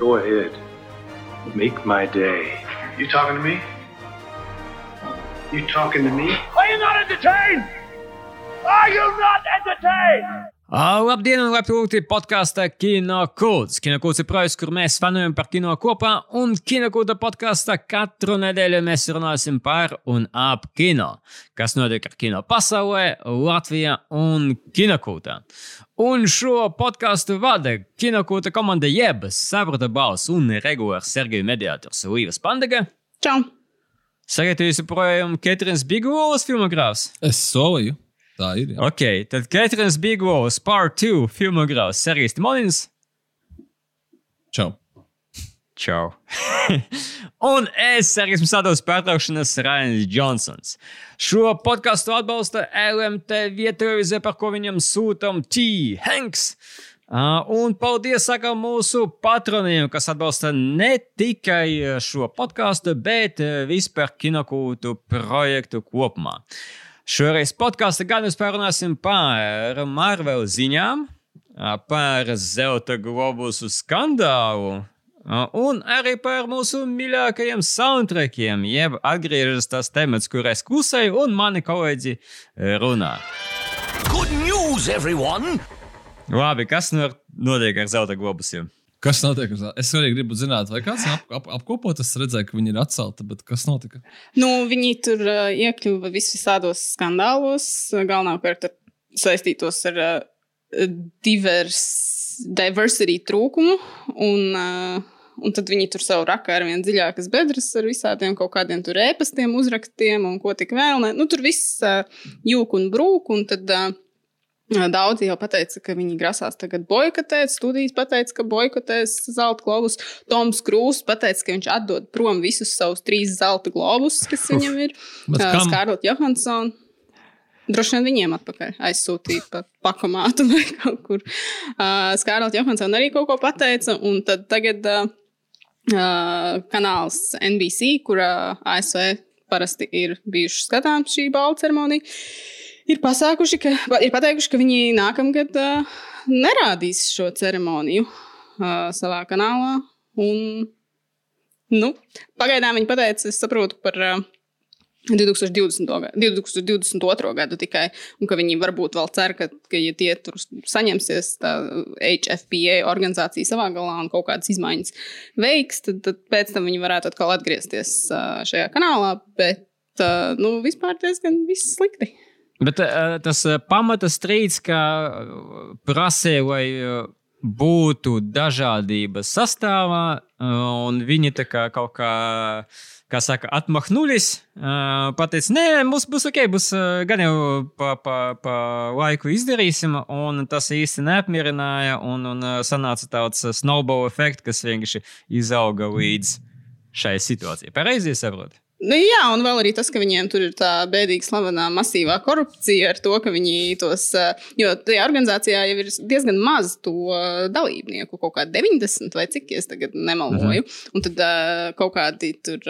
Go ahead. Make my day. You talking to me? You talking to me? Are you not entertained? Are you not entertained? Uh, labdien, un labi podkāstā Kino Kūts. Kino Kūts ir projekts, kur mēs fanojam par kino kopā, un Kino Kūta podkāstā katru nedēļu mēs runāsim par un ap kino. Kas notiek ar kino pasaulē, Latvijā un Kino Kūtā. Un šo podkāstu vada Kino Kūta komanda Jebas, Savrata Baus un regulārs Sergeja mediātors Līvas Pandega. Čau! Sagaidu jūs joprojām Ketrins Bigvolas filmogrāfs? Es solīju. Tā ir. Jā. Ok, tad Ketrins Bigvolas Part 2 filmogrāfs Sergejs Timonins. Čau. Čau. un es, Sergejs Musādovs, pārtraukšanas Rainis Džonsons. Šo podkāstu atbalsta LMT vietējais, par ko viņam sūtam T. Hanks. Uh, un paldies sakām mūsu patroniem, kas atbalsta ne tikai šo podkāstu, bet vispār kinokūtu projektu kopumā. Šoreiz podkāstā gan mēs parunāsim par Marvel ziņām, par Zelta globusu skandālu. Un arī par mūsu mīļākajiem soundtrackiem, jeb atgriežas tas temats, kur es klusēju, un mani kolēģi runā. Good news, everyone! Labi, kas nu notiek ar zelta globusiem? Kas notiek? Es arī gribu zināt, vai kāds ap, ap, apkopot. Es redzēju, ka viņi ir atcelti, bet kas notika? Nu, viņi tur uh, iekļuva visvisādos skandālos, galvenokārt saistītos ar uh, divers, diversity trūkumu. Un, uh, un tad viņi tur savu rakā ar vien dziļākas bedres ar visādiem kaut kādiem tur ēpastiem, uzrakstiem un ko tik vēl. Ne. Nu, tur viss uh, jūk un brūk. Un tad, uh, Daudzi jau teica, ka viņi grasās tagad boikotēt. Studijas teica, ka boikotēs zelta globus. Toms Krūss teica, ka viņš atdod prom visus savus trīs zelta globus, kas viņam ir. Skārlot Johansson. Droši vien viņiem atpakaļ aizsūtīja pa pakomātu vai kaut kur. Uh, Skārlot Johansson arī kaut ko pateica. Un tad tagad uh, kanāls NBC, kurā ASV parasti ir bijuši skatāms šī balva ceremonija ir, pasākuši, ka, ir pateikuši, ka viņi nākamgad uh, nerādīs šo ceremoniju uh, savā kanālā. Un, nu, pagaidām viņi pateica, es saprotu, par uh, 2020. gadu, 2022. gadu tikai, un ka viņi varbūt vēl cer, ka, ka ja tie tur saņemsies, tā HFPA organizācija savā galā un kaut kādas izmaiņas veiks, tad, tad pēc tam viņi varētu atkal atgriezties šajā kanālā. Bet, nu, vispār diezgan viss slikti. Bet uh, tas uh, pamata strīds, ka prasīja, lai uh, būtu dažādība sastāvā, un viņi tā kā kaut kā, kā saka, atmahnulis. Pateica, nē, mums būs ok, būs gan jau pa, pa, pa laiku izdarīsim, un tas īsti neapmierināja, un, un sanāca tāds snowball efekts, kas vienkārši izauga līdz šai situācijai. Pareizi saprotu? Nu, jā, un vēl arī tas, ka viņiem tur ir tā bēdīga, slavenā, masīvā korupcija ar to, ka viņi tos. Jo tajā organizācijā jau ir diezgan maz to dalībnieku, kaut kā 90 vai cik es tagad nemalvoju. Mhm. Un tad kaut kādi tur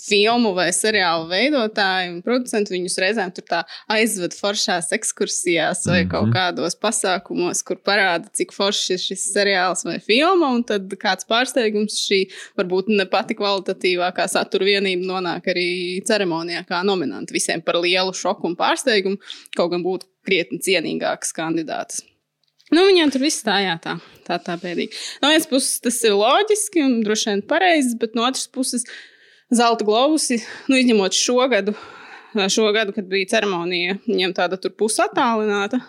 filmu vai seriālu veidotāji un producenti viņus reizēm tur aizved foršās ekskursijās vai mm -hmm. kaut kādos pasākumos, kur parāda, cik foršs ir šis seriāls vai filma. Un tad kāds pārsteigums šī varbūt ne pati kvalitatīvākā satura vienība nonāk arī ceremonijā kā nominanti visiem par lielu šoku un pārsteigumu, kaut gan būtu krietni cienīgāks kandidāts. Nu, viņiem tur viss stājā tā, tā, tā bēdīgi. No vienas puses tas ir loģiski un droši vien pareizi, bet no otras puses zelta globusi, nu, izņemot šo gadu, šo gadu, kad bija ceremonija, viņiem tāda tur pusatālināta.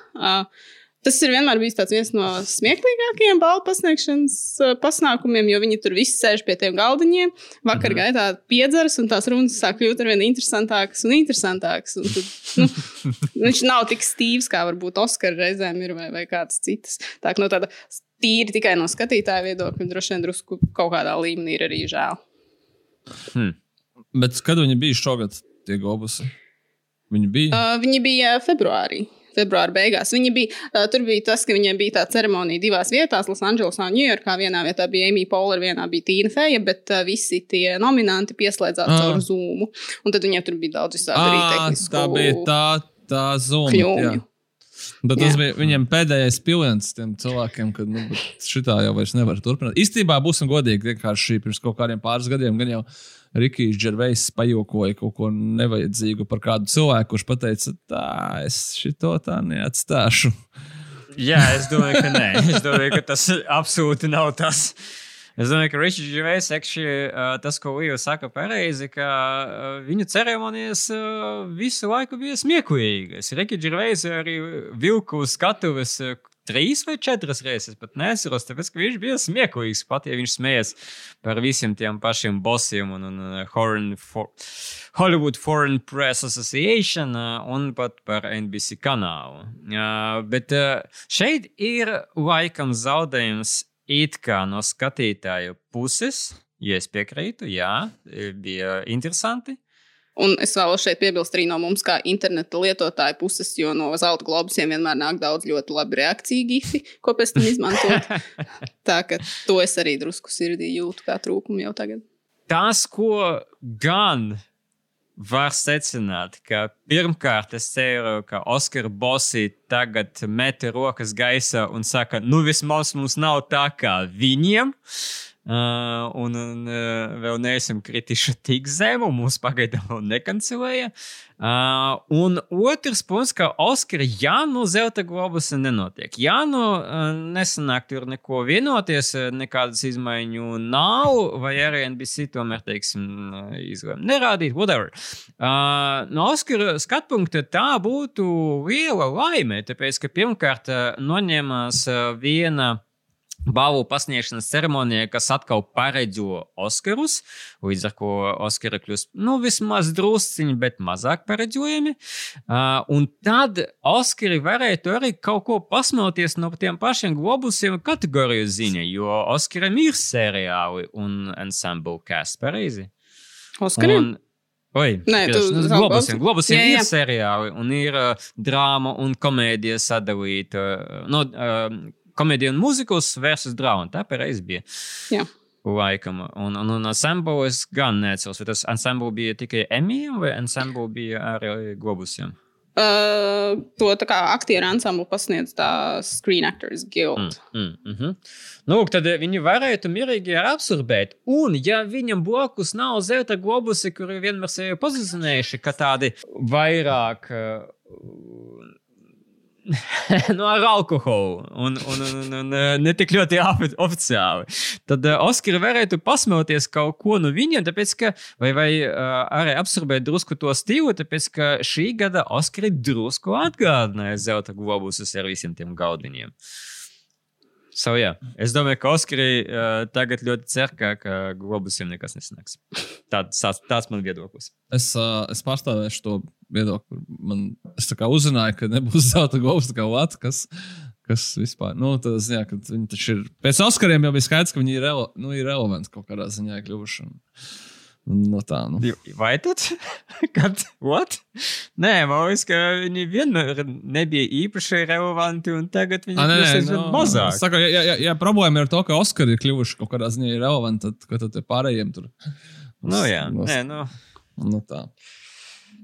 Tas ir vienmēr bijis viens no smieklīgākajiem balvu pasniegšanas pasākumiem, jo viņi tur visi sēž pie tiem galdiņiem. Vakar mhm. gaitā piedzeras, un tās runas sāk kļūt ar vien interesantākas un interesantākas. Un tad, nu, viņš nav tik stīvs, kā varbūt Oskara reizēm ir vai, vai kāds cits. Tā no tāda tīri tikai no skatītāja viedokļa, droši vien drusku kaut kādā līmenī ir arī žēl. Hmm. Bet kad viņi bija šogad, tie globusi? Viņi bija? Uh, viņi bija februārī. Februāra beigās. Viņi bija, uh, tur bija tas, ka viņiem bija tā ceremonija divās vietās, Losandželosā un Ņujorkā. Vienā vietā bija Amy Poehler, vienā bija Tīna Feja, bet uh, visi tie nominanti pieslēdzās ah. caur Zoom. Un tad viņiem tur bija daudz visādi arī tehnisku. Tā bija tā, tā Zoom. Kļūmju. Bet tas Jā. bija viņiem pēdējais piliens tiem cilvēkiem, kad nu, šitā jau vairs nevar turpināt. Īstenībā, būsim godīgi, vienkārši pirms kaut kādiem pāris gadiem gan jau Rikijs Džervejs pajokoja kaut ko nevajadzīgu par kādu cilvēku, kurš pateica, tā, es šito tā neatstāšu. Jā, es domāju, ka nē. Es domāju, ka tas absolūti nav tas. Es domāju, ka Ričards Žvejs, uh, tas, ko Līja saka, pareizi, ka uh, viņu ceremonijas uh, visu laiku bija smieklīgas. Ričards Žvejs arī vilku skatuves uh, trīs vai četras reizes, pat nesaros, tāpēc, ka viņš bija smieklīgs, pat ja viņš smējas par visiem tiem pašiem bosiem un, un uh, Foreign, for, Hollywood Foreign Press Association uh, un pat par NBC kanālu. Uh, bet uh, šeit ir laikam zaudējums it kā no skatītāju puses. Ja es piekrītu, jā, bija interesanti. Un es vēlos šeit piebilst arī no mums, kā interneta lietotāja puses, jo no zelta globusiem vienmēr nāk daudz ļoti labi reakciju gifi, ko pēc tam izmantot. Tā ka to es arī drusku sirdī jūtu kā trūkumu jau tagad. Tas, ko gan var secināt, ka pirmkārt es ceru, ka Oskara Bosi tagad met rokas gaisā un saka, nu vismaz mums nav tā kā viņiem. Uh, un, uh, vēl neesam kritiši tik zemu, mums pagaidām vēl nekancelēja. Uh, un otrs punkts, ka Oskara, ja nu zelta globusa nenotiek, ja nu uh, nesanāk tur neko vienoties, nekādas izmaiņu nav, vai arī NBC tomēr, teiksim, izlēma nerādīt, whatever. Uh, no Oskara skatu punkta tā būtu liela laime, tāpēc, ka pirmkārt noņemās viena balvu pasniegšanas ceremonija, kas atkal paredzo Oskarus. Līdz ar to Oskari kļūst nu, vismaz drusciņi, bet mazāk paredzējami. Uh, un tad Oskari varētu arī kaut ko pasmelties no tiem pašiem globusiem kategoriju ziņā, jo Oskaram ir seriāli un ensemble cast pareizi. Oskariem? Un, Oi, Nē, tu nu, globusiem, globusiem Jā, ir jā. seriāli, un ir uh, drāma un komēdija sadalīta. Uh, no, uh, komēdija un mūzikas versus drāma. Tā pareizi bija. Jā. Laikam. Un, un, un ensemble es gan neatceros, vai tas ensemble bija tikai emijiem vai ensemble bija arī globusiem. Uh, to tā kā aktieru ansamblu pasniedz tā Screen Actors Guild. Mm, mm, mm. Nu, tad eh, viņi varētu mierīgi absorbēt. Un, ja viņam blakus nav zelta globusi, kuri vienmēr sevi pozicionējuši, ka tādi vairāk. Uh, nu, ar alkoholu un, un, un, un, eh, ne tik ļoti ofi- oficiāli. Tad uh, Oskara varētu pasmelties kaut ko no viņiem, tāpēc, ka, vai, vai uh, arī absorbēt drusku to stilu, tāpēc, ka šī gada Oskari drusku atgādināja zelta globusus ar visiem tiem galdiņiem. So. Es domāju, ka Oskari uh, tagad ļoti cer, ka, ka globusiem nekas nesanāks. Tāds, tāds, tāds man viedoklis. Es, uh, es pārstāvēšu to viedokli. Man, es tā uzzināju, ka nebūs zelta govs kā Latvijas, kas, vispār. Nu, tas, jā, ka viņi taču ir. Pēc Oskariem jau bija skaidrs, ka viņi ir, rele, nu, ir relevanti kaut kādā ziņā kļuvuši. Un, no tā, nu. Vai tad? Kad? What? Nē, man liekas, ka viņi vienmēr nebija īpaši relevanti, un tagad viņi Ah, nē, nē, kļūst nu, aizvien mazāk. es Saku, ja, ja, ja problēma ir ar to, ka Oskari ir kļuvuši kaut kādā ziņā ir relevanti, tad, ka tad tie pārējiem tur. Nu, jā, Nos- nē, nu. Nu, tā.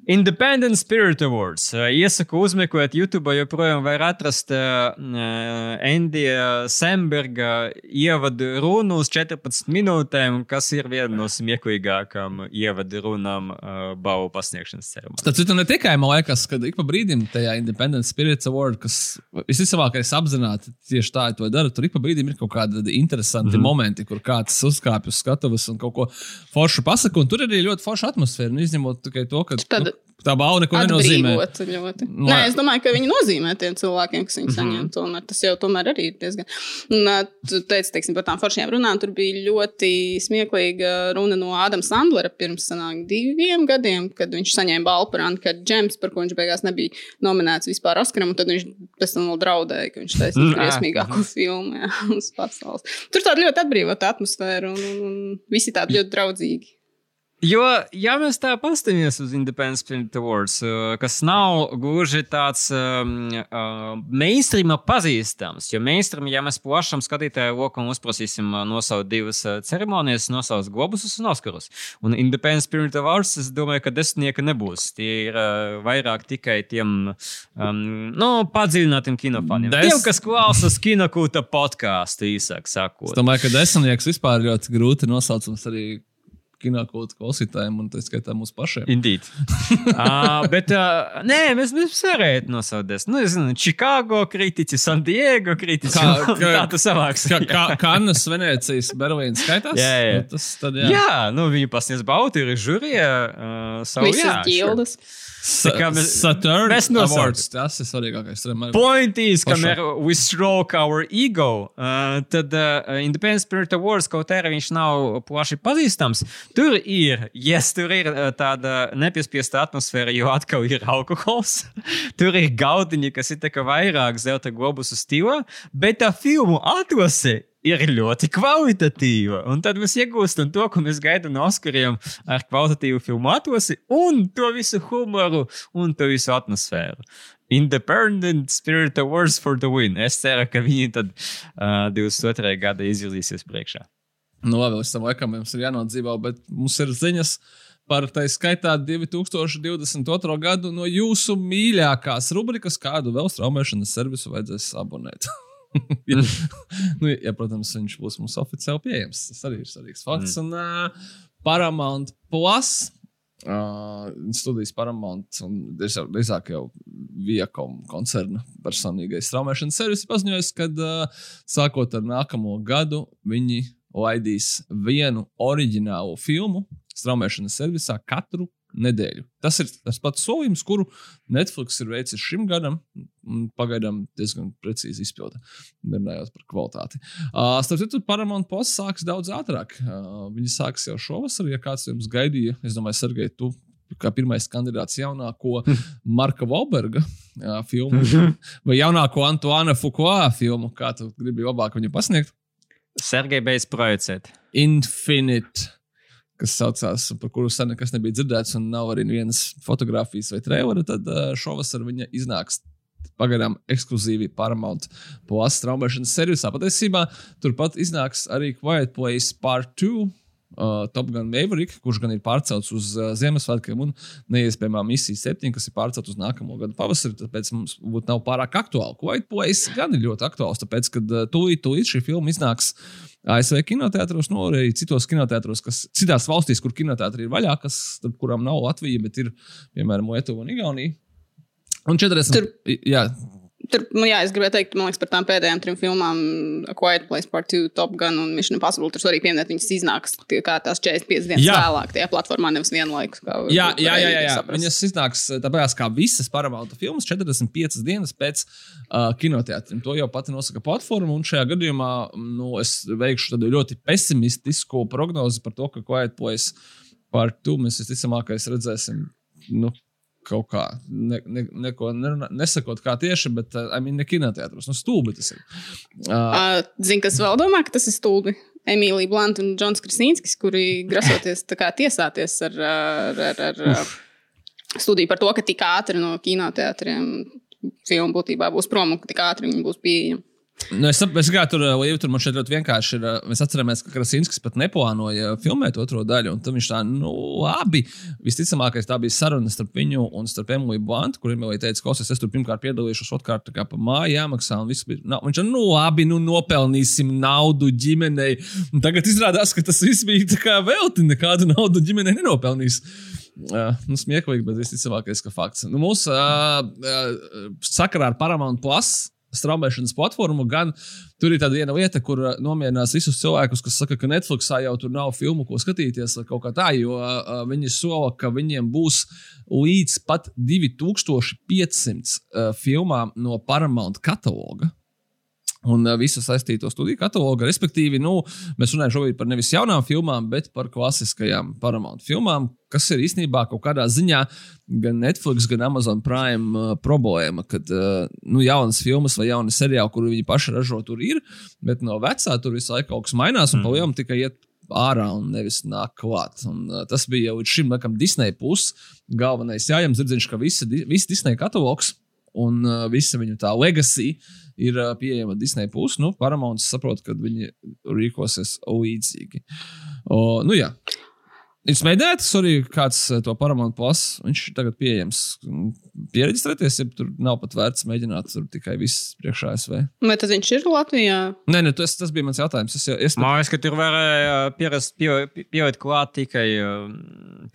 Independent Spirit Awards. Iesaku uzmeklēt YouTube, joprojām var atrast Endija Semberga ievadu runu uz 14 minūtēm, kas ir viena no smieklīgākām ievadu runām balvu pasniegšanas ceremonijā. Tad citu ne tikai man liekas, ka ik pa brīdim tajā Independent Spirits Award, kas visticamākais apzināti tieši tā to dara, tur ik pa brīdim ir kaut kādi interesanti mm -hmm. momenti, kur kāds uzkāpj uz skatuves un kaut ko foršu pasaka. Un tur arī ļoti forša atmosfēra. Nu, izņemot tikai to, ka Tad nu, tā balva neko nenozīmē. Ļoti. Nu, Nē, es domāju, ka viņi nozīmē tiem cilvēkiem, kas viņu saņem. Tomēr tas jau tomēr arī ir diezgan. Un, tu teici, teiksim, par tām foršajām runām. Tur bija ļoti smieklīga runa no Ādama Sandlera pirms sanāk, diviem gadiem, kad viņš saņēma balvu par Ankāru Džems, par ko viņš beigās nebija nominēts vispār Oskaram. Tad viņš pēc tam vēl draudēja, ka viņš taisīs Mm, briesmīgāko filmu jā, uz pasaules. Tur tāda ļoti atbrīvota atmosfēra un, un, un visi tādi ļoti draudzīgi. Jo, ja mēs tā paskatāmies uz Independent Spirit Awards, uh, kas nav gluži tāds um, uh, mainstream pazīstams, jo mainstream, ja mēs plašam skatītāju lokam uzprasīsim uh, nosaukt divas ceremonijas, nosaukt globusus un Oskarus. Un Independent Spirit Awards, es domāju, ka desmitnieka nebūs. Tie ir uh, vairāk tikai tiem um, nu, padziļinātiem kinofaniem. Des-. Tiem, kas klausās kinokūta podkāstu, īsāk sakot. Es domāju, ka desmitnieks vispār ļoti grūti nosaucams arī kinokūtu klausītājiem un tā skaitā mūsu pašiem. Indeed. uh, bet, uh, nē, mēs, varētu nosaukt. Nu, nezinu, Chicago kritiķi, San Diego kritiķi. Kā- kā- tā tas savāks. Kā, kā Kannas, Venecijas, Berlīnas skaitās? Jā, jā. Nu, Tas tad Jā, jā. nu, viņi pasniedz baudu, ir žūrija. Uh, savu, Visas jā, ģildes. Sa kā mēs- Saturn mēs. Awards. Tas ir svarīgākais. Point is, kamēr we stroke our ego, uh, tad uh, Independent Spirit Awards, kaut arī viņš nav plaši pazīstams, tur ir, yes, tur ir uh, tāda nepiespiesta atmosfēra, jo atkal ir alkohols. tur ir gaudiņi, kas ir tā kā vairāk zelta globusu stilā, bet tā filmu atlase ir ļoti kvalitatīva. Un tad mēs iegūstam to, ko mēs gaidām no Oskariem ar kvalitatīvu filmu atlasi un to visu humoru un to visu atmosfēru. Independent Spirit Awards for the win. Es ceru, ka viņi tad uh, 22. gada izvirzīsies priekšā. Nu, labi, līdz tam laikam mums ir jānodzīvo, bet mums ir ziņas par tā skaitā 2022. gadu no jūsu mīļākās rubrikas, kādu vēl straumēšanas servisu vajadzēs abonēt. ja, nu, ja, protams, viņš būs mums oficiāli pieejams. Tas arī ir svarīgs fakts. Mm. Un uh, Paramount Plus. Uh, studijas Paramount un drīzāk jau Viacom koncerna personīgais straumēšanas servis ir paziņojis, ka uh, sākot ar nākamo gadu viņi laidīs vienu oriģinālu filmu straumēšanas servisā katru nedēļu. Tas ir tas pats solījums, kuru Netflix ir veicis šim gadam. un Pagaidām diezgan precīzi izpildīja, runājot par kvalitāti. Uh, starp citu, Paramount Plus sāks daudz ātrāk. Uh, viņi sāks jau šovasar, ja kāds jums gaidīja. Es domāju, Sergei, tu kā pirmais kandidāts jaunāko Marka Valberga uh, filmu vai jaunāko Antoine Foucault filmu, kā tu gribi labāk viņu pasniegt. Sergei beidz projicēt. Infinite, kas saucās, par kuru sen nekas nebija dzirdēts, un nav arī vienas fotografijas vai traileri, tad uh, šovasar viņa iznāks. Pagaidām ekskluzīvi Paramount Plus straumēšanas servisā. Patiesībā turpat iznāks arī Quiet Place Part 2. Uh, Top Gun Maverick, kurš gan ir pārcelts uz uh, Ziemassvētkiem, un neiespējamā misija 7, kas ir pārcelta uz nākamo gadu pavasari. Tāpēc mums būtu nav pārāk aktuāli. Quiet Place gan ir ļoti aktuāls, tāpēc, ka uh, tūlīt, tūlīt šī filma iznāks ASV kinoteātros, no arī citos kinoteātros, kas citās valstīs, kur kinoteātri ir vaļā, kas, starp kurām nav Latvija, bet ir piemēram Lietuva un Igaunija. Un 40. Tur- Jā, Tur, nu, jā, es gribēju teikt, man liekas, par tām pēdējām trim filmām, Quiet Place, Part 2, Top Gun un Mission Impossible. Tur svarīgi pieminēt, viņas iznāks tie, kā tās 45 dienas Jā. vēlāk, tajā platformā, nevis vienlaikus. Jā, jā, jā, jā, jā. Viņas iznāks tāpēc, kā visas Paramount filmas 45 dienas pēc uh, kinoteātriem. To jau pati nosaka platforma. Un šajā gadījumā nu, es veikšu tādu ļoti pesimistisku prognozi par to, ka Quiet Place par to mēs visticamāk redzēsim. Nu, Kaut kā ne, ne, neko nerunā- nesakot, kā tieši, bet uh, I mean, ne kinoteātros. Nu, stulbi tas ir. Uh, Uh, Zini, kas vēl domā, ka tas ir stulbi? Emīlija Blanta un Džons Kristīnskis, kuri grasoties tiesāties ar, ar, ar, ar, ar studiju par to, ka tik ātri no kinoteātriem filma būtībā būs prom un ka tik ātri viņi būs pieejami. Nu, es saprotu, ka tur Līja tur man šeit ļoti vienkārši ir. uh, Mēs atceramies, ka Krasinskis pat neplānoja filmēt otro daļu. Un tad viņš tā, nu, labi. Visticamākais tā bija saruna starp viņu un starp Emīliju Blantu, kur Emīlija teica, ka es tur pirmkārt piedalīšos, otrkārt tā kā pa māju jāmaksā. Un viss bija, nu, viņš ir, nu, labi, nu, nopelnīsim naudu ģimenei. Un tagad izrādās, ka tas viss bija tā kā velti, nekādu naudu ģimenei nenopelnīs. Uh, nu, smieklīgi, bet visticamākais, ka fakts. Nu, mūsu uh, uh, sakarā ar Paramount Plus straumēšanas platformu, gan tur ir tāda viena lieta, kur uh, nomierinās visus cilvēkus, kas saka, ka Netflixā jau tur nav filmu, ko skatīties, vai kaut kā tā, jo uh, viņi sola, ka viņiem būs līdz pat 2500 uh, filmām no Paramount kataloga. Un uh, visu saistīto studiju katalogu. Respektīvi, nu, mēs runājam šobrīd par nevis jaunām filmām, bet par klasiskajām Paramount filmām, kas ir īstenībā kaut kādā ziņā gan Netflix, gan Amazon Prime uh, problēma, kad uh, nu, jaunas filmas vai jauni seriāli, kuru viņi paši ražo, tur ir, bet no vecā tur visu laiku kaut kas mainās un mm. palielam tikai iet ārā un nevis nāk klāt. Un, uh, tas bija jau līdz šim laikam Disneja puses galvenais jājams zirdziņš, ka visa, di- viss Disneja katalogs un uh, visa viņu tā legacy ir pieejama Disneja pusē. Nu, Paramounts saprot, ka viņi rīkosies līdzīgi. O, nu, jā. Jūs mēģinājāt, arī kāds to Paramount Plus, viņš tagad pieejams. Pieregistrēties, ja tur nav pat vērts mēģināt, tur tikai viss priekšā SV. Vai tas viņš ir Latvijā? Nē, nē, tas, tas bija mans jautājums. Es, jau- es, Man liekas, ka tur varēja pierast, pie, pielikt klāt tikai uh,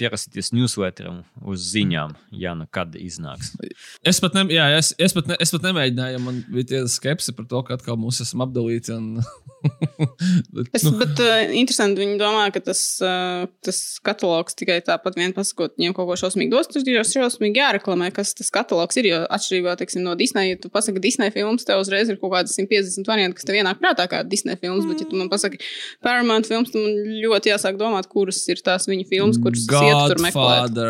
pierasties newsletteram uz ziņām, ja nu kad iznāks. es, pat ne, jā, es, es, pat ne, es pat nemēģināju, jo man bija tie skepsi par to, ka atkal mūs esam apdalīti. Un, bet, Es, nu. Bet uh, interesanti, viņi domā, ka tas, uh, tas katalogs tikai tāpat vien pasakot, viņiem kaut ko šausmīgi dos. Tur ir jau šausmīgi jāreklamē, kas tas katalogs ir. Jo atšķirībā teiksim, no Disneja, ja tu pasaki Disneja filmas, tev uzreiz ir kaut kādas 150 varianti, kas tev ienāk prātā kā Disneja filmas. Bet, ja tu man pasaki Paramount filmas, tad man ļoti jāsāk domāt, kuras ir tās viņa filmas, kuras es ietu tur meklēt.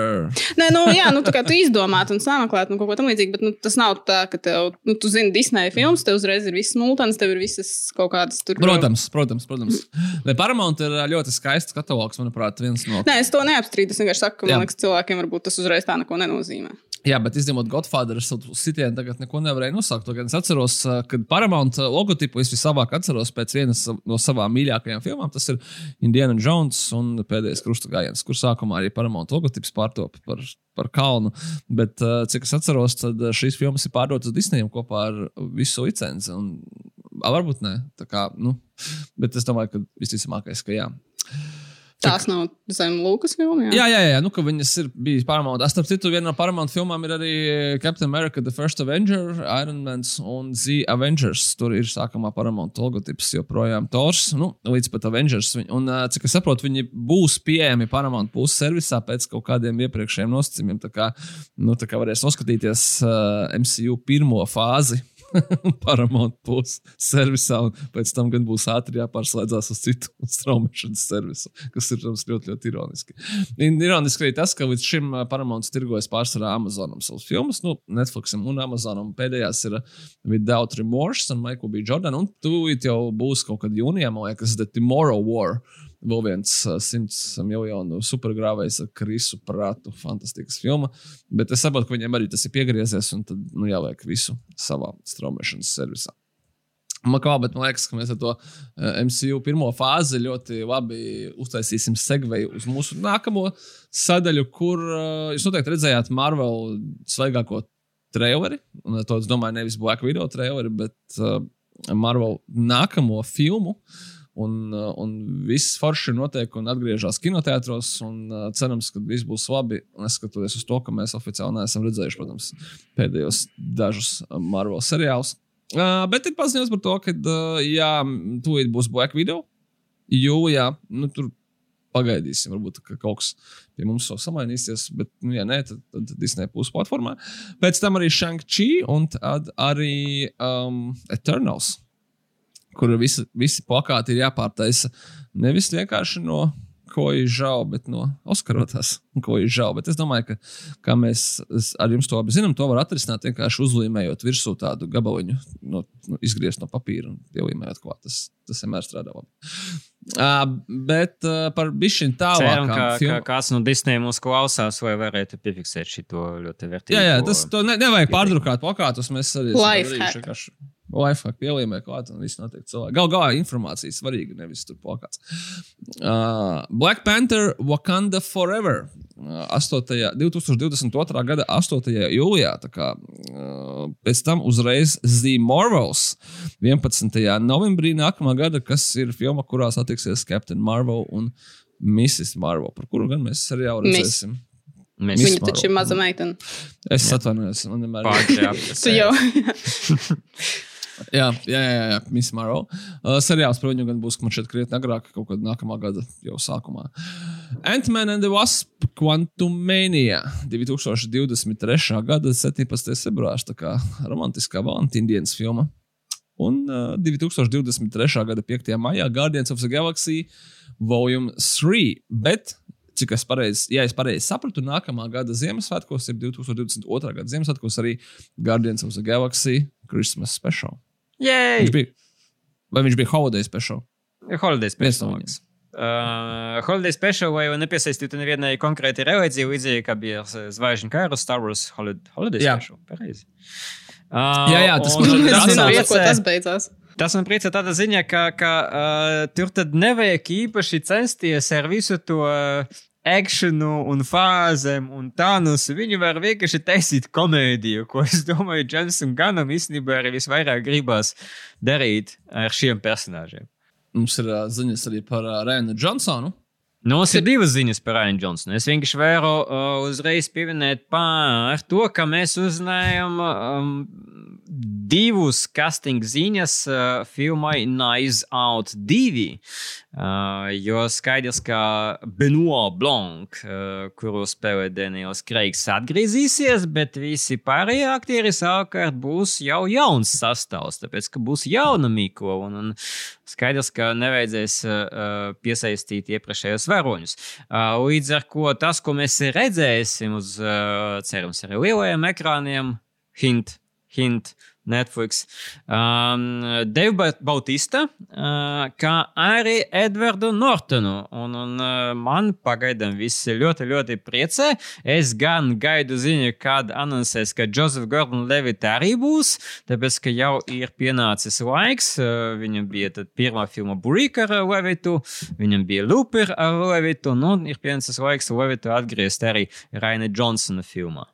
Nē, nu, jā, nu, tā kā tu izdomāt un sameklēt, nu, kaut ko tamlīdzīgu, bet nu, tas nav tā, ka tev, nu, tu zini, Disneja filmas, tev uzreiz ir viss multens, tev ir visas kaut kādas tur. Protams, protams. protams. Ne, Paramount ir ā, ļoti skaists katalogs, manuprāt, viens no. Nē, es to neapstrīdu. Es vienkārši saku, ka Jā. man liekas, cilvēkiem varbūt tas uzreiz tā neko nenozīmē. Jā, bet izņemot Godfather, es sitienu tagad neko nevarēju nosaukt. Gan es atceros, ā, kad Paramount ā, logotipu es vislabāk atceros pēc vienas no savām mīļākajām filmām. Tas ir Indiana Jones un pēdējais krusta gājiens, kur sākumā arī Paramount logotips pārtopa par, par kalnu. Bet, ā, cik es atceros, tad šīs filmas ir pārdotas Disneyam kopā ar visu licenci. Un, ā, varbūt ne. Kā, nu, bet es domāju, ka visticamākais, ka jā. Tās nav zem Lūkas filmas. Jā, jā, jā, nu, ka viņas ir bijusi Paramount. Es, starp citu, viena no Paramount filmām ir arī Captain America, The First Avenger, Iron Man un The Avengers. Tur ir sākumā Paramount logotips, joprojām Tors, nu, līdz pat Avengers. Un, ā, cik es saprotu, viņi būs pieejami Paramount puses servisā pēc kaut kādiem iepriekšējiem nosacījumiem. Tā kā, nu, tā kā varēs noskatīties uh, MCU pirmo fāzi. Paramount puses servisā, un pēc tam gan būs ātri jāpārslēdzas uz citu straumēšanas servisu, kas ir protams, ļoti, ļoti ironiski. Ir ironiski arī tas, ka līdz šim Paramounts tirgojas pārsvarā Amazonam savus filmas, nu, Netflixam un Amazonam. Pēdējās ir Without Remorse un Michael B. Jordan, un tūlīt jau būs kaut kad jūnijā, man liekas, The Tomorrow War. Vēl viens ā, simts miljonu supergrāvējs ar Krisu prātu. Fantastisks filma. Bet es saprotu, ka viņiem arī tas ir piegriezies, un tad nu, jāliek visu savā straumēšanas servisā. Man kā, bet man liekas, ka mēs ar to MCU pirmo fāzi ļoti labi uztaisīsim segveju uz mūsu nākamo sadaļu, kur jūs noteikti redzējāt Marvel svaigāko traileri. Un to es domāju, nevis Black Widow traileri, bet Marvel nākamo filmu. Uh, un viss forši notiek un atgriežas kinoteātros. Un, uh, cerams, ka viss būs labi. Neskatoties uz to, ka mēs oficiāli neesam redzējuši, protams, pēdējos dažus uh, Marvel seriālus. Uh, bet ir paziņots par to, ka, uh, jā, tūlīt būs Black Widow. Jūlijā, nu, tur pagaidīsim, varbūt ka kaut kas pie mums vēl samainīsies. Bet, nu, ja nē, tad, tad Disney būs platformā. Pēc tam arī Shang-Chi un tad arī um, Eternals, kur visi, visi plakāti ir jāpārtaisa nevis vienkārši no ko ir žēl, bet no Oskarotās, ko ir žēl. Bet es domāju, ka, kā mēs es ar jums to abi zinām, to var atrisināt vienkārši uzlīmējot virsū tādu gabaliņu, no, no, izgriezt no papīra un pielīmējot klāt. Tas, tas vienmēr strādā labi. Uh, bet uh, par bišķiņu tālāk. ka, ka kāds no Disneja mūs klausās, vai varētu piefiksēt šo ļoti vērtīgu. Jā, jā, tas to ne, nevajag pārdrukāt plakātus. Mēs arī esam Lifehack pielīmē klāt, un viss notiek cilvēki. Gal galā informācija svarīga, nevis tur plakāts. Uh, Black Panther Wakanda Forever. Uh, 8. 2022. gada 8. jūlijā. Kā, uh, pēc tam uzreiz The Marvels 11. novembrī nākamā gada, kas ir filma, kurā satiksies Captain Marvel un Mrs. Marvel, par kuru gan mēs arī jau Miss. redzēsim. Mēs Miss Viņa taču ir maza meitene. Es atvainojos, man vienmēr. Tu jau. Jā, jā, jā, jā Miss Marvel. Uh, seriāls par viņu gan būs, man šeit krietni agrāk, kaut kad nākamā gada jau sākumā. Ant-Man and the Wasp Quantum Mania 2023. gada 17. februārs, tā kā romantiskā Valentīna dienas filma. Un uh, 2023. gada 5. maijā Guardians of the Galaxy Volume 3. Bet, cik es pareizi, ja es pareizi sapratu, nākamā gada Ziemassvētkos ir 2022. gada Ziemassvētkos arī Guardians of the Galaxy Christmas Special. Jej! Viņš bija, vai viņš bija Holiday special? Viens no tam. viņiem. Uh, Holiday Special vai nepiesaistītu nevienai konkrētai reliģijai, līdzīgi kā bija Zvaigžņu kara Star Wars Holiday, Holiday Jā. Special. Pareizi. Uh, Jā, jā, tas ko tas beidzās. Tas man priecē tādā ziņā, ka, ka uh, tur tad nevajag īpaši censties ar visu to uh, akciju un fāzēm un tādus. Viņi var vienkārši taisīt komēdiju, ko es domāju, Džonsam Ganam īstenībā arī visvairāk gribās darīt ar šiem personāžiem. Mums ir uh, ziņas arī par uh, Rēnu Džonsonu. Nu, mums ir divas ziņas par Ainu Džonsonu. Es vienkārši vēru uh, uzreiz pieminēt par to, ka mēs uzzinājām um, divus casting ziņas uh, filmai Knives Out 2. Uh, jo skaidrs, ka Benoit Blanc, uh, kuru spēlē Daniels Kreigs, atgriezīsies, bet visi pārējie aktieri savukārt būs jau jauns sastāvs, tāpēc ka būs jauna Miko. Un, un skaidrs, ka nevajadzēs uh, piesaistīt iepriekšējos varoņus. Uh, līdz ar to tas, ko mēs redzēsim uz, uh, cerams, arī lielajiem ekrāniem, hint, hint. Netflix. Um, Dave Ba- Bautista, uh, kā arī Edvardu Nortonu. Un, un uh, man pagaidām viss ļoti, ļoti priecē. Es gan gaidu ziņu, kad anoncēs, ka Joseph Gordon Levitt arī būs, tāpēc, ka jau ir pienācis laiks. Uh, viņam bija tad pirmā filma Burika ar Levitu, viņam bija Looper ar Levitu, un nu, ir pienācis laiks Levitu atgriezt arī Raina Johnsona filmā.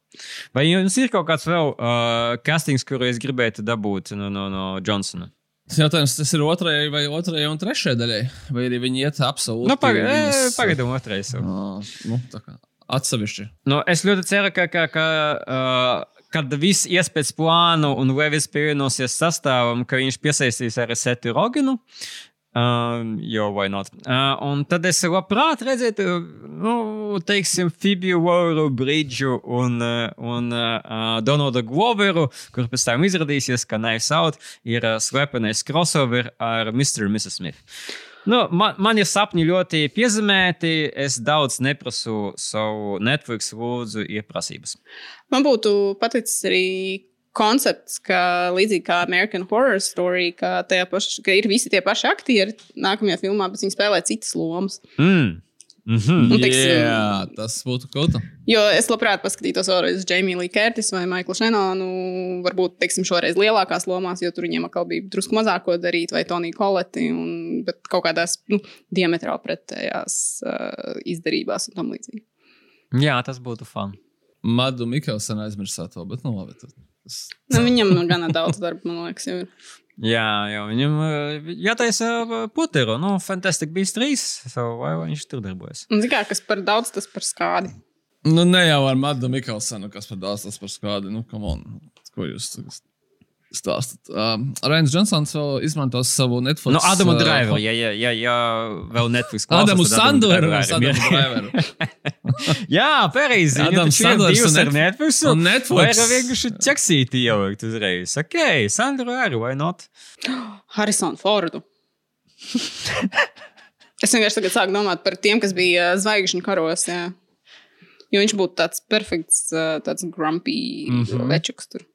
Vai jums ir kaut kāds vēl uh, castings, kuru es gribētu dabūt no, no, no Johnsona? Tas jautājums, tas ir otrajai vai otrajai un trešajai daļai, vai arī viņi iet absolūti. Nu, paga- viņas- eh, Pagaidām, otrais. jau. Ā, Nu, tā kā atsevišķi. Nu, es ļoti ceru, ka, ka, ka uh, kad viss ies pēc plānu un Levis pievienosies sastāvam, ka viņš piesaistīs arī Setu Roginu. Um, jo, vai not? Uh, un tad es labprāt redzētu, nu, teiksim, Fibiju Voru, Bridžu un, uh, un uh, Donaldu Gloveru, kur pēc tam izrādīsies, ka Knives Out ir uh, slepenais crossover ar Mr. un Mrs. Smith. Nu, man, man ir sapņi ļoti piezīmēti. Es daudz neprasu savu Netflix lūdzu ieprasības. Man būtu paticis arī koncepts, ka līdzīgi kā American Horror Story, ka, paš, ka ir visi tie paši aktieri nākamajā filmā, bet viņi spēlē citas lomas. Mm. Mm -hmm. Nu, teiksim, Jā, tas būtu kaut kas. Jo es labprāt paskatītos vēlreiz uz Jamie Lee Curtis vai Maiklu Šenonu. Varbūt, teiksim, šoreiz lielākās lomās, jo tur viņiem atkal bija drusku mazāk ko darīt, vai Tonija Koleti, un, bet kaut kādās nu, diametrāli pretējās uh, izdarībās un tam līdzīgi. Jā, tas būtu fun. Madu Mikelsonu aizmirsāt to, bet nu labi. tad. Nu, viņam nu, gana daudz darba, man liekas, jau ir. Jā, jau viņam uh, jātaisa uh, Poteru, nu, Fantastic Beasts 3, so, vai, viņš tur darbojas. Zini kā, kas par daudz, tas par skādi. Nu, ne jau ar Madu Mikelsonu, kas par daudz tas par skādi. Nu, come on. Ko jūs tagad stāstat? Um, Rains Džonsons vēl izmantos savu Netflix. Nu, Adamu uh, Driveru, ja, ja, ja, ja vēl Netflix Adamu. Driveru. Jā, pareizi. Adams Sandlers Jūs un ar Netf- Netflix. un Netflix. Vai vienkārši ķeksīti ielikt uzreiz. Ok, Sandru arī, vai not? Harrisonu Fordu. es vienkārši tagad sāku domāt par tiem, kas bija uh, zvaigžņu karos. Jā. Jo viņš būtu tāds perfekts, uh, tāds grumpy mm. -hmm. večuks. Tur.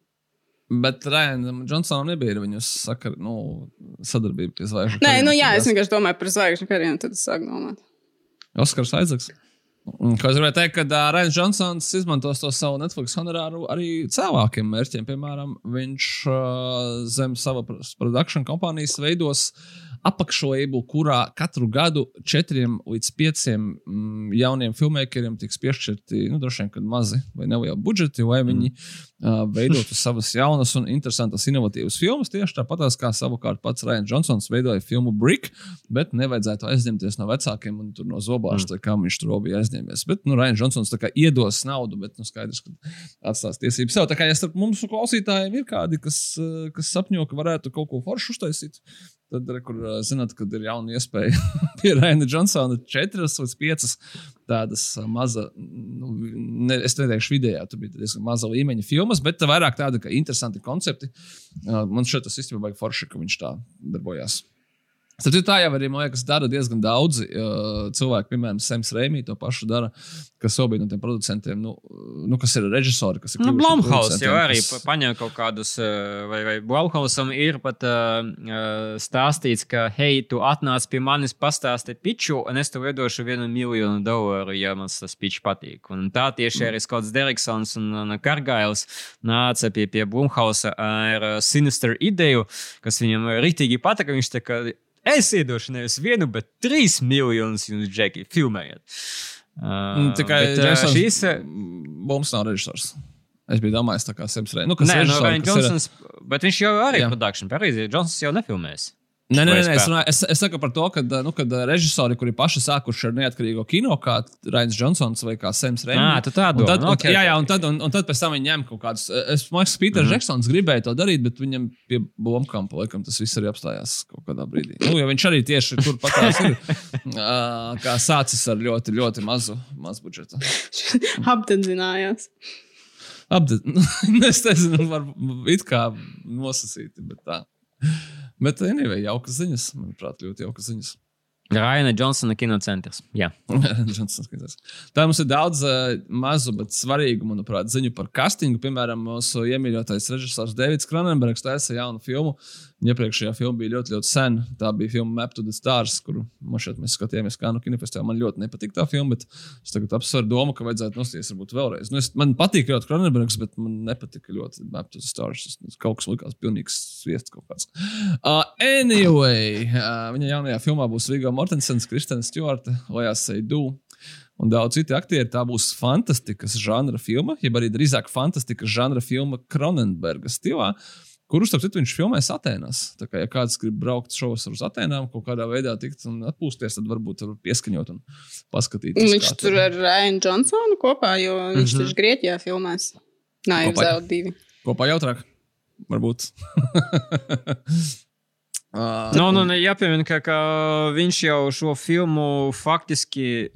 Bet Rainam Džonsonam nebija viņu sakar, nu, sadarbība pie zvaigžņu. Nē, nu jā, es vienkārši domāju par zvaigžņu kariem, tad es sāku domāt. Oskars Aizaks. Ko es gribēju teikt, ka uh, Rains Džonsons izmantos to savu Netflix honorāru arī cēlākiem mērķiem. Piemēram, viņš uh, zem sava pr- produkcijas kompānijas veidos apakšlabelu, kurā katru gadu četriem līdz pieciem mm, jauniem filmēkiem tiks piešķirti nu, droši vien kad mazi vai nelieli budžeti, lai viņi uh, veidotu savas jaunas un interesantas, inovatīvas filmas. Tieši tāpat kā savukārt pats Rains Džonsons veidoja filmu Brick, bet nevajadzētu aizņemties no vecākiem un tur no zobārsta, mm. kā viņš tur bija aizņēmies. Bet, nu, tā kā iedos naudu, bet, nu, skaidrs, ka atstās tiesības sev. Tā kā ja starp mums klausītājiem ir kādi, kas, kas sapņo, ka varētu kaut ko foršu uztaisīt, tad, kur zināt, kad ir jauna iespēja pie Raina Džonsona četras līdz piecas tādas maza, nu, ne, es neteikšu vidējā, tur bija diezgan maza līmeņa filmas, bet vairāk tāda, ka interesanti koncepti. Man šeit tas īstenībā vajag forši, ka viņš tā darbojās. Tad tā jau arī, man liekas, dara diezgan daudzi uh, cilvēki. Piemēram, Sams Reimijs to pašu dara, kas šobrīd no tiem producentiem, nu, nu kas ir režisori, kas ir. Nu, Blumhaus jau arī kas- pa- paņem kaut kādus, vai, vai Blumhausam ir pat uh, stāstīts, ka, hei, tu atnāc pie manis pastāstīt piču, un es tev iedošu vienu miljonu dolāru, ja man tas pičs patīk. Un tā tieši arī Skots Deriksons un, Kargails nāca pie, pie Blumhausa ar sinister ideju, kas viņam ritīgi patika. Viņš kā Es iedošu nevis vienu, bet trīs miljonus jums, Džeki, filmējiet. Uh, Mm, Tikai bet, Jasons šīs. Mums nav režisors. Es biju domājis, tā kā Sams Reimijs. Nu, Nē, no režisori, Ryan kas ir- Johnsons, bet viņš jau arī ir produkcija. Pareizi, Johnsons jau nefilmēs. Nē, nē, nē, es nē es, pētu? runāju, es, es saku par to, ka nu, kad režisori, kuri paši sākuši ar neatkarīgo kino, kā Rains Džonsons vai kā Sams tu tā domā. tad, Nu, un, ok, jā, jā, un tad, un, un tad pēc tam viņi ņem kaut kādus. Es domāju, ka Pīters mm -hmm. Džeksons gribēja to darīt, bet viņam pie Blomkampa laikam tas viss arī apstājās kaut kādā brīdī. Nu, jo viņš arī tieši tur patās ir. Kā sācis ar ļoti, ļoti mazu, mazu budžetu. Apdedzinājās. Apdi, es nezinu, varbūt it kā nosacīti, bet tā. Bet, anyway, jaukas ziņas, manuprāt, ļoti jaukas ziņas. Raina Johnsona kinocentrs. Jā. Johnsons skatās. Tā mums ir daudz uh, mazu, bet svarīgu, manuprāt, ziņu par castingu. Piemēram, mūsu iemīļotais režisors Davids Kronenbergs taisa jaunu filmu. Iepriekšējā filma bija ļoti, ļoti sen. Tā bija filma Map to the Stars, kuru man šeit mēs skatījāmies kā no kinofestivāla. Man ļoti nepatīk tā filma, bet es tagad apsveru domu, ka vajadzētu nosties varbūt vēlreiz. Nu, es, man patīk ļoti Kronenbergs, bet man nepatika ļoti Map to the Stars. Tas kaut kas likās pilnīgs sviests kaut kāds. Uh, anyway, uh, viņa jaunajā filmā būs Vigo Mortensens, Kristēna Stjorta, Lojās Seidu. Un daudz citu aktieru. Tā būs fantastikas žanra filma, jeb arī drīzāk fantastikas žanra filma Kronenberga stilā, kurus, starp citu, viņš filmēs Atēnās. Tā kā, ja kāds grib braukt šovas uz Atēnām, kaut kādā veidā tikt un atpūsties, tad varbūt var pieskaņot un paskatīties. Un Viņš kā tur ar Ryan Johnsonu kopā, jo viņš Mhm. taču Grieķijā filmēs. Nē, jau Kopā. zelta divi. Kopā jautrāk. Varbūt. uh, Nu, nu, jāpiemina, ka, ka viņš jau šo filmu faktiski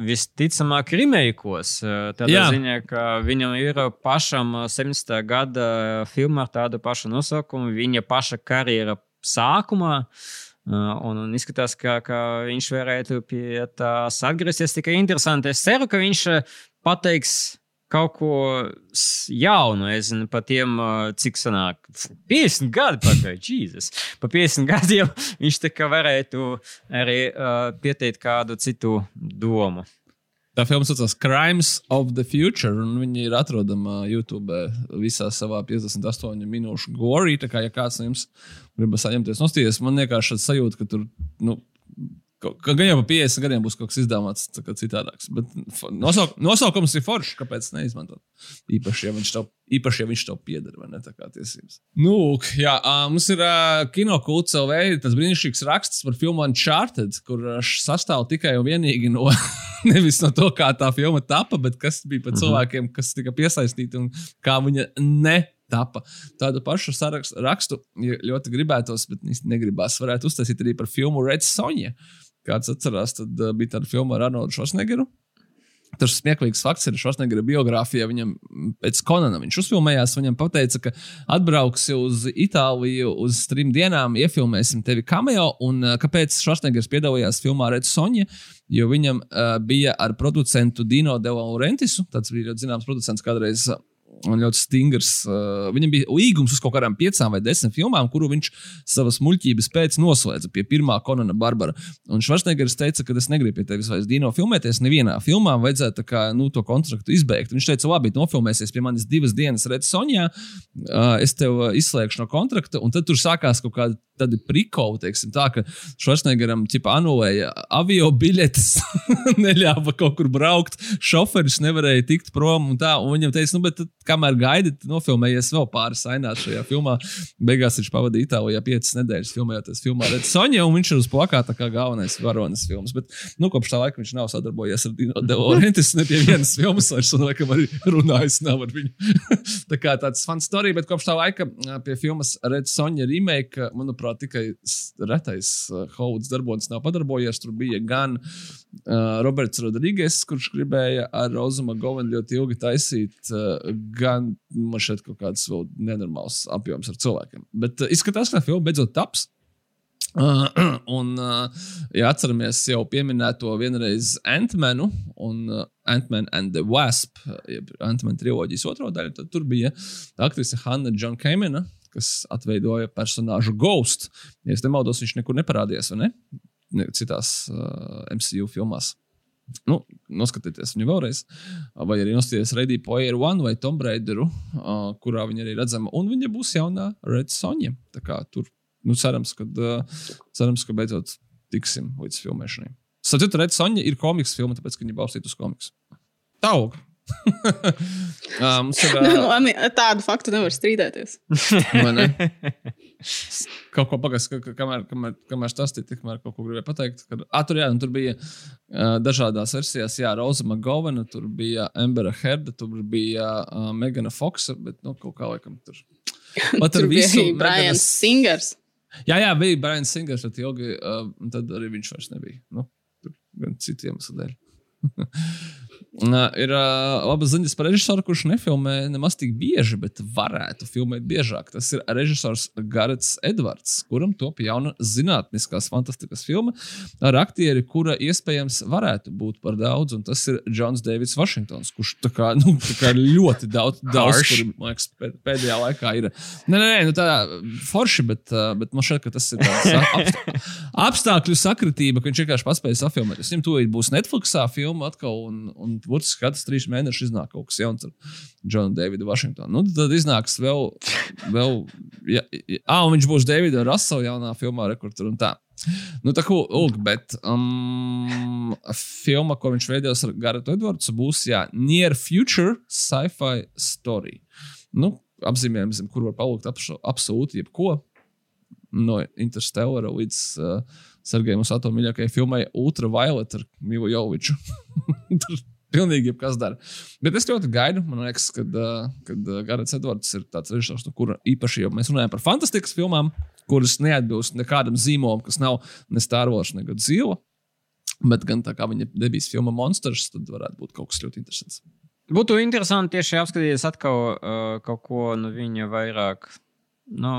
visticamāk rīmēkos. Tādā Jā. ziņā, ka viņam ir pašam 70. gada filma ar tādu pašu nosaukumu, viņa paša karjera sākumā. Un, un izskatās, ka, ka viņš varētu pie tās atgriezties. Tikai interesanti. Es ceru, ka viņš pateiks kaut ko jaunu. Es nezinu, par tiem, cik sanāk, 50 gadi pagājuši. Jēzus. Pa 50 gadiem viņš tā kā varētu arī uh, pieteikt kādu citu domu. Tā filma saucās Crimes of the Future, un viņi ir atrodama YouTube visā savā 58 minūšu gorī. Tā kā, ja kāds no jums grib saņemties nostīties, man vienkārši šāds sajūta, ka tur, nu, gan jau pa 50 gadiem būs kaut kas izdomāts kā citādāks. Bet nosauk, nosaukums ir foršs, kāpēc neizmantot? Īpaši, ja viņš tev, īpaši, ja viņš tev pieder, vai ne tā kā tiesības. Nu, jā, mums ir uh, kino kults LV, tas brīnišķīgs raksts par filmu Uncharted, kur uh, sastāv tikai un vienīgi no nevis no to, kā tā filma tapa, bet kas bija par cilvēkiem, kas tika piesaistīti un kā viņa ne. Tapa. Tādu pašu sarakstu rakstu, ja ļoti gribētos, bet negribās. Varētu uztaisīt arī par filmu Red Sonja. Kāds atcerās, tad uh, bija tāda filma ar Arnoldu Švasnegeru. Tas smieklīgs fakts ir Švasnegera biogrāfijā. Viņam mm, pēc Konana viņš uzfilmējās. Viņam teica, ka atbrauksi uz Itāliju uz trim dienām, iefilmēsim tevi cameo. Un uh, kāpēc Švasnegers piedalījās filmā Red Sonja? Jo viņam uh, bija ar producentu Dino De Laurentisu. Tas bija zināms producents kādreiz. Un ļoti stingrs. Viņam bija līgums uz kaut kādām piecām vai desmit filmām, kuru viņš savas muļķības pēc noslēdza pie pirmā Konana Barbara. Un Švarsnegers teica, ka es negribu pie tevis vairs Dino filmēties. Nevienā filmā vajadzētu kā, nu, to kontraktu izbeigt. Viņš teica, labi, nofilmēsies pie manis divas dienas Red Sonjā, uh, es tev izslēgšu no kontrakta, un tad tur sākās kaut kāda tādi prikoli, teiksim, tā, ka Švarsnegeram ķipa anulēja avio biļetes, neļāva kaut kur braukt, šoferis nevarēja tikt prom un tā, un viņam teica, nu, bet kamēr gaidi, tad nofilmējies vēl pāris ainās šajā filmā. Beigās viņš pavadīja Itālijā piecas nedēļas filmējoties filmā Red Sonja, un viņš ir uz plakāta kā galvenais varonis filmas. Bet, nu, kopš tā laika viņš nav sadarbojies ar Dino De Laurentiis ne pie vienas filmas vairs, un laikam arī runājis nav ar viņu. tā kā tāds fans story, bet kopš tā laika pie filmas Red Sonja remake, manuprāt, tikai retais Hovuds darbonis nav padarbojies. Tur bija gan uh, Roberts Rodrīgas, kurš gribēja ar Rozu Magovenu ļoti ilgi taisīt, uh, gan man šeit kaut kāds vēl nenormāls apjoms ar cilvēkiem. Bet uh, izskatās, ka filma beidzot taps. Uh, un, uh, ja atceramies jau pieminēto vienreiz Antmanu un uh, Ant-Man and the Wasp, jeb Ant-Man triloģijas otro daļu, tad tur bija aktrise Hanna John Kamena, kas atveidoja personāžu Ghost. Ja es nemaldos, viņš nekur neparādījās, vai ne? Citās uh, MCU filmās. Nu, noskatieties viņu vēlreiz, vai arī noskatieties Ready Player One vai Tomb Raideru, uh, kurā viņa arī redzama. Un viņa būs jaunā Red Sonja. Tā kā tur nu, cerams, ka, uh, cerams, ka beidzot tiksim līdz filmēšanai. Sapratu, Red Sonja ir komiks filma, tāpēc, ka viņa balstīta uz komiksu. Taug! ir. Nu, Uh, labi, Tādu faktu nevar strīdēties. ne? Kaut ko pagaidām, kamēr, kamēr, kamēr stāstīju, tikmēr kaut ko gribēju pateikt. Kad, ah, tur, jā, nu, tur bija uh, dažādās versijās, jā, Roza Magovena, tur bija Embera Herda, tur bija uh, Megana Foksa, bet nu, kaut kā laikam tur. Pat Tur bija Brians Meganas- Singers. Jā, jā, bija Brians Singers, bet ilgi, uh, tad arī viņš vairs nebija. Nu, tur gan citu iemeslu dēļ. Uh, ir laba ziņas par režisoru, kurš nefilmē nemaz tik bieži, bet varētu filmēt biežāk. Tas ir režisors Garets Edvards, kuram top jauna zinātniskās fantastikas filma ar aktieri, kura iespējams varētu būt par daudz. Un tas ir Džons Deivids Vašingtons, kurš tā kā, nu, tā kā ļoti daudz, daudz kur, liekas, pēd- pēdējā laikā ir. Nē, nē, nē nu, tā forši, bet, bet man šķiet, ka tas ir tāds apstā, apstākļu sakritība, ka viņš vienkārši paspēja safilmēt. Es viņam tūlīt būs Netflixā filma atkal, un, un burtiski katrs trīs mēnešus iznāk kaut kas jauns ar Džonu Davidu Vašingtonu. Nu, tad iznāks vēl, vēl ja, ja, ah, un viņš būs Davida Rasela jaunā filmā, rekords un tā. Nu, tā kā ulg, bet um, filma, ko viņš veidojis ar Garētu Edvardsu, būs jā, Near Future Sci-Fi Story. Nu, apzīmējam, zem, kur var palūgt absolūti jebko. No Interstellara līdz uh, Sergejam Usato mīļākajai filmai Ultraviolet ar Milu Joviču. Pilnīgi jebkas dara. Bet es ļoti gaidu. Man liekas, ka uh, Garants Edvards ir tāds režisors, no kura īpaši jau mēs runājam par fantastikas filmām, kuras neatbilst nekādam zīmolam, kas nav ne Wars, ne Godzilla. Bet gan tā kā viņa debijas filma Monsters, tad varētu būt kaut kas ļoti interesants. Būtu interesanti tieši apskatīties atkal uh, kaut ko no viņa vairāk nu,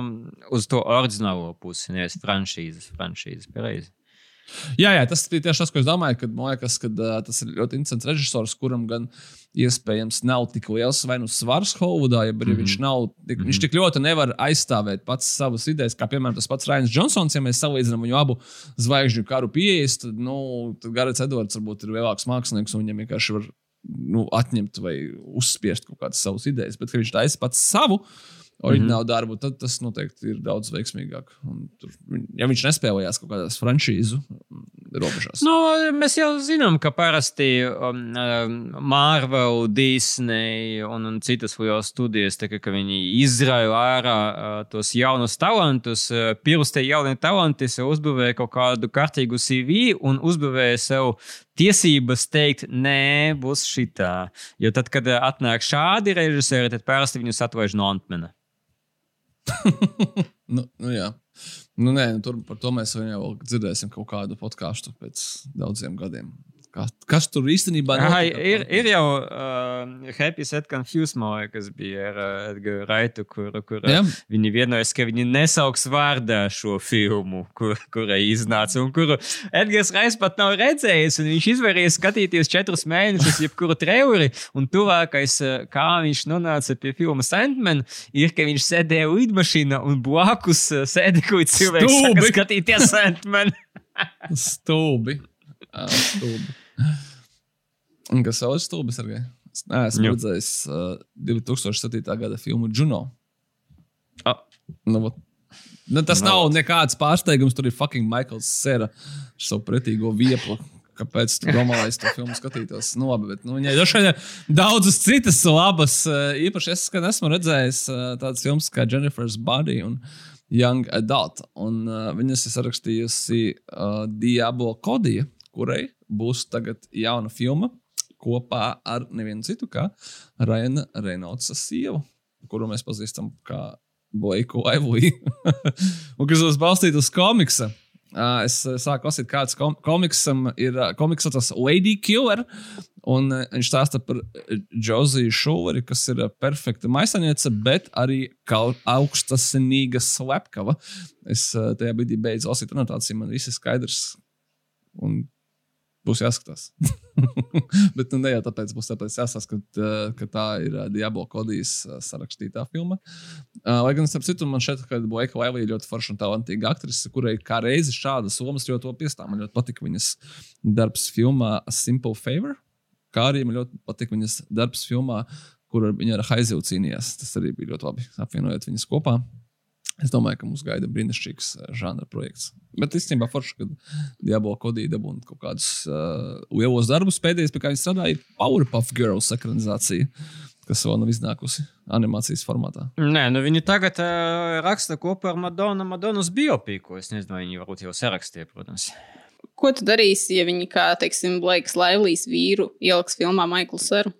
uz to oriģinālo pusi, nevis franšīzes. franšīzes pareizi. Jā, jā, tas bija tieši tas, ko es domāju. Kad, man liekas, ka uh, tas ir ļoti interesants režisors, kuram gan iespējams nav tik liels vai nu svars Holivudā, ja mm -hmm. viņš nav. Tik, mm -hmm. Viņš tik ļoti nevar aizstāvēt pats savas idejas, kā piemēram tas pats Rains Džonsons. Ja mēs salīdzinām viņu abu zvaigžņu karu pieejas, tad, nu, tad Garets Edvards varbūt ir lielāks mākslinieks un viņam vienkārši var nu, atņemt vai uzspiest kaut kādas savas idejas. Bet, viņš taisa pats savu oriģinālu darbu, tad tas noteikti ir daudz veiksmīgāk. Un Tur, ja viņš nespēlējās kaut kādās franšīzu robežās. Nu, mēs jau zinām, ka parasti um, um, Marvel, Disney un, un citas lielas studijas, tā, ka viņi izrāja ārā uh, tos jaunus talantus, uh, pirms tie jaunie talanti sev uzbūvēja kaut kādu kārtīgu CV un uzbūvēja sev tiesības teikt, nē, būs šitā. Jo tad, kad uh, atnāk šādi režisori, tad parasti viņus atlaiž no Antmana. nu, nu, jā. nu, nē, nu, tur par to mēs jau dzirdēsim kaut kādu podkāstu pēc daudziem gadiem. Kas, kas tur īstenībā Aha, ir, ir jau uh, Happy Set Confused, man liekas, bija ar uh, Edgars Raitu, kur, kur uh, viņi vienojas, ka viņi nesauks vārdā šo filmu, kur, kurai iznāca, un kuru Edgars Raits pat nav redzējis. un Viņš izvērījās skatīties četrus mēnešus, jebkuru traileri, un tuvākais, uh, kā viņš nonāca pie filmas Sandman, ir, ka viņš sēdēja lidmašīnā un blakus uh, sēdēja kaut cilvēks, Stulbi! skatīties Sandman. Stulbi. Jā, stulbi. Un kas ir stulbis? Argai? Es neesmu redzējis uh, 2007. gada filmu Juno. Ah. Nu, vot. nu, tas Nu, nav nekāds pārsteigums. Tur ir fucking Maikls Sēra ar savu pretīgo vieplu. Kāpēc tu domā, lai es to filmu skatītos? Nu, labi, bet nu, viņai droši vien daudzas citas labas. Īpaši es esmu redzējis tādas filmas kā Jennifer's Body un Young Adult. Un uh, viņas ir sarakstījusi uh, Diablo Kodija, kurai būs tagad jauna filma kopā ar nevienu citu kā Raina Reynolds sievu, kuru mēs pazīstam kā Blake Lively. un kas būs balstīta uz komiksa. Uh, es uh, sāku lasīt, kāds kom komiksam ir. Komiks tas Lady Killer. Un uh, viņš stāsta par Džoziju Šūveri, kas ir perfekta maisaniece, bet arī augstasinīga slepkava. Es uh, tajā brīdī beidzu lasīt anotāciju, man viss ir skaidrs. Un būs jāskatās. bet nu, ne jau tāpēc būs tāpēc jāsaka, ka, ka tā ir Diablo Kodijas sarakstītā filma. Lai gan, starp citu, man šeit, ka Boika Laivija ļoti forša un talantīga aktrise, kurai kā reizi šādas lomas ļoti piestāv. Man ļoti patika viņas darbs filmā A Simple Favor kā arī man ļoti patīk viņas darbs filmā, kur viņa ar Haizilu cīnījās. Tas arī bija ļoti labi apvienojot viņas kopā. Es domāju, ka mums gaida brīnišķīgs uh, žanra projekts. Bet īstenībā forši, ka Diablo kodīja dabūna kaut kādus uh, lielos darbus. Pēdējais, pie kā viņi strādāja, ir Powerpuff Girls ekranizācija, kas vēl nav iznākusi animācijas formātā. Nē, nu viņi tagad uh, raksta kopā ar Madonu, Madonas biopiku. Es nezinu, vai viņi varbūt jau sarakstīja, protams. Ko tu darīsi, ja viņi, kā teiksim, Blakes Laivlīs vīru ieliks filmā Maiklu Seru?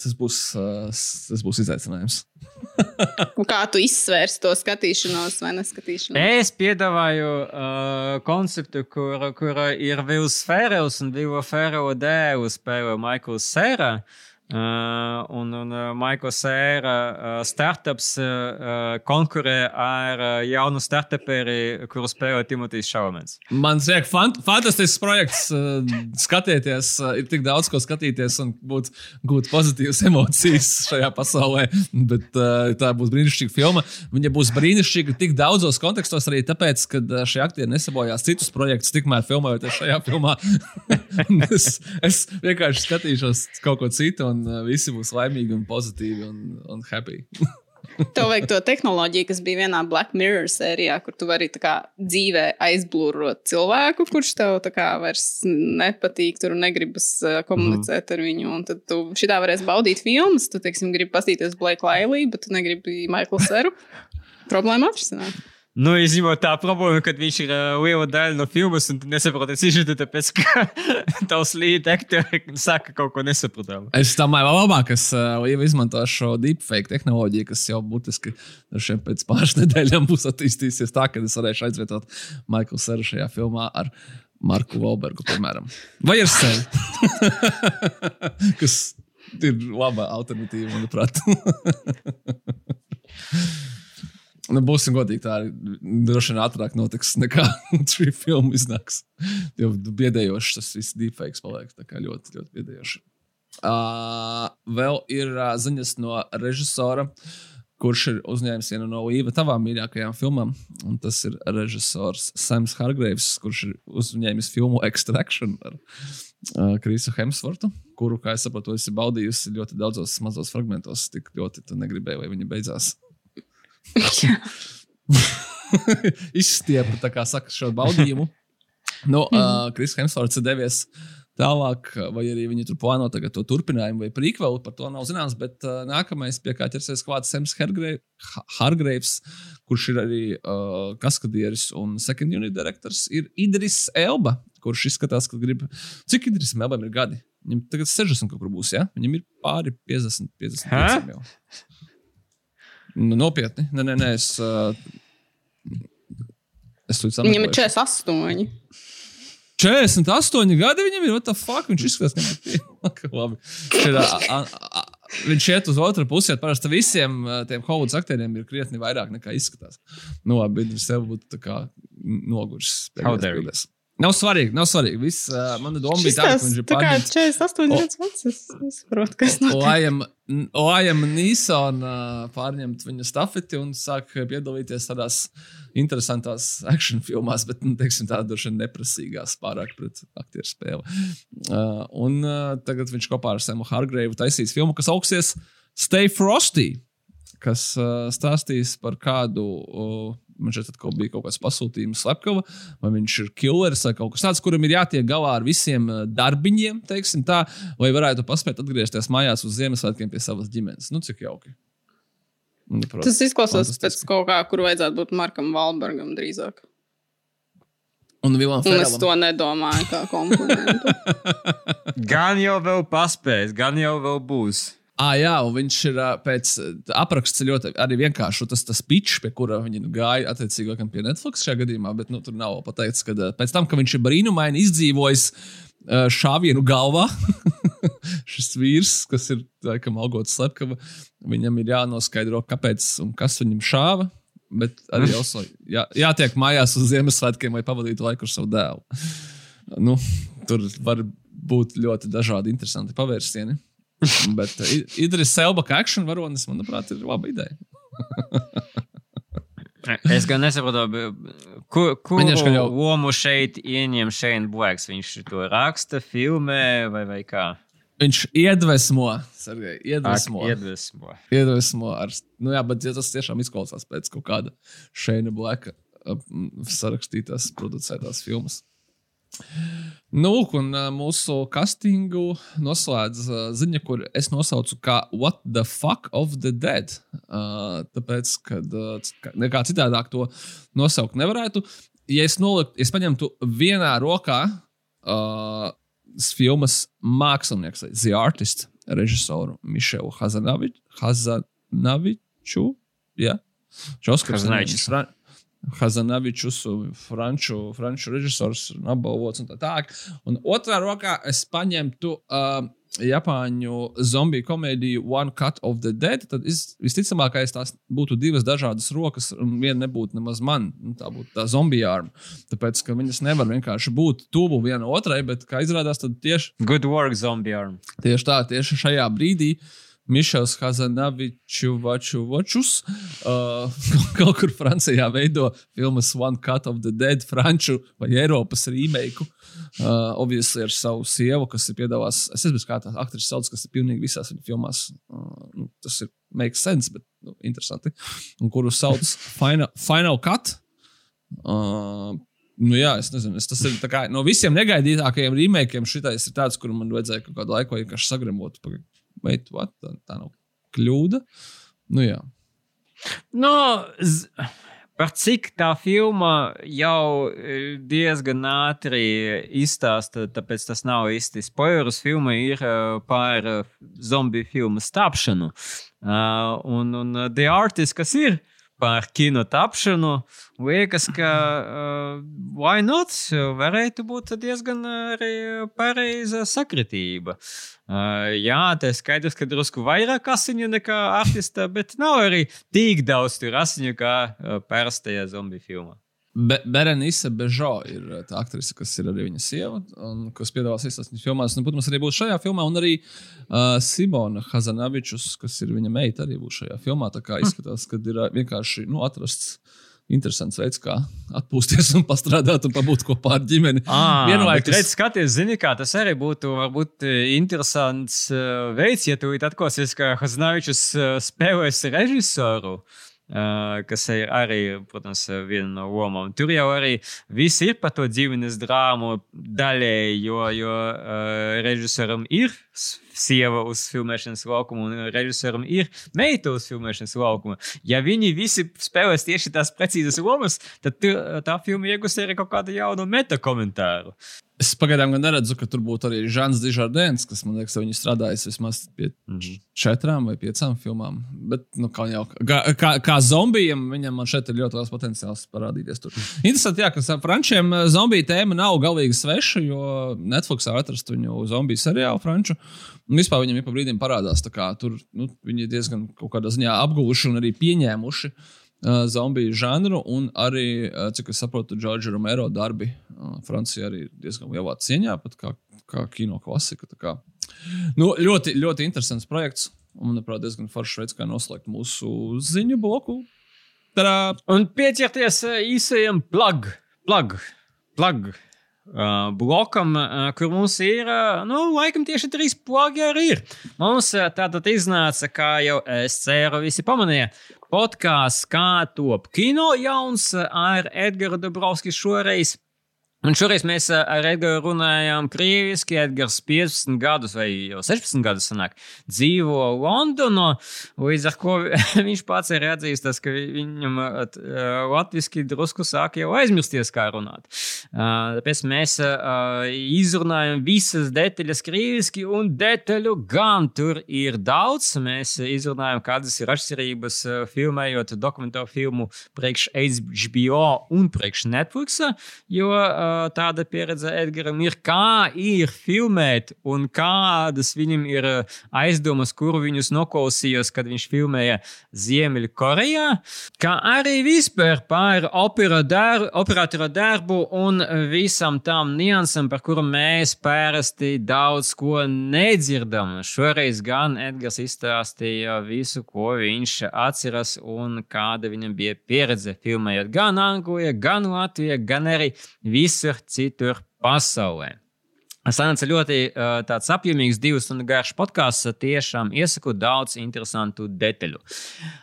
Tas būs, uh, tas būs izaicinājums. Kā tu izsvērsi to skatīšanos vai neskatīšanos? Es piedāvāju uh, konceptu, kur, kur ir Vils Ferels un Vila Ferela dēlu spēlē Maikls Sēra. Uh, un un uh, Maikls Sēra uh, startups uh, konkurē ar uh, jaunu startuperi, kuru spēlē Timotejs Šaumens. Man liekas, fant fantastisks projekts. Uh, skatieties, uh, ir tik daudz ko skatīties un būt, gūt pozitīvas emocijas šajā pasaulē. Bet uh, tā būs brīnišķīga filma. Viņa būs brīnišķīga tik daudzos kontekstos, arī tāpēc, ka šie aktieri nesabojās citus projektus, tikmēr filmējoties šajā filmā. es, es vienkārši skatīšos kaut ko citu. Un, uh, visi būs laimīgi un pozitīvi un, un happy. Tev vajag to tehnoloģiju, kas bija vienā Black Mirror sērijā, kur tu vari kā, dzīvē aizblūrot cilvēku, kurš tev kā, vairs nepatīk, tur negribas uh, komunicēt mm. ar viņu. Un tad tu šitā varēsi baudīt filmas. Tu, teiksim, gribi paskatīties Blake Lively, bet tu negribi Michael Seru. Problēma atrisināt. Nu, izņemot tā problēma, ka viņš ir uh, liela daļa no filmas, un tu nesaproti sižetu, tāpēc, ka tavs līdzi aktori saka kaut ko nesaprotamu. Es domāju, vēl labāk, es uh, izmantošu šo deepfake tehnoloģiju, kas jau būtiski pēc pāris nedēļām būs attīstījusies tā, ka es varēšu aizvietot Maiklu Seru šajā filmā ar Marku Volbergu, piemēram. Vai ar sevi? kas ir laba alternatīva, manuprāt. Nu, būsim godīgi, tā droši vien ātrāk notiks nekā šī filma iznāks. Jo biedējoši tas viss deepfakes paliek. Tā kā ļoti, ļoti biedējoši. Uh, vēl ir uh, ziņas no režisora, kurš ir uzņēmis vienu no Līva tavām mīļākajām filmām. Un tas ir režisors Sams Hargreaves, kurš ir uzņēmis filmu Extraction ar uh, Krisu Hemsvortu, kuru, kā es saprotu, esi baudījusi ļoti daudzos mazos fragmentos. Tik ļoti tu negribēji, lai viņi beidzās. Izstiepa, tā kā saka, šo baudījumu. Nu, uh, Kris Hemsvorts ir devies tālāk, vai arī viņi tur plāno to turpinājumu vai prīkvelu, par to nav zināms. Bet uh, nākamais, pie kā ķersies klāts Sams Hargreivs, kurš ir arī uh, kaskadieris un second unit direktors, ir Idris Elba, kurš izskatās, ka grib. Cik Idrisam Elbam ir gadi? Viņam tagad 60 kaut kur būs, ja? Viņam ir pāri 50, 50 jau. Nu, nopietni. Nē, nē, nē es. Uh, es Viņam ir 48. 48 gadi viņam ir. What the fuck? Viņš izskatās, ka labi. Šeit, a, a, viņš iet uz otru pusi. Parasti visiem tiem Hovuds aktieriem ir krietni vairāk nekā izskatās. Nu, labi, viņš sev būtu noguris. Nav svarīgi, nav svarīgi. Viss, uh, mana doma bija tāda, ka viņš ir kā 48 gadus vecs, es saprotu, kas notiek. Lajam Nīsona pārņemt viņa stafeti un sāk piedalīties tādās interesantās action filmās, bet, nu, teiksim, tā droši vien neprasīgās pārāk pret aktieru spēli. Uh, un uh, tagad viņš kopā ar Samu Hargreivu taisīs filmu, kas augsties Stay Frosty kas uh, stāstīs par kādu uh, man šeit bija kaut kāds pasūtījums, slepkava, vai viņš ir killeris vai kaut kas tāds, kuram ir jātiek galā ar visiem eh, darbiņiem, teiksim tā, lai varētu paspēt atgriezties mājās uz Ziemassvētkiem pie savas ģimenes. Nu, cik jauki. Nu, protams, Tas izklausās pēc kaut kā, kur vajadzētu būt Markam Valbergam drīzāk. Un, un es to nedomāju kā komplimentu. gan jau vēl paspēs, gan jau vēl būs. Ah, jā, un viņš ir pēc apraksta ļoti arī vienkārši tas, tas pitch, pie kura viņi gāja attiecīgi pie Netflix šajā gadījumā. Bet nu, tur nav pateikts, ka pēc tam, ka viņš ir brīnumaini izdzīvojis šāvienu galvā, šis vīrs, kas ir laikam algots slepkava, viņam ir jānoskaidro, kāpēc un kas viņam šāva. Bet arī also, jā, jātiek mājās uz Ziemassvētkiem, lai pavadītu laiku ar savu dēlu. Nu, tur var būt ļoti dažādi interesanti pavērsieni. Bet uh, Idris Selba kā action varonis, manuprāt, ir laba ideja. Es gan nesaprotu, kur, kur jau- lomu šeit ieņem Shane Blacks. Viņš to raksta, filmē vai, vai kā? Viņš iedvesmo, Sergei, iedvesmo. Ak, Iedvesmo. iedvesmo ar, nu jā, bet ja tas tiešām izklausās pēc kaut kāda Šeina Blaka uh, sarakstītās, producētās filmas. Nu, un mūsu castingu noslēdz ziņa, kur es nosaucu kā What the fuck of the dead. Tāpēc, kad nekā citādāk to nosaukt nevarētu. Ja es noliktu, es paņemtu vienā rokā uh, filmas mākslinieks, The Artist, režisoru Mišelu Hazanavi- Hazanaviču. Ja? Čoskars Hazanavičus. Fra- Hazanavičus, franču, franču režisors, un apbalvots un tā tālāk. Un otrā rokā es paņemtu uh, Japāņu zombiju komēdiju One Cut of the Dead. Tad es, visticamākais tās būtu divas dažādas rokas, un viena nebūtu nemaz man. Nu, tā būtu tā zombiju arma. Tāpēc, ka viņas nevar vienkārši būt tuvu viena otrai, bet, kā izrādās, tad tieši Good work, zombie arm. Tieši tā, tieši šajā brīdī Mišels Hazanavičs uh, kaut kur Francijā veido filmas One Cut of the Dead, franču vai Eiropas remake. Uh, obviously ar savu sievu, kas ir piedāvājis. Es nezinu, kā tā aktrise sauc, kas ir pilnīgi visās viņa filmās. Uh, nu, tas ir make sense, bet nu, interesanti. Un kuru sauc Final, Final Cut. Uh, Nu, jā, es nezinu, es, tas ir kā, no visiem negaidītākajiem rīmēkiem. Šitais ir tāds, kuru man vajadzēja kaut kādu laiku vienkārši sagremot. Vai tā, tā nav kļūda? Nu, jā. Nu, z... Par cik tā filma jau eh, diezgan ātri izstāsta, tāpēc tas nav īsti spoilers. Filma ir eh, par eh, zombiju filmu tapšanu. Un, un The Artist, kas ir par kino tapšanu, liekas, ka why not? Varētu būt diezgan arī pareiza sakritība. Uh, jā, tas ir skaidrs, ka drusku vairāk asiņu nekā artista, bet nav arī tik daudz asiņu kā uh, parastajā zombiju filmā. Be Berenise Bežo ir uh, tā aktrise, kas ir arī viņa sieva, un kas piedalās visās viņas filmās. Un, protams, arī būs šajā filmā, un arī uh, Simona Hazanavičus, kas ir viņa meita, arī būs šajā filmā. Tā kā izskatās, ka ir uh, vienkārši nu, atrasts interesants veids, kā atpūsties un pastrādāt un pabūt kopā ar ģimeni. Ah, Vienlaikus- Redz, skaties, zini, kā tas arī būtu varbūt eh, interesants uh, veids, ja tu atkosies, ka Hazanavičs uh, spēlēs režisoru. Kas ir arī, protams, viena no lomām. Tur jau arī viss ir par to ģimenes drāmu daļēji, jo, jo uh, režisoram ir sieva uz filmēšanas laukuma, un režisoram ir meita uz filmēšanas laukuma. Ja viņi visi spēlēs tieši tās precīzas lomas, tad tā filma iegūs arī kaut kādu jaunu meta komentāru. Es pagaidām neredzu, ka tur būtu arī Žants Dižardens, kas man liekas, viņa strādājis vismaz pie četrām vai piecām filmām. Bet, nu, kā jau kā, kā, kā zombijam, viņam man šeit ir ļoti liels potenciāls parādīties tur. Interesanti, jā, ka frančiem eh, zombiju tēma nav galīgi sveša, jo Netflixā atrast viņu zombiju seriālu franču. Un vispār viņam ik pa brīdim parādās, tā kā tur nu, viņi ir diezgan kaut kādā ziņā apguvuši un arī pieņēmuši uh, zombiju žanru, un arī, uh, cik es saprotu, Džordža Romero darbi uh, Francijā arī ir diezgan lielā cieņā, pat kā, kā kino klasika. kā. Nu, ļoti, ļoti interesants projekts, un, manuprāt, diezgan foršs veids, kā noslēgt mūsu ziņu bloku. Tadā! Un pieķerties īsajam plug, plug, plug. Uh, blokam, uh, kur mums ir, uh, nu, laikam tieši trīs plagi arī ir. Mums tātad iznāca, kā jau es ceru, visi pamanīja, podkāsts kā top kino jauns ar Edgars Dabrovskis šoreiz. Un šoreiz mēs ar Edgars runājām krieviski. Edgars 15 gadus vai jau 16 gadus sanāk, dzīvo Londonā. Līdz ar to viņš pats ir atzīstis, ka viņam latviešu drusku sāk jau aizmirsties, kā runāt. Tāpēc mēs izrunājam visas detaļas krieviski, un detaļu gan tur ir daudz. Mēs izrunājam, kādas ir atšķirības filmējot dokumentālu filmu priekš HBO un priekš Netflix. Jo uh, tāda pieredze Edgars ir, kā ir filmēt un kādas viņam ir uh, aizdomas, kuru viņus noklausījos, kad viņš filmēja Ziemeļkorejā, kā arī vispār par dar, operatora darbu un visam tām niansam, par kuru mēs parasti daudz ko nedzirdam. Šoreiz gan Edgars izstāstīja visu, ko viņš atceras un kāda viņam bija pieredze filmējot gan Anglijā, gan Latvijā, gan arī visur citur pasaulē. Sanāca ļoti uh, tāds apjomīgs, divas stundu garš podkāsts. Tiešām iesaku daudz interesantu detaļu.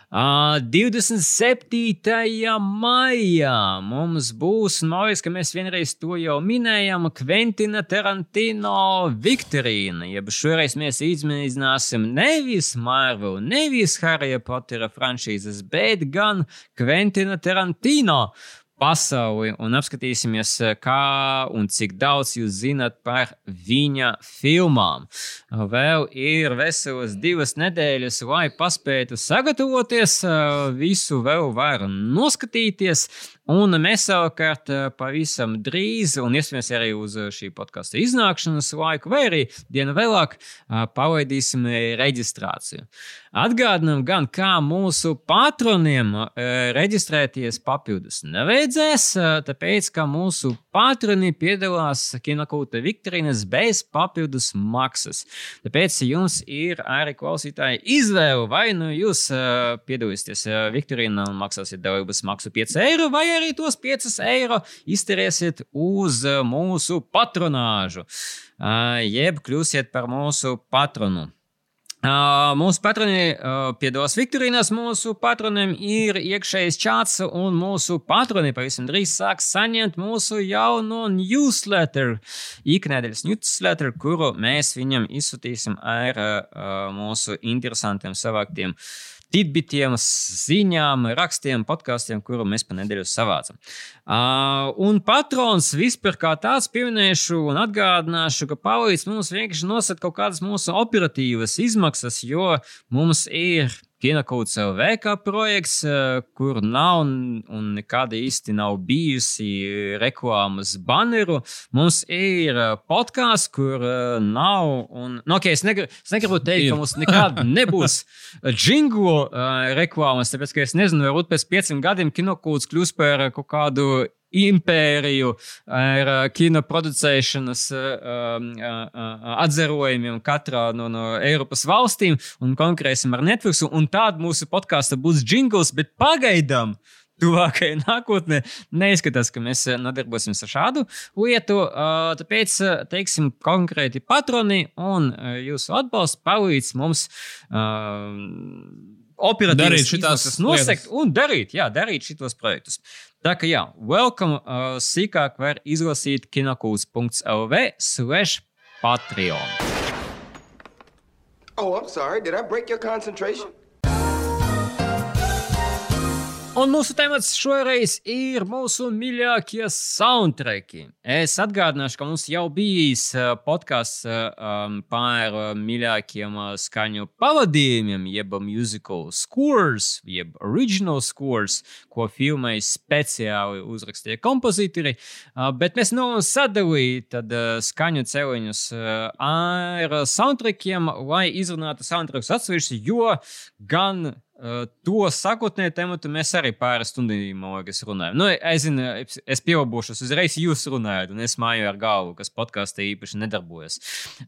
Uh, 27. maijā mums būs, liekas, ka mēs vienreiz to jau minējām, Kventina Tarantino Viktorīna. Jeb šoreiz mēs izmēģināsim nevis Marvel, nevis Harry Pottera franšīzes, bet gan Kventina Tarantino pasauli un apskatīsimies, eh, kā un cik daudz jūs zinat par viņa filmām. Vēl ir veselas divas nedēļas, lai paspētu sagatavoties, eh, visu vēl var noskatīties. Un mēs savukārt eh, pavisam drīz, un iespējams arī uz šī podkāstu iznākšanas laiku, vai arī dienu vēlāk, palaidīsim reģistrāciju. Atgādinām gan, kā mūsu patroniem reģistrēties papildus nevajadzēs, tāpēc, ka mūsu patroni piedalās kinokūta Viktorīnas bez papildus maksas. Tāpēc jums ir arī klausītāji izvēle, vai nu jūs piedalīsieties Viktorīnā un maksāsiet dalības maksu 5 eiro, vai arī tos 5 eiro izterēsiet uz mūsu patronāžu, jeb kļūsiet par mūsu patronu. Uh, mūsu patroni uh, piedalās Viktorīnās. Mūsu patroniem ir iekšējais čats, un mūsu patroni pavisam drīz sāks saņemt mūsu jauno newsletter, iknedēļas newsletter, kuru mēs viņam izsūtīsim ar uh, mūsu interesantiem savāktiem uh, tidbitiem, ziņām, rakstiem, podkāstiem, kuru mēs pa nedēļu savācam. Uh, un patrons vispār kā tāds pieminēšu un atgādināšu, ka palīdz mums vienkārši nosakt kaut kādas mūsu operatīvas izmaksas, jo mums ir Kinokauts LV kā projekts, eh, kur nav un nekad īsti nav bijusi reklāmas baneru. Mums ir eh, podkāsts, kur eh, nav. Un, nu, okay, es, negribu, es negribu teikt, ka mums nekad nebūs jinglu reklāmas, tāpēc ka es nezinu, varbūt pēc pieciem gadiem kinokauts kļūs par kaut kādu impēriju ar kino producēšanas atzarojumiem katrā no, no Eiropas valstīm un konkurēsim ar Netflix. Un tāda mūsu podkāsta būs jingls, bet pagaidām. Tuvākajā nākotnē neizskatās, ka mēs nodarbosimies ar šādu lietu. Tāpēc, teiksim, konkrēti patroni un jūsu atbalsts palīdz mums operatīvi nosegt un darīt, jā, darīt šitos projektus. Tā kā jā, welcome uh, sīkāk var izlasīt kinokūs.lv slash Patreon. Oh, I'm sorry. Did I break your concentration? Un mūsu temats šoreiz ir mūsu mīļākie soundtracki. Es atgādināšu, ka mums jau bijis uh, podkāsts uh, um, par uh, mīļākiem skaņu pavadījumiem, jeb musical scores, jeb original scores, ko filmai speciāli uzrakstīja kompozitori. Bet mēs no sadalījām skaņu celiņus ar soundtrackiem, lai izrunātu soundtracks atsevišķi, jo gan Uh, to sakotnēju tematu mēs arī pāris stundām runājam. Nu, es, zinu, es pieaugušu uzreiz, jūs runājat, un es māju ar galvu, kas podkāstā īpaši nedarbojas.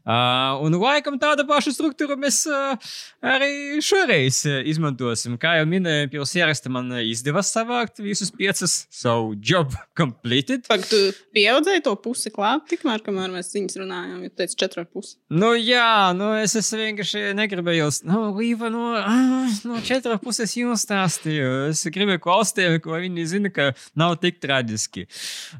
Uh, un laikam tāda paša struktūra mēs uh, arī šoreiz izmantosim. Kā jau minēju, pirms ieraksta man izdevās savākt visus piecus savu job completed. Pak, tu pieaudzēji to pusi klāt, tikmēr, kamēr mēs viņus runājām, jo teici četru pusi. Nu jā, nu es, es vienkārši negribēju, nu, Līva, no, no četru četrās pusēs jums stāstīju. Es gribēju klausīties, ko viņi zina, ka nav tik traģiski.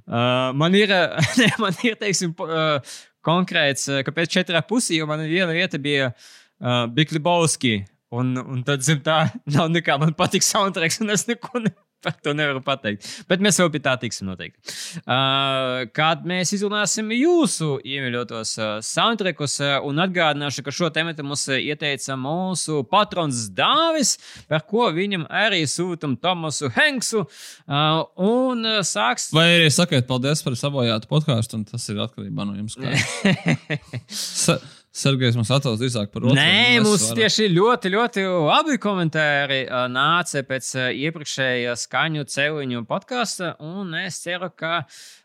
Uh, man ir, ne, man ir teiksim, uh, konkrēts, kāpēc četrā pusē, jo man viena vieta bija uh, Biklibovski. Un, un tad, zin, tā nav nekā. Man patīk soundtracks, un es neko ne, Par to nevaru pateikt. Bet mēs vēl pie tā tiksim noteikti. Uh, kad mēs izrunāsim jūsu iemīļotos uh, soundtrackus, uh, un atgādināšu, ka šo tematu mums ieteica mūsu patrons Dāvis, par ko viņam arī sūtam Tomasu Henksu. Uh, un uh, sāks. Vai arī sakiet paldies par sabojātu podkāstu, un tas ir atkarībā no jums. Sergejs mums atsauc drīzāk par otru. Nē, mums varam- tieši ļoti, ļoti labi komentāri ā, nāca pēc ā, iepriekšējā skaņu celiņu podkāsta, un es ceru, ka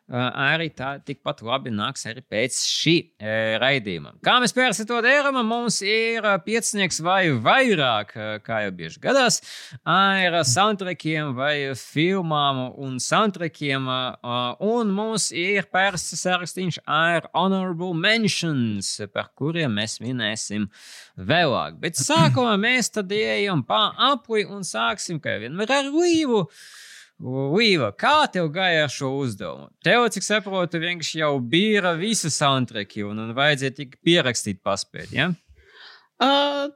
arī tā tikpat labi nāks arī pēc šī raidījuma. Kā mēs pērsim to darām, mums ir piecinieks vai vairāk, kā jau bieži gadās, ar soundtrackiem vai filmām un soundtrackiem, un mums ir pērsts sarakstīns ar honorable mentions, par kuriem mēs minēsim vēlāk. Bet sākumā mēs tad ejam pa apli un sāksim, kā jau vienmēr ar Līvu. Līva, kā tev gāja ar šo uzdevumu? Tev, cik saprotu, vienkārši jau bija visi soundtracki un, un vajadzēja tikai pierakstīt, paspēt. Ja? Uh,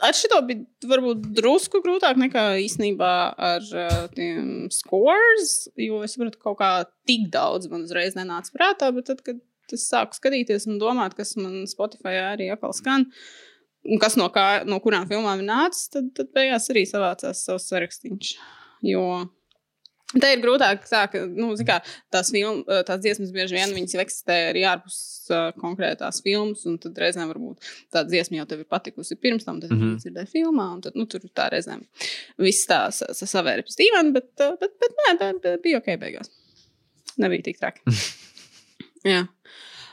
ar šito bija varbūt drusku grūtāk nekā īstenībā ar uh, tiem scores, jo es saprotu, ka kaut kā tik daudz man uzreiz nenāca prātā, bet tad, kad es sāku skatīties un domāt, kas man Spotify arī atkal skan, un kas no, kā, no kurām filmām ir nācis, tad, tad beigās arī savācās savs sarakstīns. Jo Tā ir grūtāk, tā, ka nu, kā, tās, film, tās dziesmas bieži vien eksistē arī ārpus uh, konkrētās filmas. Un tad reizēm varbūt tā dziesma jau tev ir patikusi pirms tam, tad mm. -hmm. dzirdēji filmā. Un tad nu, tur tā reizēm viss tā sa- sa- savēra pēc dīvaini, bet, uh, bet, bet nē, tā, tā bija ok beigās. Nebija tik traki. jā.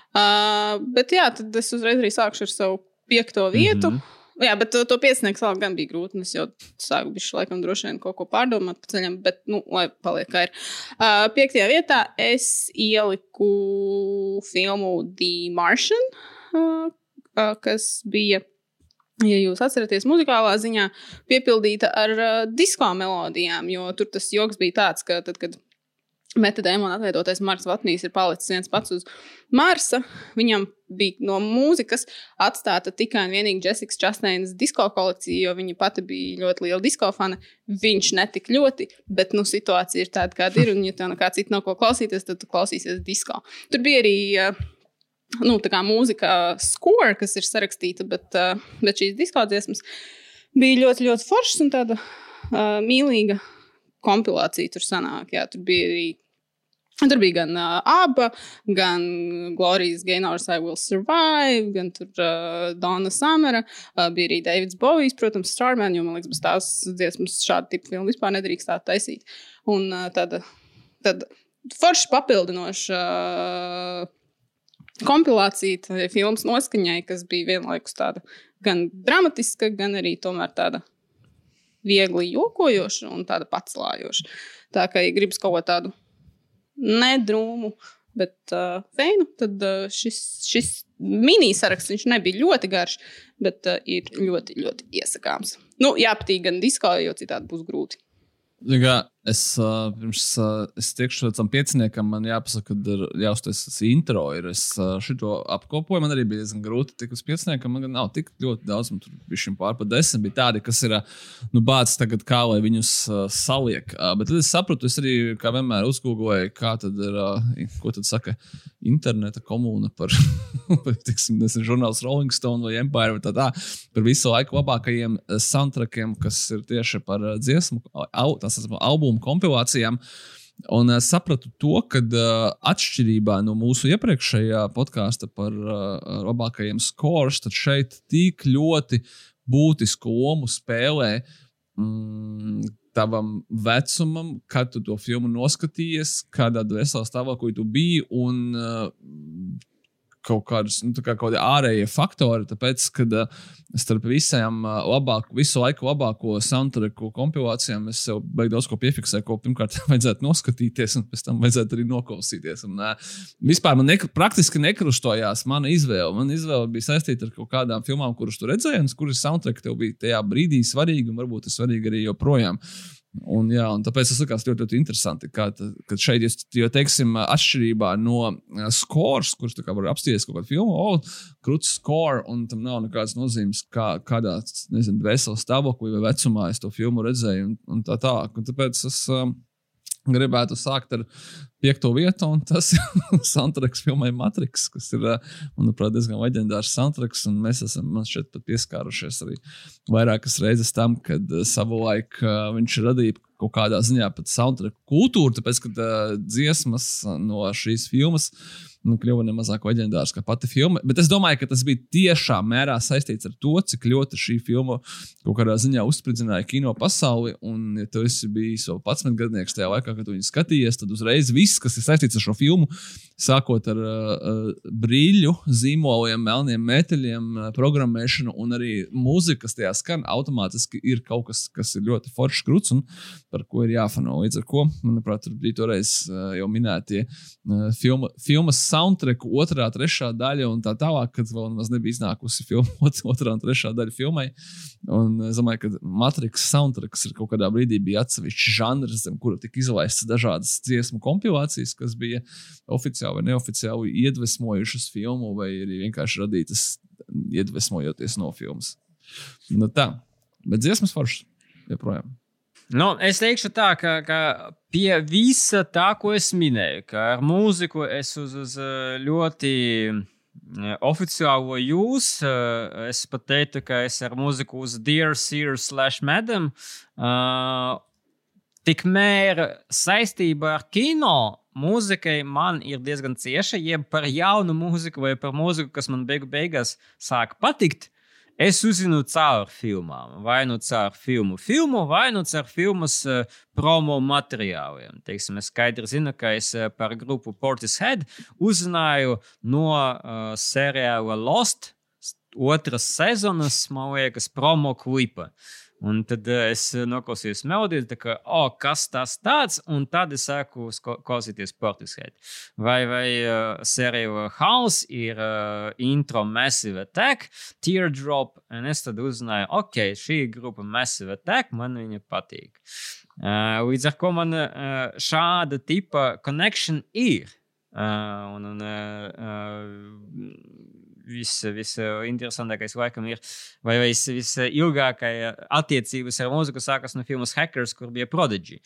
Uh, bet jā, tad es uzreiz arī sākšu ar savu piekto vietu. Mm. -hmm. Jā, bet to, to piecinieku vēl gan bija grūti. Es jau sāku bišķi laikam droši vien kaut ko pārdomāt pa ceļam, bet, nu, lai paliek kā ir. Uh, piektajā vietā es ieliku filmu The Martian, uh, uh, kas bija, ja jūs atceraties, muzikālā ziņā piepildīta ar uh, disko melodijām, jo tur tas joks bija tāds, ka tad, kad metadēmona atveidotais Marks Vatnīs ir palicis viens pats uz Marsa. Viņam bija no mūzikas atstāta tikai un vienīgi Jessikas Chasteinas disko kolekcija, jo viņa pati bija ļoti liela disko fana. Viņš netik ļoti, bet nu, situācija ir tāda, kāda ir. Un, ja tev nekā cita nav ko klausīties, tad tu klausīsies disko. Tur bija arī. Uh, Nu, tā kā mūzika score, kas ir sarakstīta, bet, uh, bet šīs disko dziesmas bija ļoti, ļoti foršas un tāda uh, mīlīga kompilācija tur sanāk. Jā, tur bija arī. Tur bija gan uh, Abba, gan Glorijas Gainors, I Will Survive, gan tur uh, Donna Samara. Uh, bija arī Davids Bovijs, protams, Starman, jo man liekas, bez tās dziesmas šādu tipu filmu vispār nedrīkst tā taisīt. Un uh, tāda, tāda forši papildinoša uh, kompilācija filmas noskaņai, kas bija vienlaikus tāda gan dramatiska, gan arī tomēr tāda viegli jokojoša un tāda pacēlājoša. Tā kā, ja gribas kaut ko tādu nedrūmu, bet uh, feinu, tad uh, šis, šis mini-saraksts nebija ļoti garš, bet uh, ir ļoti, ļoti iesakāms. Nu, jāpatīk gan diskā, jo citādi būs grūti. Kā, Es, uh, pirms uh, es tiekšu tam pieciniekam, man jāpasaka, ka ir jāuztais tas intro. Ir. Es uh, šito apkopoju, man arī bija diezgan grūti tikt uz pieciniekam. Man nav tik ļoti daudz, man tur bija šim pār pa desmit. Bija tādi, kas ir, uh, nu, bācis tagad, kā lai viņus uh, saliek. Uh, bet tad es sapratu, es arī, kā vienmēr, uzgūgoju, kā tad ir, uh, ko tad saka interneta komūna par, tiksim, nezinu, žurnāls Rolling Stone vai Empire vai tā tā, par visu laiku labākajiem uh, soundtrackiem, kas ir tieši par uh, dziesmu, au, tās esmu albumu kompilācijām. Un es sapratu to, ka uh, atšķirībā no mūsu iepriekšējā podkāsta par uh, labākajiem scores, tad šeit tik ļoti būtisku lomu spēlē mm, tavam vecumam, kad tu to filmu noskatījies, kādā veselā stāvoklī tu biji. Un, uh, kaut kādas nu, kā kaut ārējie faktori, tāpēc, ka uh, starp visām uh, labāk, visu laiku labāko soundtracku kompilācijām es sev beigās daudz ko piefiksēju, ko pirmkārt vajadzētu noskatīties, un pēc tam vajadzētu arī noklausīties. Un, uh, vispār man nek praktiski nekrustojās mana izvēle. Man izvēle bija saistīta ar kaut kādām filmām, kuras tu redzēji, un kuras soundtrack tev bija tajā brīdī svarīgi, un varbūt tas svarīgi arī joprojām. Un, jā, un tāpēc tas likās ļoti, ļoti interesanti. Kā, kad šeit, jo, teiksim, atšķirībā no scores, kurš var apspriest kaut kādu filmu, oh, krūtis score, un tam nav nekādas nozīmes, kā, kādā, nezinu, veselā stāvoklī vai vecumā es to filmu redzēju, un, un tā tālāk. Un tāpēc es um, gribētu sākt ar piekto vietu, un tas ir soundtracks filmai Matrix, kas ir, manuprāt, diezgan leģendārs soundtracks. Mēs esam šeit pat pieskārušies arī vairākas reizes tam, kad savulaik viņš radīja kaut kādā ziņā pat soundtrack kultūru, tāpēc, ka dziesmas no šīs filmas nu, kļuva nemazāk leģendārs kā pati filma. Bet es domāju, ka tas bija tiešā mērā saistīts ar to, cik ļoti šī filma kaut kādā ziņā uzspridzināja kino pasauli. Un, ja tu esi bijis vēl 11 gadnieks tajā laikā, kad viņi skatījies, tad uzreiz viss, kas ir saistīts ar šo filmu, sākot ar uh, brīļu, zīmoliem, melniem metāļiem, uh, programmēšanu un arī mūziku, kas tajā skan, automātiski ir kaut kas, kas ir ļoti foršs krūts un par ko ir jāfano. Līdz ar to, manuprāt, tur bija toreiz uh, jau minētie uh, filma, filmas soundtrack, otrā, trešā daļa un tā tālāk, kad vēl nemaz nebija iznākusi filma, otrā un trešā daļa filmai. Un es domāju, ka Matrix soundtracks ir kaut kādā brīdī bija atsevišķs žanrs, zem kura tika izlaistas dažādas dziesmu kompilācijas, kas bija oficiāli vai neoficiāli iedvesmojušas filmu, vai arī vienkārši radītas iedvesmojoties no filmas. Nu tā, bet dziesmas foršas joprojām. Nu, es teikšu tā, ka, ka pie visa tā, ko es minēju, ka ar mūziku es uz, uz ļoti oficiālo jūs, es pat teiktu, ka es ar mūziku uz Dear Sir slash Madam, uh, tikmēr saistība ar kino mūzikai man ir diezgan cieša, jeb par jaunu mūziku vai par mūziku, kas man beigu beigās sāk patikt. Es uzzinu caur filmām, vai nu caur filmu, filmu, vai nu caur filmas uh, promo materiāliem. Teiksim, es skaidri zinu, ka es uh, par grupu Portishead uzzināju no uh, seriāla Lost otras sezonas, man liekas, promo klipa. Uh, Un tad uh, es noklausījos melodiju, tā kā, oh, kas tas tāds, un tad es sāku klausīties Portishead. Vai, vai uh, serija House ir uh, intro Massive Attack, Teardrop, un es tad uzzināju, ok, šī grupa Massive Attack, man viņa patīk. Uh, līdz ar to man uh, šāda tipa connection ir. Uh, un, un, uh, uh, visinteresantākais vis laikam ir, vai visilgākā vis attiecības ar mūziku sākas no filmas Hackers, kur bija Prodigy.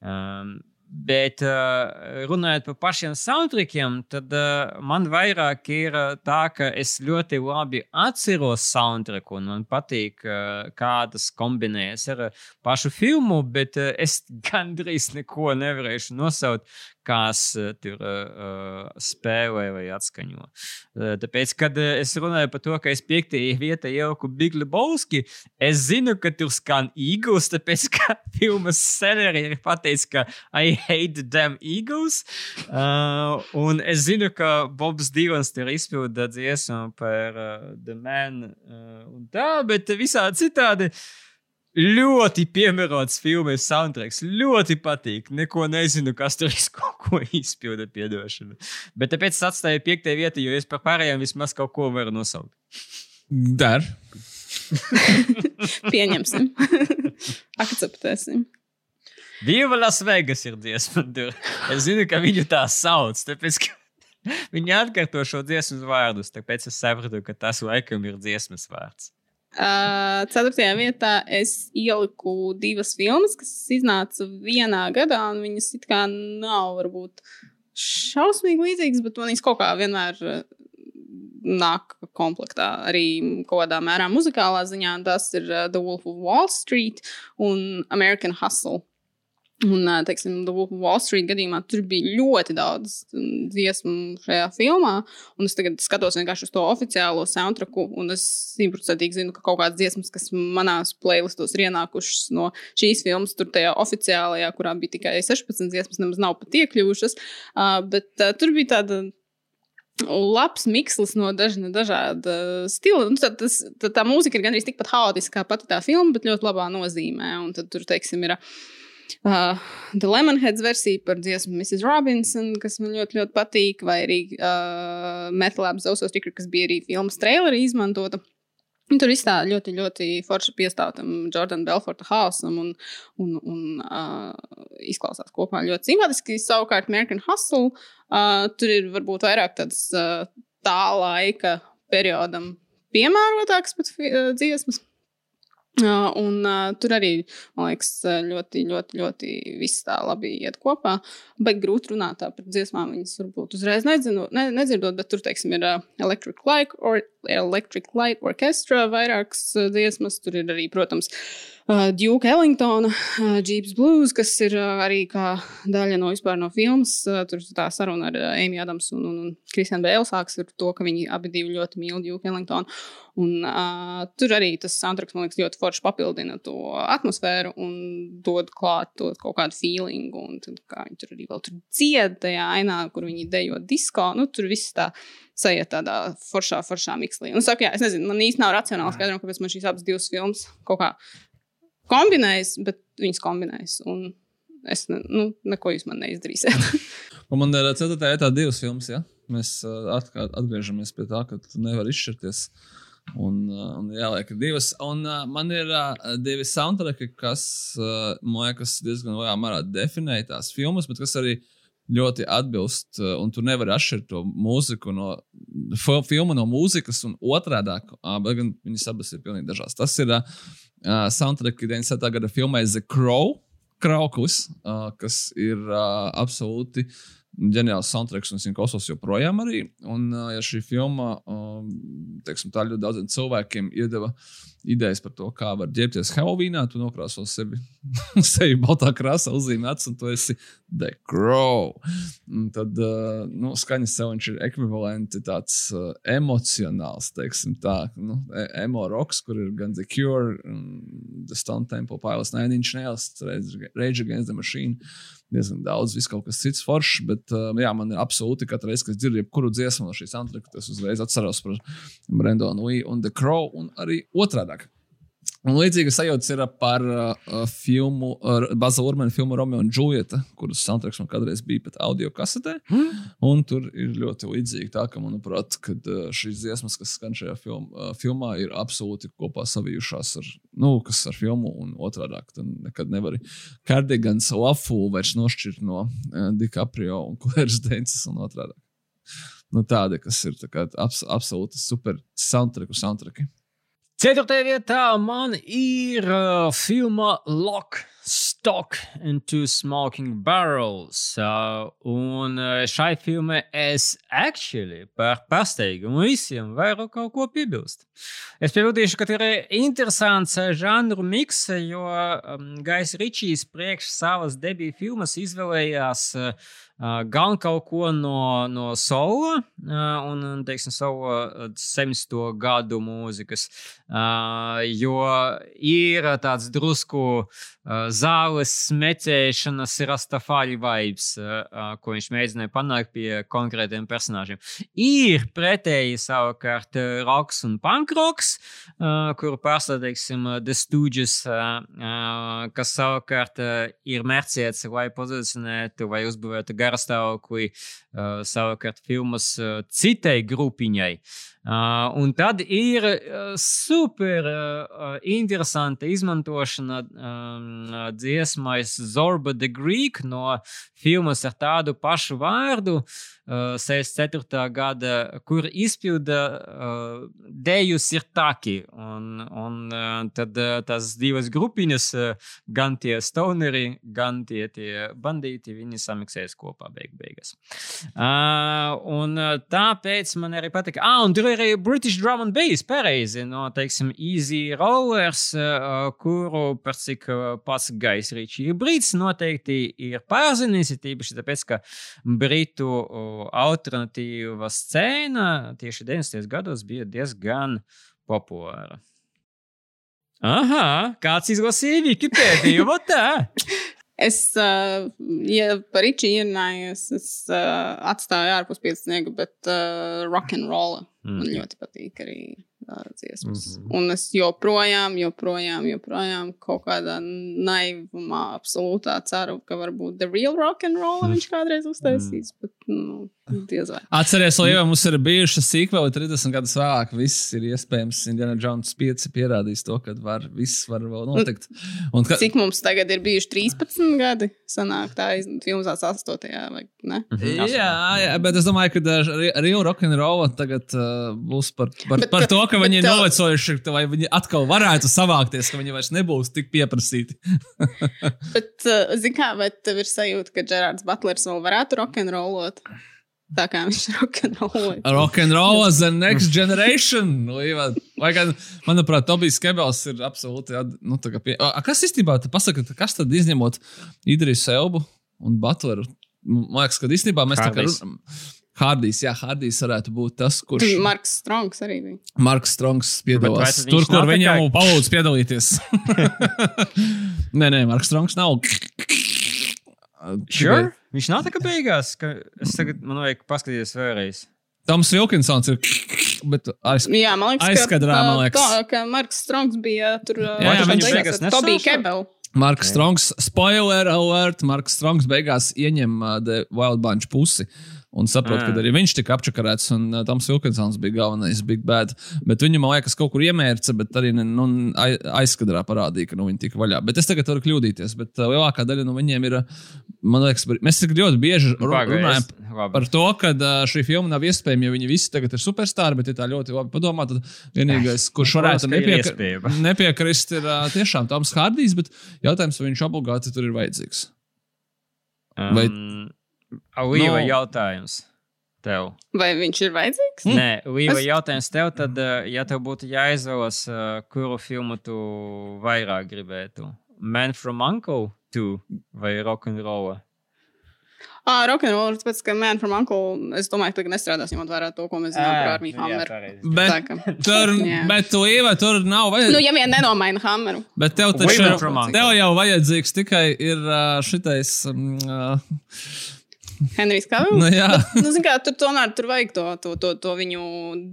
Um, Bet uh, runājot par pašiem soundtrackiem, tad uh, man vairāk ir uh, tā, ka es ļoti labi atceros soundtracku un man patīk, uh, kā tas kombinējas ar uh, pašu filmu, bet uh, es gandrīz neko nevarēšu nosaukt, kas uh, tur uh, spēlē vai atskaņo. Uh, tāpēc, kad es runāju par to, ka es piektajā vietā ieliku Big Lebowski, es zinu, ka tur skan Eagles, tāpēc, ka filmas scenārija ir pateicis, ka I hate them Eagles. Uh, un es zinu, ka Bobs Divans tur izpilda dziesmu par uh, The Man uh, un tā, bet visādi citādi. Uh, Ļoti piemērots filmas soundtracks. Ļoti patīk. Neko nezinu, kas tur ir kaut ko izpilda, piedošana. Bet tāpēc es atstāju piektajā vietā, jo es par pārējiem vismaz kaut ko varu nosaukt. Dar. Pieņemsim. Akceptēsim. Viva Las Vegas ir dziesma. Tur. Es zinu, ka viņu tā sauc. Tāpēc, viņi atkārto šo dziesmu vārdus. Tāpēc es sapratu, ka tas laikam ir dziesmas vārds. Uh, ceturtajā vietā es ieliku divas filmas, kas iznāca vienā gadā, un viņas it kā nav varbūt šausmīgi līdzīgas, bet man viņas kaut kā vienmēr nāk komplektā. Arī kaut kādā mērā muzikālā ziņā tas ir The Wolf of Wall Street un American Hustle. Un, teiksim, Wall Street gadījumā tur bija ļoti daudz dziesmu šajā filmā. Un es tagad skatos vienkārši uz to oficiālo soundtracku. Un es simtprocentīgi zinu, ka kaut kādas dziesmas, kas manās playlistos ir ienākušas no šīs filmas, tur tajā oficiālajā, kurā bija tikai 16 dziesmas, nemaz nav pat iekļuvušas. Uh, bet uh, tur bija tāda labs mikslis no dažna, dažāda stila. Nu, tā, tas, tā, tā mūzika ir gandrīz tikpat haotiska kā pati tā filma, bet ļoti labā nozīmē. Un tad tur, teiksim, ir. Uh, The Lemonheads versija par dziesmu Mrs. Robinson, kas man ļoti, ļoti patīk, vai arī uh, Metal Labs Zoso Sticker, kas bija arī filmas trailerī izmantota. Tur viss tā ļoti, ļoti forši piestāv tam Jordana Belforta hausam un, un, un uh, izklausās kopā ļoti simpātiski. Savukārt, American Hustle uh, tur ir varbūt vairāk tāds uh, tā laika periodam piemērotāks pat uh, dziesmas. Uh, un uh, tur arī, man liekas, ļoti, ļoti, ļoti viss tā labi iet kopā. Bet grūti runāt par dziesmām. Viņas varbūt uzreiz nedzinu, ne, nedzirdot, bet tur, teiksim, ir uh, Electric Light, or, Electric Light Orchestra, vairākas uh, dziesmas. Tur ir arī, protams, uh, Duke Ellingtona, uh, Jeeps Blues, kas ir arī kā daļa no vispār no filmas. Tur tā saruna ar Amy Adams un, un, un Kristianu Bēlu sāks ar to, ka viņi abi divi ļoti mīl Duke Ellingtonu. Un, uh, tur arī tas soundtracks, man liekas, ļoti forši papildina to atmosfēru un dod klāt to kaut kādu feelingu. Un tad, kā viņi tur arī vēl tur dzied tajā ainā, kur viņi dejo disko, nu, tur viss tā sajiet tādā foršā, foršā mikslī. Un saka, jā, es nezinu, man īsti nav racionāli skaidrojumi, kāpēc man šīs abas divas filmas kaut kā kombinējas, bet viņas kombinējas. Un es, ne, nu, neko jūs man neizdarīsiet. Man ir ceturtajā etapā divas filmas. Ja? Mēs uh, atgriežamies pie tā, ka tu nevari izšķirties. Un, uh, un jāliek divas. Un uh, man ir uh, divi soundtracki, kas uh, man liekas diezgan lielā mērā definē tās filmas, bet kas arī ļoti atbilst. Uh, un tu nevari atšķirt to mūziku no fi- filmu no mūzikas, un otrādi uh, gan viņas abas ir pilnīgi dažādas. Tas ir uh, uh, soundtracki 97. gada filmai The Crow. Krauklis, uh, kas ir uh, absolūti ģeniāls soundtracks, un klausos joprojām arī. Un, ja šī filma, teiksim, ļoti daudziem cilvēkiem iedeva idejas par to, kā var ģērbties Halloweenā, tu nokrāso sevi, sevi baltā krāsā, uzzīmē acis, un tu esi The Crow. Un tad, nu, skaņas sev ir ekvivalenti tāds emocionāls, teiksim tā, nu, e- emo roks, kur ir gan The Cure, The Stone Temple Pilots, Nine Inch Nails, Rage Against the Machine diezgan daudz, viss kaut kas cits foršs. Bet, uh, jā, man ir absolūti katru reizi, kad es dzirdu jebkuru dziesmu no šīs antraka, tas uzreiz atceros par Brendonu Lee un The Crow un arī otrādi. Un līdzīga sajūta ir par uh, filmu, uh, Baza Urmana filmu Romeo un Julieta, kuras soundtracks man kādreiz bija pat audio kasetē. Un tur ir ļoti līdzīgi tā, ka, manuprāt, kad, uh, šīs dziesmas, kas skan šajā film, uh, filmā, ir absolūti kopā savijušās ar, nu, kas ar filmu un otrādi. Tad nekad nevari Cardigans Lafu vairs nošķirt no uh, DiCaprio un Claire's Dances un otrādi. Nu, tādi, kas ir tā kā, abs, absolūti super soundtracku soundtracki. Ceturtajā vietā man ir uh, filma Lock, Stock and Two Smoking Barrels. Uh, un uh, šai filmai es actually par pārsteigumu visiem varu kaut ko piebilst. Es piebildīšu, ka ir interesants uh, žanru miks, jo um, Gais Ričijs priekš savas debiju filmas izvēlējās uh, gan kaut ko no, no solo, uh, un, teiksim, savu uh, 70. gadu mūzikas. Uh, jo ir tāds drusku uh, zāles smēķēšanas, rastafāri vibes, uh, ko viņš mēģināja panākt pie konkrētiem personāžiem. Ir pretēji savukārt uh, roks un punkroks, uh, kuru uh, The Stooges, uh, kas savukārt uh, ir mērķēts, lai pozicionētu vai uzbūvētu garastāvokli uh, savukārt filmas uh, citai grupiņai. Uh, un tad ir uh, super uh, interesanta izmantošana um, dziesmais Zorba the Greek no filmas ar tādu pašu vārdu. Uh, 64. gada, kur izpilda uh, dejus ir taki. Un, un uh, tad uh, tās divas grupiņas, uh, gan tie stoneri, gan tie, tie bandīti, viņi samiksēs kopā beig beigās. Uh, un uh, tāpēc man arī patika. Ah, un tur ir arī British Drum and Bass, pareizi, no, teiksim, Easy Rollers, uh, kuru, par cik uh, pats Gais Rīčī ir brīts, noteikti ir pārzinījis, ir tīpaši tāpēc, ka Britu uh, alternatīva scēna tieši 90. gados bija diezgan populāra. Aha, kāds izlasīja Wikipēdiju! Es, uh, ja par Ričiju ierunājos, es uh, atstāju ārpus piecinieka, bet uh, rock and roll man Mhm. ļoti patīk arī uh, dziesmas. Mhm. Un es joprojām, joprojām, joprojām kaut kādā naivumā absolūtā ceru, ka varbūt The Real Rock and Roll Mhm. viņš kādreiz uztaisīs, bet nu. Atcerieties, Līva, mums ir bijušas sīkveli 30 gadus vēlāk. Viss ir iespējams. Indiana Jones 5 pierādījis to, ka var, viss var vēl notikt. Un, ka, Cik mums tagad ir bijuši 13 gadi? Sanāk, tā ir filmās 8. vai ne? Jā, jā, bet es domāju, ka uh, Real Rock and Roll tagad uh, būs par, par, Bet par to, ka ka viņi ir Bet, uh, novecojuši, vai viņi atkal varētu savākties, ka viņi vairs nebūs tik pieprasīti. Bet, uh, zini, kā, vai tev ir sajūta, ka Gerards Butlers vēl varētu rokenrolot? Tā kā viņš rokenroloja. Rock and roll as the next generation. Vai gan, manuprāt, Tobijs Kebels ir absolūti. Nu, tā kā pie... A, kas īstenībā, te pasaka, kas tad izņemot Idrisu Elbu un Butleru? Man liekas, ka īstenībā mēs tā kā. Hardijs. Hardijs, jā, Hardijs varētu būt tas, kurš. Marks Strongs arī bija. Marks Strongs piedalās tur, kur viņam kā- palūdz piedalīties. nē, nē, Marks Strongs nav. Sure? Viņš nav tā kā beigās. Ka es tagad, man vajag paskatīties vēlreiz. Toms Vilkinsons ir. Bet aiz... Jā, man liekas, Aizkadrā, ka, man liekas. Tā, ka Marks Strongs bija tur. uh, Jā, jā, pašā viņš beigās nesauca? Kebelu. Marks Strongs, spoiler alert, Marks Strongs beigās ieņem uh, The Wild Bunch pusi. Un saprot, Ah. ka arī viņš tika apčakarēts, un uh, Toms Vilkinsons bija galvenais Big Bad. Bet viņu, man liekas, kaut kur iemērca, bet arī nu, ai- aizkadrā parādīja, ka nu, viņi tika vaļā. Bet es tagad varu kļūdīties. Bet uh, lielākā daļa no viņiem ir, man liekas, mēs tik ļoti bieži ru- runājam par to, ka uh, šī filma nav iespējama, jo viņi visi tagad ir superstarri, bet, ja tā ļoti labi padomā, tad vienīgais, kurš varētu ir iespējama. nepiekrist, ir uh, tiešām Toms Hārdijs, bet jautājums, vai viņš obligāti tur ir vajadzīgs. vai- Um, Līva Nu- jautājums tev. Vai viņš ir vajadzīgs? Nē, Līva Es- jautājums tev, tad, uh, ja tev būtu jāizvēlas, uh, kuru filmu tu vairāk gribētu? Man from Uncle 2 vai Rock'n'Roll? Ah, rokenrols, tāpēc, ka Man from Uncle, es domāju, ka tagad nestrādās, ņemot vērā to, ko mēs zinām par Armiju Hammeru. Bet, tur, bet tu ievai tur nav vajadzīgs. Nu, ja vien nenomaina Hammeru. Bet tev taču Women ir, from Uncle. tev jau vajadzīgs tikai ir uh, šitais. Um, uh, Henrijs Kavils. nu, jā, Nu, zin, kā, tur tomēr tur vajag to, to, to, to viņu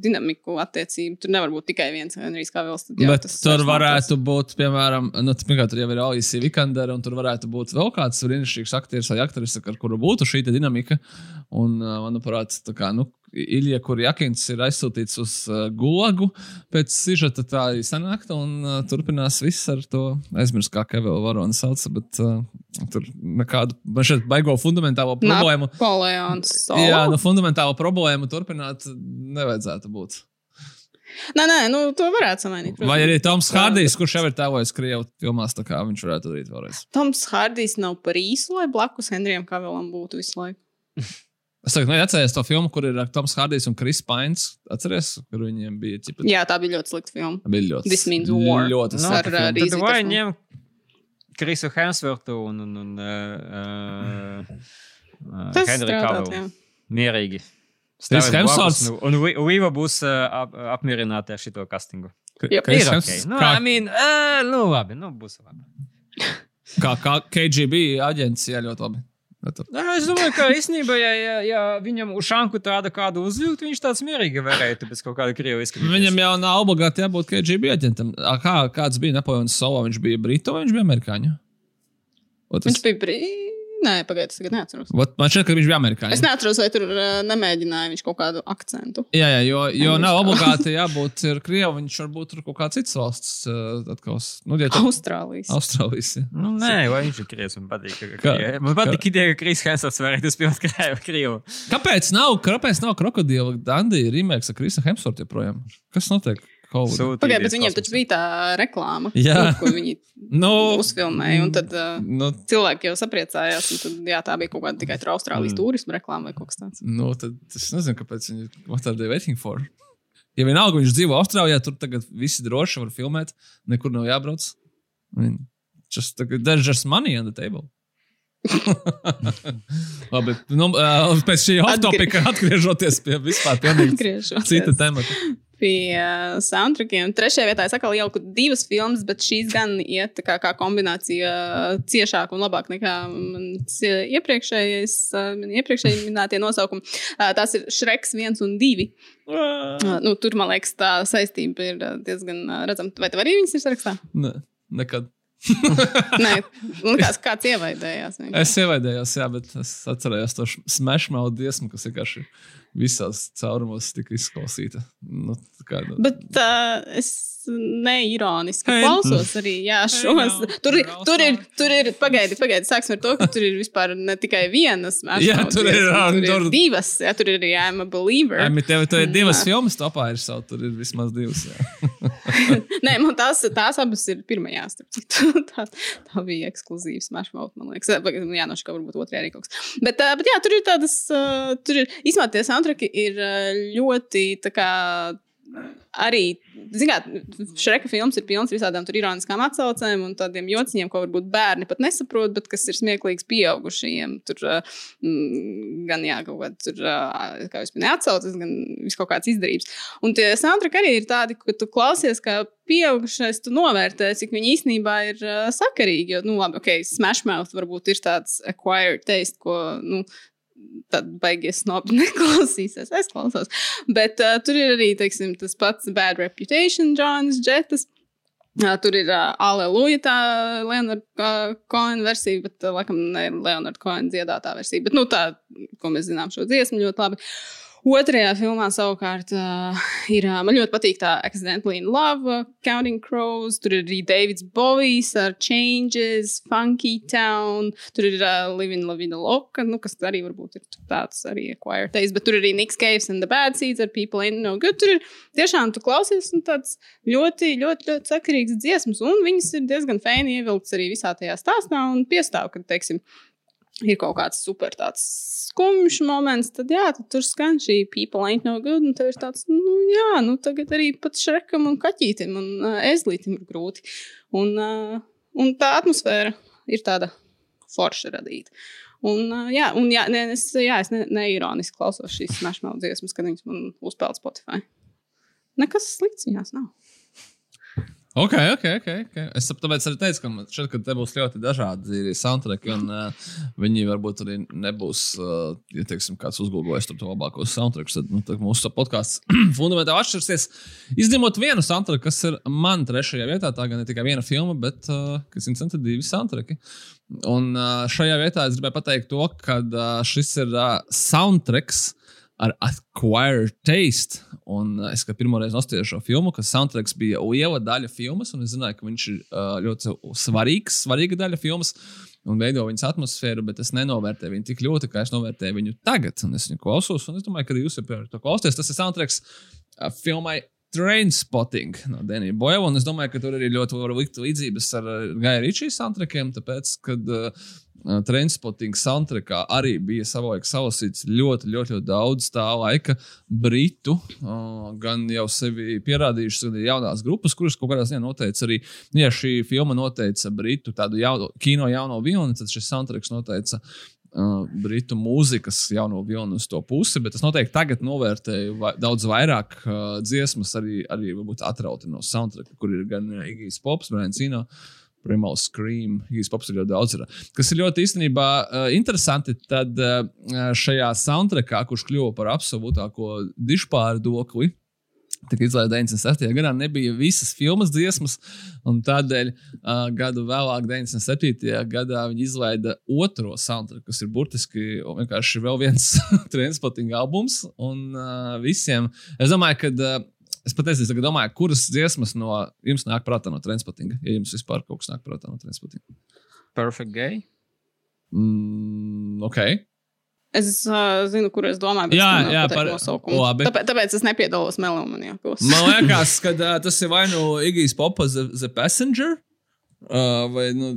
dinamiku, attiecību. Tur nevar būt tikai viens Henrijs Kavils. tad jā, bet tur varētu būt, piemēram, nu, pirmkārt, tur jau ir Alisa Vikandera, un tur varētu būt vēl kāds brīnišķīgs aktieris vai aktrise, ar kuru būtu šī dinamika. Un, manuprāt, tā kā, nu, Ilija Kurjakins ir aizsūtīts uz uh, Gulagu pēc sižeta tā arī sanākta, un uh, turpinās viss ar to aizmirst, kā Kevela Varona sauca, bet uh, tur nekādu, man šeit baigo fundamentālo problēmu. Napoleons. Jā, Solo. nu, fundamentāla problēma turpināt nevajadzētu būt. Nē, nē, nu, to varētu samainīt. Vai arī Toms Jā. Hārdijs, kurš jau ir tēlojis Krievu filmās, tā kā viņš varētu darīt vēlreiz. Toms Hārdijs nav par īsu, lai blakus Henrijam Kavilam būtu visu laiku. Es tagad neatceros to filmu, kur ir Toms Hārdijs un Kris Pains. Atceries, kur viņiem bija ķipa. Jā, tā bija ļoti slikta filma. Bija ļoti. This means war. Ļoti Nu, ar, slikta filma. uh, Tad Reese vai ņem Krisu Hemswortu un, un, un uh, uh, Tas Henry jā. Mierīgi. Hemsworths? nu, Un Līva būs uh, ap, apmierināta ar šo castingu. Jā, Ir ok. Nu, Kā, I mean, uh, nu, labi, nu, būs labi. kā, kā KGB aģents, jā, ļoti labi. Bet, Nē, Es domāju, ka īstenībā, ja, ja, ja viņam uz šanku tāda kādu uzvilkt, viņš tāds mierīgi varētu bez kaut kāda krievu izskatīt. Viņam jau nav obligāti jābūt KGB aģentam. Kā, kāds bija Napoleons Solo? Viņš bija Brito vai viņš bija Amerikāņu? Ot, Viņš bija brīvs. Nē, pagaidiet, es tagad neatceros. vat man šķiet, ka viņš bija Amerikāņu. Es neatceros, vai tur uh, nemēģināja viņš kaut kādu akcentu. Jā, jā, jo, jo nav obligāti jābūt ir Krievam. Viņš var būt tur kaut kāds cits valsts. uh, Atkal, nu, ja tā Austrālijas. Austrālijas. jā. Nu, nē, vai viņš ir krievs. Man patīk, ka, Kā- man patīk ideja, ka Kris Hemsworths varētu spēlēt krievu. Kāpēc nav, kāpēc nav krokodila Dandija remake ar Krisa Hemsworth joprojām? Kas notiek? Hollywood? Sūtīties Pagaidiet, bet viņiem taču bija tā reklāma, Jā. ko viņi Nu, uzfilmēja. Un tad uh, nu, cilvēki jau sapriecājās. un Tad, jā, tā bija kaut kāda tikai Austrālijas Mm. turisma reklāma vai kaut kas tāds. nu, tad es nezinu, kāpēc viņi what are they waiting for. Ja vienalga viņš dzīvo Austrālijā, tur tagad visi droši var filmēt, nekur nav jābrauc. I mean, just, there's just money on the table. Labi, nu, uh, pēc šī off-topika atgriežoties pie vispār pilnīgi cita temata. Pie uh, soundtrackiem. Trešajā vietā es atkal ieliku divas filmas, bet šīs gan iet kā, kā kombinācija uh, ciešāk un labāk nekā mans uh, iepriekšējais, uh, iepriekšēji minētie nosaukumi. Uh, tās ir Shreks 1 un 2. Uh, nu, tur, man liekas, tā saistība ir diezgan uh, redzama. Vai tev arī viņas ir sarakstā? Ne, nekad. Nē, man liekas, kāds ievaidējās. vienkārši. Es ievaidējos, jā, bet es atcerējos to smešmaudu dziesmu, kas vienkārši visās caurumos tika izklausīta. Nu, tā kā, nu, Bet uh, es neironiski Hey. klausos arī jā, šos. now, Tur, ir- tur ir, tur ir, pagaidi, pagaidi, sāksim ar to, ka tur ir vispār ne tikai viena smash Jā, tur ir, tur ir tur- divas. Jā, tur ir arī I'm a believer. Ai, bet tev, tev ir divas Jā. filmas topā, ir savu, tur ir vismaz divas. Jā. Nē, man tās, tās abas ir pirmajā. starp citu. tā, tā bija ekskluzīva smash mouth, man liekas. Jā, no šī varbūt otrajā arī kaut kas. Bet, bet jā, tur ir tādas, tur ir, īstenībā tie soundtracki ir ļoti tā kā. Arī, zināt, Šreka filmas ir pilns visādām tur ironiskām atsaucēm un tādiem jociņiem, ko varbūt bērni pat nesaprot, bet kas ir smieklīgs pieaugušajiem. Tur mm, gan jā, kaut kāda tur, uh, kā jūs minējāt, atsaucas, gan vis kaut kāds izdarības. Un tie soundtracki arī ir tādi, ka tu klausies, kā pieaugušais, tu novērtē, cik viņi īstenībā ir uh, sakarīgi. Jo, nu, labi, ok, Smash Mouth varbūt ir tāds acquired taste, ko, nu, tad baigies snobi neklausīsies. Es klausos. Bet uh, tur ir arī, teiksim, tas pats Bad Reputation, Jonas Jetas. Uh, tur ir uh, Aleluja, tā Leonarda uh, Cohen versija, bet, uh, laikam, ne Leonarda Cohen dziedātā versija. Bet, nu, tā, ko mēs zinām šo dziesmu ļoti labi. Otrajā filmā savukārt uh, ir. Uh, man ļoti patīk tā Accidentally in Love, uh, Counting Crows. Tur ir arī Davids Bovijs ar Changes, Funky Town. Tur ir uh, Living La Vida Loka, nu, kas arī varbūt ir tāds arī acquired taste. Bet tur ir arī Niks Caves and the Bad Seeds ar People Ain't No Good. Tur ir tiešām tu klausies un tāds ļoti, ļoti, ļoti sakarīgs dziesmas. Un viņas ir diezgan fēni ievilktas arī visā tajā stāstā un piestāv, ka, teiksim, ir kaut kāds super skumjš moments, tad jā, tad tur skan šī people ain't no good. Un tev ir tāds, nu jā, nu tagad arī pat šrekam un kaķītim un uh, ezlītim ir grūti. Un, uh, un tā atmosfēra ir tāda forša radīta. Un, uh, jā, un jā, ne, es, jā, es ne, neironiski klausos šīs smašmaudas dziesmas, kad viņas man uzpeld Spotify. Nekas slikts viņās nav. Ok, ok, ok. okay. Es tāpēc arī teicu, ka šeit ka te būs ļoti dažādi soundtracki, un uh, viņi varbūt arī nebūs, uh, ja teiksim, kāds uzgūlgojis tur to labākos soundtrackus. Tad, nu, mūsu podkāsts fundamentāli atšķirsies. Izņemot vienu soundtracku, kas ir man trešajā vietā, tā gan ne tikai viena filma, bet uh, kas ir centri divi soundtracki. Un uh, šajā vietā es gribēju pateikt to, ka uh, šis ir uh, soundtracks ar acquired taste. Un uh, es kā pirmo reizi nostājos šo filmu, ka soundtracks bija liela daļa filmas, un es zināju, ka viņš ir uh, ļoti svarīgs, svarīga daļa filmas. Un veido viņas atmosfēru, bet es nenovērtēju viņu tik ļoti, kā es novērtēju viņu tagad. Un es viņu klausos, un es domāju, ka jūs jau piemēram to klausāties. Tas ir soundtracks uh, filmai Trainspotting no Denija Boila. Un es domāju, ka tur arī ļoti var likt līdzības ar uh, Gaja Ričijas soundtrackiem, tāpēc, kad uh, uh, Trainspotting soundtrackā arī bija savulaik salasīts ļoti, ļoti, ļoti daudz tā laika britu, uh, gan jau sevi pierādījušas, gan jaunās grupas, kuras kaut kādā ziņā noteica arī, ja šī filma noteica britu tādu jauno, kino jauno vilni, tad šis soundtracks noteica uh, britu mūzikas jauno vilnu uz to pusi, bet es noteikti tagad novērtēju vai, daudz vairāk uh, dziesmas, arī, arī varbūt atrauti no soundtracka, kur ir gan uh, Igijas Pops, Brian Cino. Primal Scream, Igijas Pops ir ļoti daudz. Ir. Kas ir ļoti īstenībā uh, interesanti, tad uh, šajā soundtrackā, kurš kļuva par absolūtāko dišpārdokli, tika izlaista 96. gadā, nebija visas filmas dziesmas, un tādēļ uh, gadu vēlāk, 97. gadā, viņi izlaida otro soundtracku, kas ir burtiski vienkārši vēl viens transporting albums. Un uh, visiem, es domāju, ka. Uh, Es patiesībā domāju, kuras dziesmas no jums nāk prātā no transportinga, ja jums vispār kaut kas nāk prātā no transportinga. Perfect gay. Mm, ok. Es uh, zinu, kur es domāju, bet Jā, es jā, par- nosaukumu. labi. Tāpēc, tāpēc es nepiedalos melomanijākos. Man liekas, ka uh, tas ir vai nu Igijas Popa The, the Passenger. Uh, vai nu,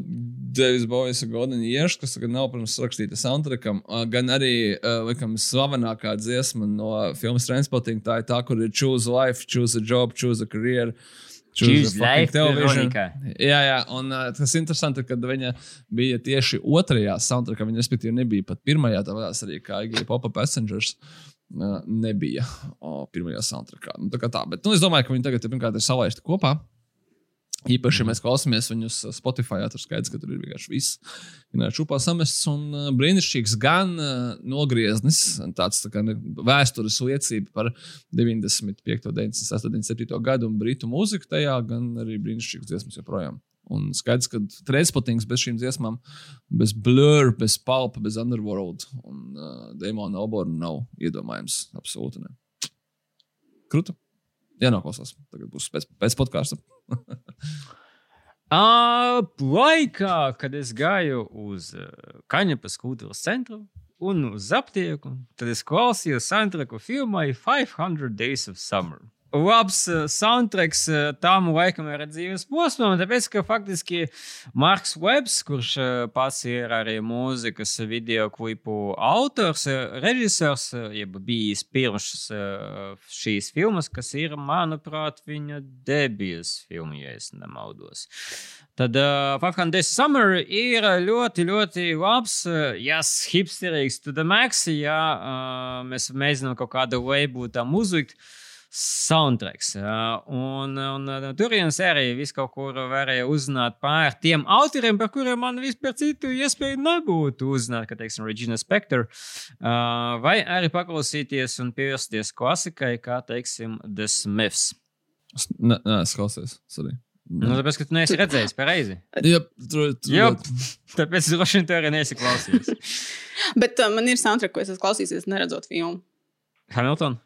Devis Bojas un Golden Years, kas tagad nav, protams, rakstīta soundtrackam, uh, gan arī uh, likam, slavenākā dziesma no filmas Transporting. Tā ir tā, kur ir choose life, choose a job, choose a career. Choose life. Veronika. Jā, jā, un uh, tas interesanti, ka viņa bija tieši otrajā soundtrackā. Viņa, respektīvi, nebija pat pirmajā, tāpēc arī kā Igija Popa Passengers. Uh, nebija o, pirmajā soundtrackā. Nu, tā kā tā, bet nu, es domāju, ka viņi tagad ir, pirmkārt, ir salaisti kopā. Īpaši, ja mēs klausāmies viņus Spotify, tur skaidrs, ka tur ir vienkārši viss. Viņa čūpā samests un uh, brīnišķīgs gan uh, nogrieznis, tāds tā kā vēstures liecība par 95, 96, 97 gadu un brītu mūziku tajā, gan arī brīnišķīgs dziesmas joprojām. Un skaidrs, ka transportings bez šīm dziesmām, bez Blur, bez Palpa, bez Underworld un uh, Demona Oborna nav iedomājams. Absolūti ne. Kruta. Jā, noklausās. Tagad būs pēc, pēc podkāsta. Uh, laikā, kad es gāju uz uh, Kaņepes kultūras centru un uz aptieku, tad es klausījos soundtracku filmai 500 Days of Summer. Labs uh, soundtracks uh, tam laikam ir dzīves posmam, tāpēc, ka faktiski Marks Webs, kurš uh, pats ir arī mūzikas video klipu autors, uh, režisors, uh, jeb bijis pirms uh, šīs filmas, kas ir, manuprāt, viņa debijas filma, ja es nemaldos. Tad uh, 500 Days Summer ir ļoti, ļoti labs, uh, yes, hipsterīgs to the max, ja uh, mēs mēģinām kaut kādu veidu tam uzlikt. Soundtracks. Un, un uh, turienes arī viss kaut kur varēja uzzināt par tiem autoriem, par kuriem man vispār citu iespēju nebūtu uzzināt, kā teiksim, Regina Spektor, uh, vai arī paklausīties un pievērsties klasikai, kā teiksim, The Smiths. Nē, es klausos. Sorry. Nu, tāpēc, ka tu neesi redzējis pareizi. Jā, tur Jā, tāpēc es droši vien to arī neesi klausījies. Bet uh, man ir soundtrack, ko es esmu klausījies, neredzot filmu. Hamilton.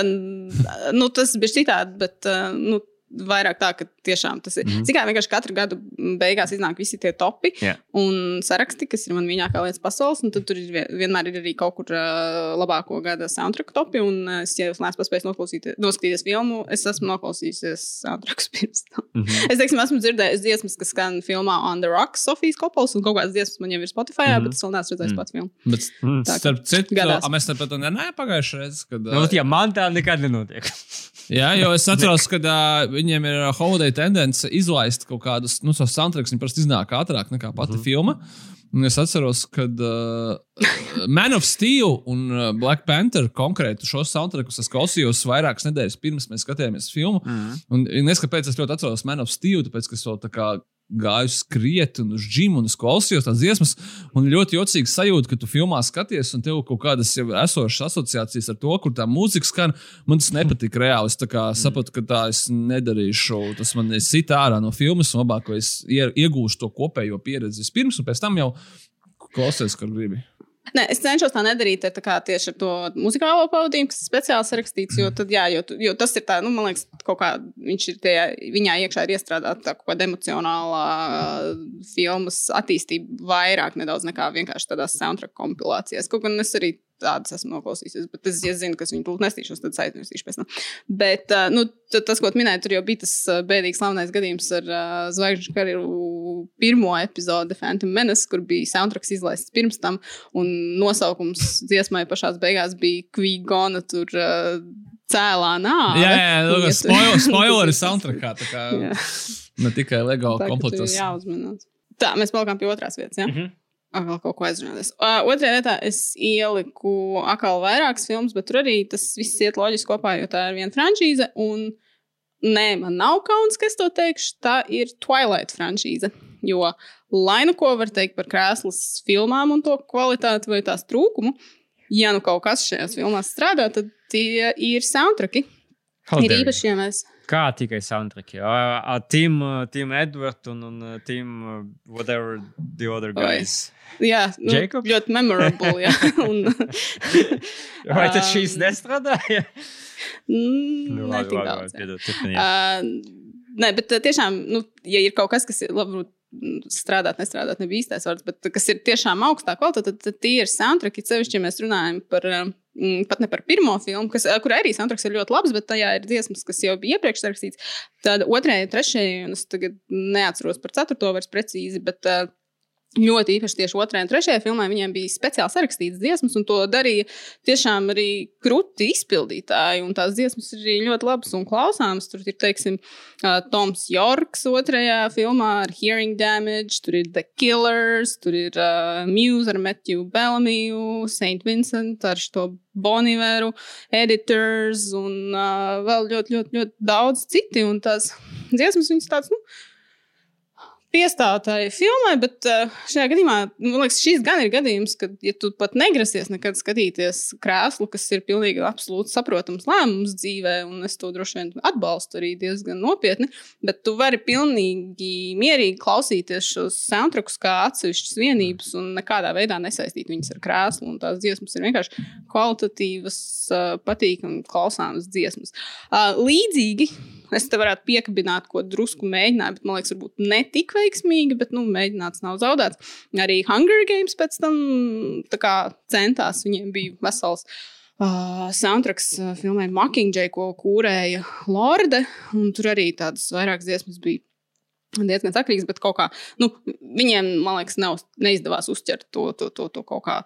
N- Nu, tas bija citādi, bet uh, nu, vairāk tā, ka tiešām tas ir. Mm. -hmm. Kā vienkārši katru gadu beigās iznāk visi tie topi Jā. un saraksti, kas ir man mīļākā lietas pasaules. un Tad tur ir vien- vienmēr ir arī kaut kur uh, labāko gada soundtrack topi. Un, es, ja jūs neesat paspējis noklausīt- noskatīties filmu, es esmu noklausījies soundtracks pirms tam. Mm -hmm. Es teiksim, esmu dzirdējis dziesmas, kas skan filmā On the Rocks, Sofijas Kopols, un kaut kādas dziesmas man jau ir Spotify, mm. -hmm. bet es vēl neesmu redzējis Mm. mm. pats filmu. Bet, Mm. Tā starp citu, mēs tāpat runājām pagājušajā reizē, kad. Nu, ja man tā nekad nenotiek. Jā, jo es atceros, ka uh, viņiem ir holiday tendence izlaist kaut kādus nu, savus soundtracks. Viņi parasti iznāk ātrāk nekā pati mm -hmm. filma. Un es atceros, ka uh, Man of Steel un uh, Black Panther konkrēti šos soundtrackus es klausījos vairākas nedēļas pirms mēs skatījāmies filmu. Mm. Un, un es kāpēc es ļoti atceros Man of Steel, tāpēc, ka es vēl tā kā gāju skriet un uz džimu un klausījos tās dziesmas. Un ļoti jocīgi sajūta, ka tu filmā skaties un tev kaut kādas jau esošas asociācijas ar to, kur tā mūzika skan. Man tas nepatīk reāli. Es kā sapratu, ka tā es nedarīšu. Tas man ir sit ārā no filmas, un labāk, ka es ie- iegūšu to kopējo pieredzi vispirms, un pēc tam jau klausies, kā gribi. Nē, es cenšos tā nedarīt tā kā tieši ar to muzikālo pavadījumu, kas ir speciāli sarakstīts. Jo, tad, jā, jo, jo tas ir tā, nu, man liekas, kaut kā viņš ir tajā, viņā iekšā ir iestrādāta tā kaut kāda emocionālā uh, filmas attīstība vairāk nedaudz nekā vienkārši tādās soundtrack kompilācijās. Kaut gan es arī tādas esmu noklausījusies, bet es, ja zinu, kas viņu tūlīt nestīšos, tad aizmirsīšu pēc tam. Bet nu, tas, ko tu minēji, tur jau bija tas bēdīgs slavenais gadījums ar uh, Zvaigžņu karjeru pirmo epizodi Phantom Menace, kur bija soundtracks izlaists pirms tam, un nosaukums dziesmai pašās beigās bija Kvigona tur uh, cēlā nāve. Jā, jā, jā tu- spoiler, spoileri soundtrackā. tā kā Jā. Ne tikai LEGO Tā, ka tur ir komplektos. jāuzmanās. Tā, mēs palikām pie otrās vietas. Ja? Mhm. Ak, vēl kaut ko aizrunāties. Uh, otrajā vietā es ieliku atkal vairākas filmas, bet tur arī tas viss iet loģiski kopā, jo tā ir viena franšīze. Un nē, man nav kauns, ka es to teikšu. Tā ir Twilight franšīze. Jo, lai nu ko var teikt par krēslas filmām un to kvalitāti vai tās trūkumu, ja nu kaut kas šajās filmās strādā, tad tie ir soundtracki. How Ir īpaši, ja mēs. Kā tikai soundtracki? Uh, uh, Tim, Tim Edward un, un Tim, whatever the other guys. Jā, nu, Jacob? ļoti memorable. Jā. Un, Vai tad Um, šīs nestrādāja? mm, Nu, ne labi, tik labi, daudz. labi. Uh, nē, bet uh, tiešām, nu, ja ir kaut kas, kas ir mm, strādāt, nestrādāt, nebija īstais vārds, bet kas ir tiešām augstā kvalitāte, tad, tie ir soundtracki. Sevišķi, ja mēs runājam par, uh, mm, pat ne par pirmo filmu, kas, kur arī soundtracks ir ļoti labs, bet tajā ir dziesmas, kas jau bija iepriekš sarakstīts. Tad otrajai, trešajai, un es tagad neatceros par ceturto vairs precīzi, bet uh, Ļoti īpaši tieši otrajā un trešajā filmā viņiem bija speciāli sarakstīts dziesmas, un to darīja tiešām arī krūti izpildītāji. Tās dziesmas ir arī ļoti labas un klausāmas. Tur ir, teiksim, Toms Jorks otrajā filmā ar Hearing Damage, tur ir The Killers, tur ir uh, Muse ar Matthew Bellamy, St. Vincent ar šo Boniveru, Editors un uh, vēl ļoti, ļoti, ļoti daudz citi. Un tās dziesmas viņas tādas, nu, piestāvētāji filmai, bet uh, šajā gadījumā, man liekas, šis gan ir gadījums, kad, ja tu pat negrasies nekad skatīties krēslu, kas ir pilnīgi absolūti saprotams lēmums dzīvē, un es to droši vien atbalstu arī diezgan nopietni, bet tu vari pilnīgi mierīgi klausīties šos soundtrackus kā atsevišķas vienības un nekādā veidā nesaistīt viņus ar krēslu. Un tās dziesmas ir vienkārši kvalitatīvas, uh, patīkamas, klausāmas dziesmas. Uh, līdzīgi Es te varētu piekabināt, ko drusku mēģināju, bet man liekas, varbūt ne tik veiksmīgi, bet nu, mēģināts nav zaudēts. Arī Hunger Games pēc tam kā, centās, viņiem bija vesels. Uh, soundtracks filmai Mockingjay, ko kūrēja Lorde. Tur arī tādas vairākas dziesmas bija diezgan sakrīgas, bet kaut kā nu, viņiem, man liekas, nav, neizdevās uzķert to, to, to, to kaut kā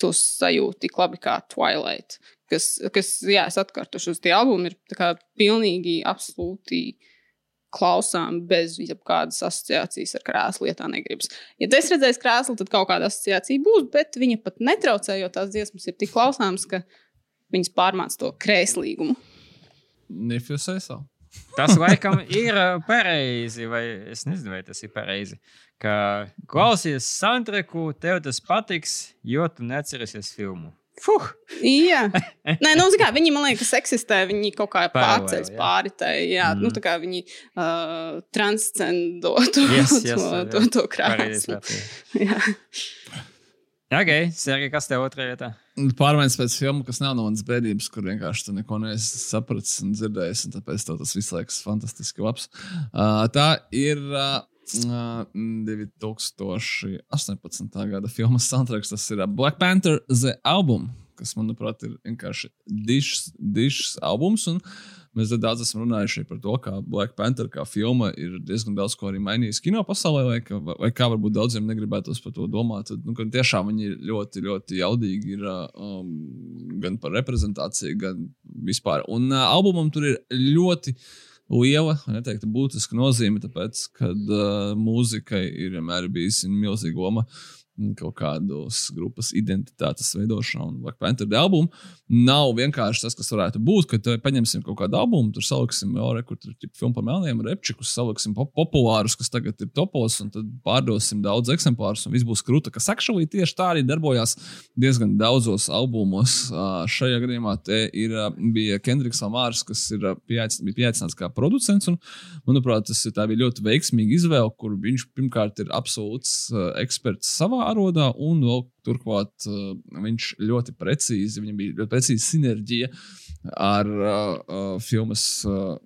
to sajūtu tik labi kā Twilight kas, kas jā, es atkārtošu, tie albumi ir kā, pilnīgi, absolūti klausām bez jebkādas asociācijas ar krēslu, ja tā negribas. Ja es redzēju krēslu, tad kaut kāda asociācija būs, bet viņa pat netraucē, jo tās dziesmas ir tik klausāmas, ka viņas pārmāc to krēslīgumu. If you say so. Tas laikam ir pareizi, vai es nezinu, vai tas ir pareizi. Ka klausies soundtracku, tev tas patiks, jo tu neatcerēsies filmu. Fuh! Jā, Nē, nu, kā, viņi man liekas, eksistē. Viņi kaut kā pārceļas pāri tai. Jā, mm. nu, tā kā viņi uh, transcendo to, yes, yes, to, to, to krāsu. Ok, Sergei, kas tev otrajā vietā? Pārmaiņas pēc filmu, kas nav no manas bērnības, kur vienkārši tu neko neesi sapratis un dzirdējis, un tāpēc tas viss liekas fantastiski labs. Uh, tā ir uh, 2018. gada filmas soundtracks. Tas ir Black Panther The Album, kas, manuprāt, ir vienkārši dišs albums. Mēs daudz esam runājuši par to, kā Black Panther kā filma ir diezgan daudz ko arī mainījusi kino pasaulē, vai, ka, vai kā varbūt daudziem negribētos par to domāt. Tad, nu, tiešām viņi ir ļoti, ļoti jaudīgi ir, um, gan par reprezentāciju, gan vispār. Un uh, albumam tur ir ļoti liela, neteiktu, būtiska nozīme, tāpēc, ka uh, mūzikai ir vienmēr bijusi milzīga loma. Uh, kaut kādas grupas identitātes veidošana un Black Panther albumu. Nav vienkārši tas, kas varētu būt, ka paņemsim kaut kādu albumu, tur saliksim jau re, kur tur ir filmu par melniem, repčikus, saliksim pop populārus, kas tagad ir topos, un tad pārdosim daudz eksemplārus, un viss būs krūta. Kas actually tieši tā arī darbojās diezgan daudzos albumos. Šajā gadījumā te ir, bija Kendriks Lamārs, kas ir pieaicināts kā producents, un, manuprāt, tas bija ļoti veiksmīga izvēle, kur viņš pirmkārt ir absolūts eksperts savā valodā, un vēl turklāt uh, viņš ļoti precīzi, viņam bija ļoti precīza sinerģija ar uh, filmas. Uh,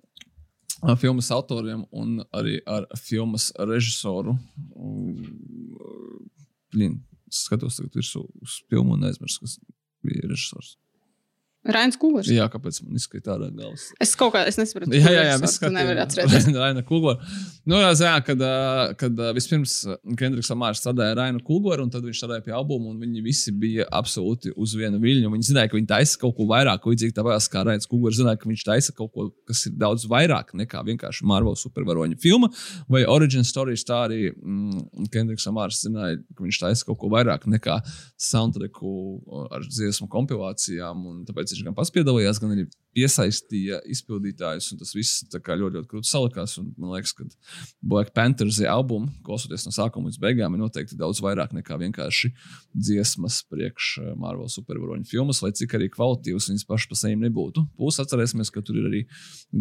Filmas autoriem un arī ar filmas režisoru. Blin, skatos, tagad virsū uz filmu un aizmirsu, kas bija režisors. Rainas Kūlers. Jā, kāpēc man izskaita tādā galvas? Es kaut kā es nesaprotu. Jā, jā, jā mēs skatījāmies. Nevar atcerēties. Raina Kūlera. Nu, jā, zjā, kad, kad vispirms Kendriks Lamārs strādāja Raina Kūlera, un tad viņš strādāja pie albuma, un viņi visi bija absolūti uz vienu viļņu. Viņi zināja, ka viņi taisa kaut ko vairāk, līdzīgi tāpēc, kā Rains Kūlers zināja, ka viņš taisa kaut ko, kas ir daudz vairāk nekā vienkārši Marvel supervaroņa filma vai Origin Stories. Tā arī mm, Kendriks Lamārs zināja, ka viņš taisa kaut ko vairāk nekā soundtracku ar dziesmu kompilācijām, un tāpēc viņš gan pats piedalījās, gan arī piesaistīja izpildītājus. Tas viss ļoti, ļoti, krūti salikās. Un, man liekas, ka Black Panthers albuma, klausoties no sākuma līdz beigām, ir noteikti daudz vairāk nekā vienkārši dziesmas priekš eh, Marvel supervaroņu filmas, lai cik arī kvalitīvas viņas pašas pa sevi nebūtu. Plus atcerēsimies, ka tur ir arī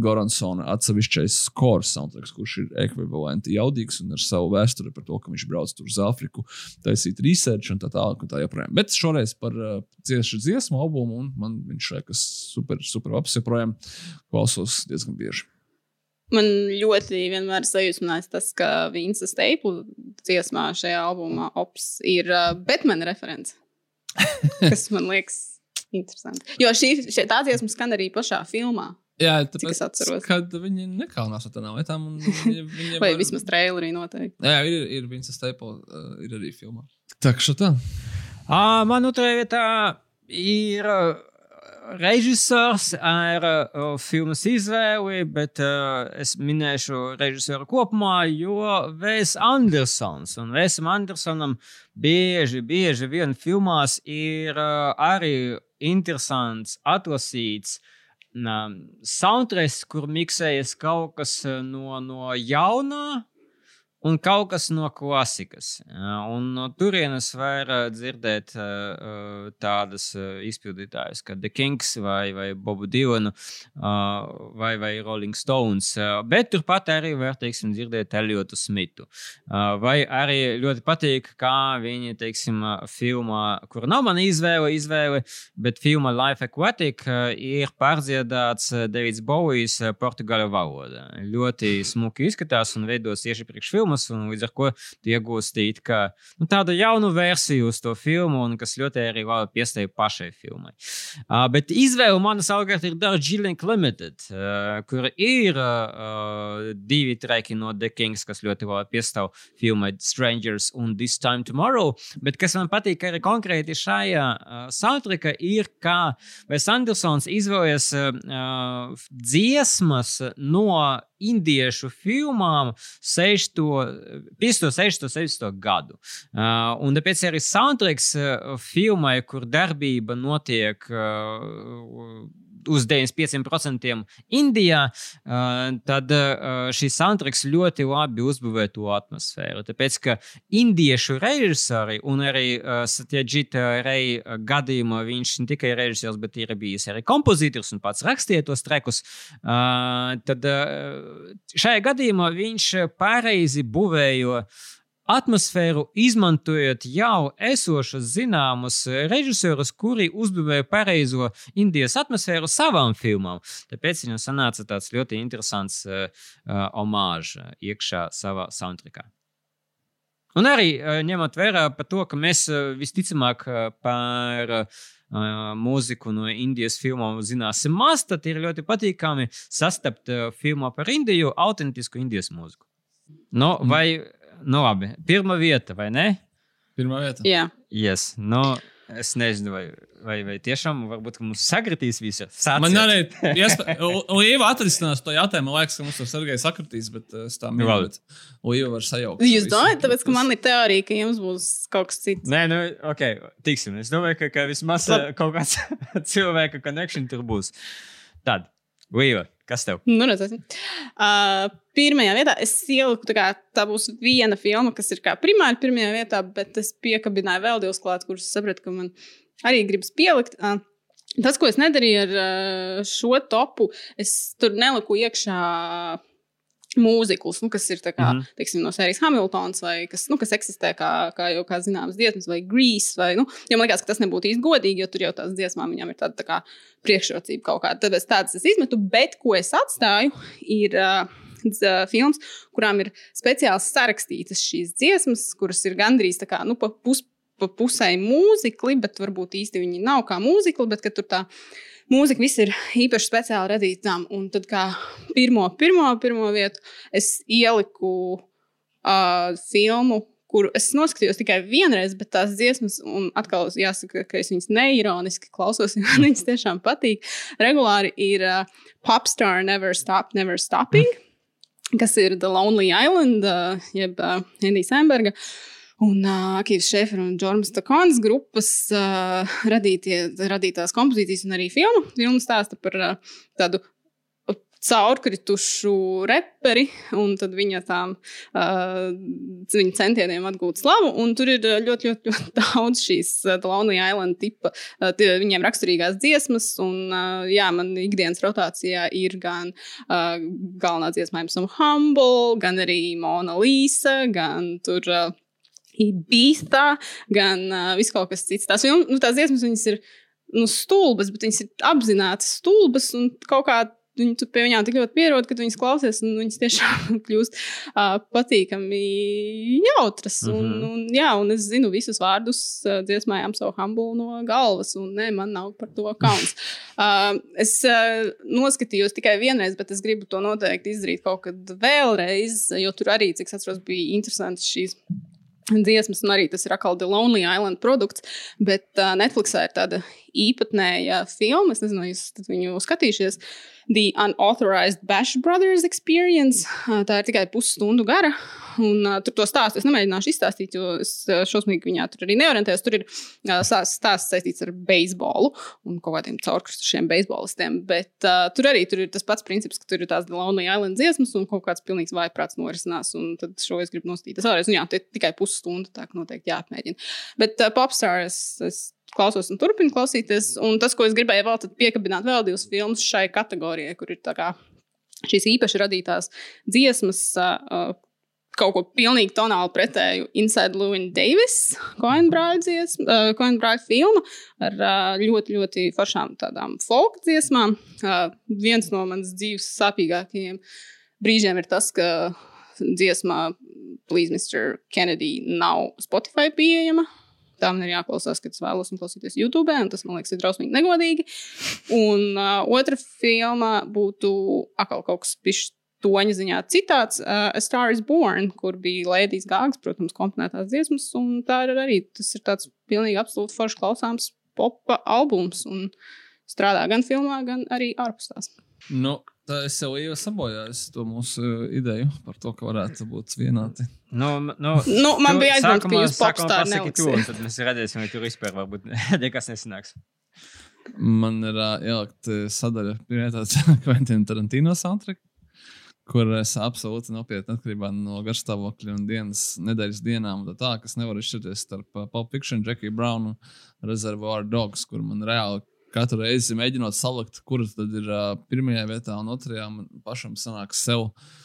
Goransona atsevišķais skors soundtracks, kurš ir ekvivalenti jaudīgs un ar savu vēsturi par to, ka viņš brauc tur uz Āfriku, taisīt research un tā tālāk. Tā, tā joprojām. Bet šoreiz par uh, cieši dziesmu albumu, un man viņš liekas super, super labs, joprojām klausos diezgan bieži. Man ļoti vienmēr sajūsmināts tas, ka Vince Staples dziesmā šajā albumā Ops ir uh, Batman referents. kas man liekas interesanti. Jo šī, šī tā dziesma skan arī pašā filmā. Jā, tāpēc, kad viņi nekaunās ar tādām lietām. Viņi, viņi Vai var... vismaz trailerī noteikti. Jā, ir, ir Vince Staples, uh, ir arī filmā. Tā kā šitā. Man otrajā vietā ir režisors ar uh, filmas izvēli, bet uh, es minēšu režisoru kopumā, jo Vēs Andersons un Vēsam Andersonam bieži, bieži vien filmās ir uh, arī interesants, atlasīts uh, soundtracks, kur miksējas kaut kas no, no jaunā. Un kaut kas no klasikas. Un no turienes var uh, dzirdēt uh, tādas izpildītājas, kā The Kings vai, vai Bobu Dylanu uh, vai, vai Rolling Stones. Bet turpat arī var teiksim, dzirdēt Eliotu Smitu. Uh, vai arī ļoti patīk, kā viņi teiksim, filmā, kur nav mana izvēle, izvēle bet filma Life Aquatic ir pārdziedāts Davids Bovijs portugāļu valodā. Ļoti smuki izskatās un veidos tieši priekš filmu filmas, un līdz ar to tu iegūsti nu, tādu jaunu versiju uz to filmu, un kas ļoti arī labi piestāja pašai filmai. Uh, bet izvēle mana savukārt ir Darjeeling Limited, uh, kur ir uh, divi treki no The Kings, kas ļoti labi piestāv filmai Strangers un This Time Tomorrow. Bet kas man patīk arī konkrēti šajā uh, soundtrackā, ir, kā Wes Andersons izvēlējies uh, dziesmas no indiešu filmām 60, 50, 60, 70 gadu. Uh, un tāpēc arī soundtracks uh, filmai, kur darbība notiek. Uh, uz 95% Indijā, tad šis soundtracks ļoti labi uzbūvē to atmosfēru. Tāpēc, ka indiešu režisori un arī Satjadžita Rei gadījumā viņš ne tikai režisors, bet ir bijis arī kompozitors un pats rakstīja tos trekus, tad šajā gadījumā viņš pareizi būvēja atmosfēru izmantojot jau esošus zināmus režisorus, kuri uzbūvēja pareizo Indijas atmosfēru savām filmām. Tāpēc viņam sanāca tāds ļoti interesants uh, uh, omāžs iekšā savā soundtrackā. Un arī uh, ņemot vērā par to, ka mēs uh, visticamāk uh, par uh, mūziku no Indijas filmām zināsim maz, tad ir ļoti patīkami sastapt filmā par Indiju autentisku Indijas mūziku. Nu, vai nu labi, pirmā vieta, vai ne? Pirmā vieta. Jā. Yes. Nu, es nezinu, vai, vai, vai tiešām varbūt mums sakritīs visi. Sāciet. Man arī Līva atrisinās to jautājumu. Man liekas, ka mums ar Sergeju sakritīs, bet es tā minēju. Līva var sajaukt. Jūs domājat, tāpēc, ka man ir teorija, ka jums būs kaut kas cits. Nē, nu, ok, tiksim. Es domāju, ka, ka vismaz kaut kāds cilvēka connection tur būs. Tad, Līva. Kas tev? Nu, redzēsim. Uh, pirmajā vietā es ieliku, tā, kā, tā būs viena filma, kas ir kā primāri pirmajā vietā, bet es piekabināju vēl divus klāt, kurus sapratu, ka man arī gribas pielikt. Uh, tas, ko es nedarīju ar uh, šo topu, es tur neliku iekšā mūzikls, nu, kas ir kā, mm -hmm. teiksim, no sērijas Hamiltons, vai kas, nu, kas eksistē kā, kā jau kā zināmas dziesmas, vai Grease. Vai, nu, jo man liekas, ka tas nebūtu īsti godīgi, jo tur jau tās dziesmām viņam ir tāda tā kā, priekšrocība kaut kāda. Es tādas es izmetu, bet ko es atstāju, ir. Uh, Films, kurām ir speciāli sarakstītas šīs dziesmas, kuras ir gandrīz tā kā nu, pa, pus, pa pusē mūzikli, bet varbūt īsti viņi nav kā mūzikli, bet tur tā mūzika viss ir īpaši speciāli radīta tam. Un tad kā pirmo, pirmo, pirmo vietu es ieliku uh, filmu. Kuru es noskatījos tikai vienreiz, bet tās dziesmas, un atkal jāsaka, ka es viņas neironiski klausos, jo man viņas tiešām patīk. Regulāri ir uh, Popstar Never Stop, Never Stopping, kas ir The Lonely Island, uh, jeb uh, Andy Samberga. Uh, Un uh, Akīvs Šefers un Džormas Takons grupas uh, radītie, radītās kompozīcijas un arī filmu. Filma stāsta par uh, tādu caurkritušu reperi un viņa tām uh, viņa centieniem atgūt slavu. Tur ir ļoti, ļoti, ļoti daudz šīs uh, Lonely Island tipa, uh, viņiem raksturīgās dziesmas. Un, uh, jā, man ikdienas rotācijā ir gan uh, galvenā dziesma, I'm so humble, gan arī Mona Lisa, gan tur. Uh, Ibīstā, gan uh, viss kaut kas cits. Tās, film, nu, tās dziesmas viņas ir nu, stulbas, bet viņas ir apzināti stulbas un kaut kā. Viņi pie viņiem tik ļoti pierod, ka viņas klausies, un viņas tiešām kļūst uh, patīkami jautras. Mm -hmm. un, mhm. un, jā, un es zinu visus vārdus uh, dziesmājām savu hambulu no galvas, un ne, man nav par to kauns. uh, es uh, noskatījos tikai vienreiz, bet es gribu to noteikti izdarīt kaut kad vēlreiz, jo tur arī, cik es atceros, bija interesants šīs dziesmas, un arī tas ir atkal The Lonely Island produkts. Bet uh, Netflixā ir tāda īpatnēja filma, es nezinu, jūs viņu skatīsieties. The Unauthorized Bash Brothers Experience. Uh, Tā ir tikai pusstundu gara. Un, uh, tur to stāstu es nemēģināšu izstāstīt, jo es uh, šausmīgi viņā tur arī neorientējos. Tur ir uh, stāsts, saistīts ar beisbolu un kaut kādiem caurkrustušiem beisbolistiem. Bet uh, tur arī tur ir tas pats princips, ka tur ir tās Lonely Island dziesmas un kaut kāds pilnīgs vājprāts norisinās. Un tad šo es gribu nostīt. Tas vēlreiz, un jā, tie tikai pusstunda, tā ka noteikti jāapmēģina. Bet uh, Popstar es, es klausos un turpinu klausīties. Un tas, ko es gribēju vēl piekabināt, vēl divas filmas šai kategorijai, kur ir kā, šīs īpaši radītās dziesmas. Uh, Kaut ko pilnīgi tonāli pretēju Inside Louis Davis, Coinbride uh, filma ar uh, ļoti, ļoti foršām tādām folk dziesmām. Uh, viens no manas dzīves sāpīgākajiem brīžiem ir tas, ka dziesmā Please, Mr. Kennedy nav Spotify pieejama. Tā man ir jāklausās, kad es vēlos klausīties YouTube, un tas man liekas, ir drausmīgi negodīgi. Un uh, otra filma būtu atkal kaut kas pišķi toņa ziņā citāts, uh, A Star is Born, kur bija Lēdijas Gāgas, protams, komponētās dziesmas, un tā ir arī, tas ir tāds pilnīgi absolūti forši klausāms popa albums, un strādā gan filmā, gan arī ārpus tās. Nu, tā es jau sabojāju to mūsu uh, ideju par to, ka varētu būt vienādi. Nu, nu, Nu, man tu bija aizdoms, ka jūs popstāri neliksiet. Tad mēs redzēsim, vai tur vispār varbūt nekas nesanāks. Man ir uh, ielikt uh, sadaļa, tāds Quentin Tarantino soundtrack, kur es absolūti nopietni atkarībā no garstāvokļa un dienas, nedēļas dienām, un tā, tā kas nevar izšķirties starp uh, Pulp Fiction, Jackie Brown un Reservoir Dogs, kur man reāli katru reizi mēģinot salikt, kuras tad ir uh, pirmajā vietā un otrajā, man pašam sanāk sev. Uh,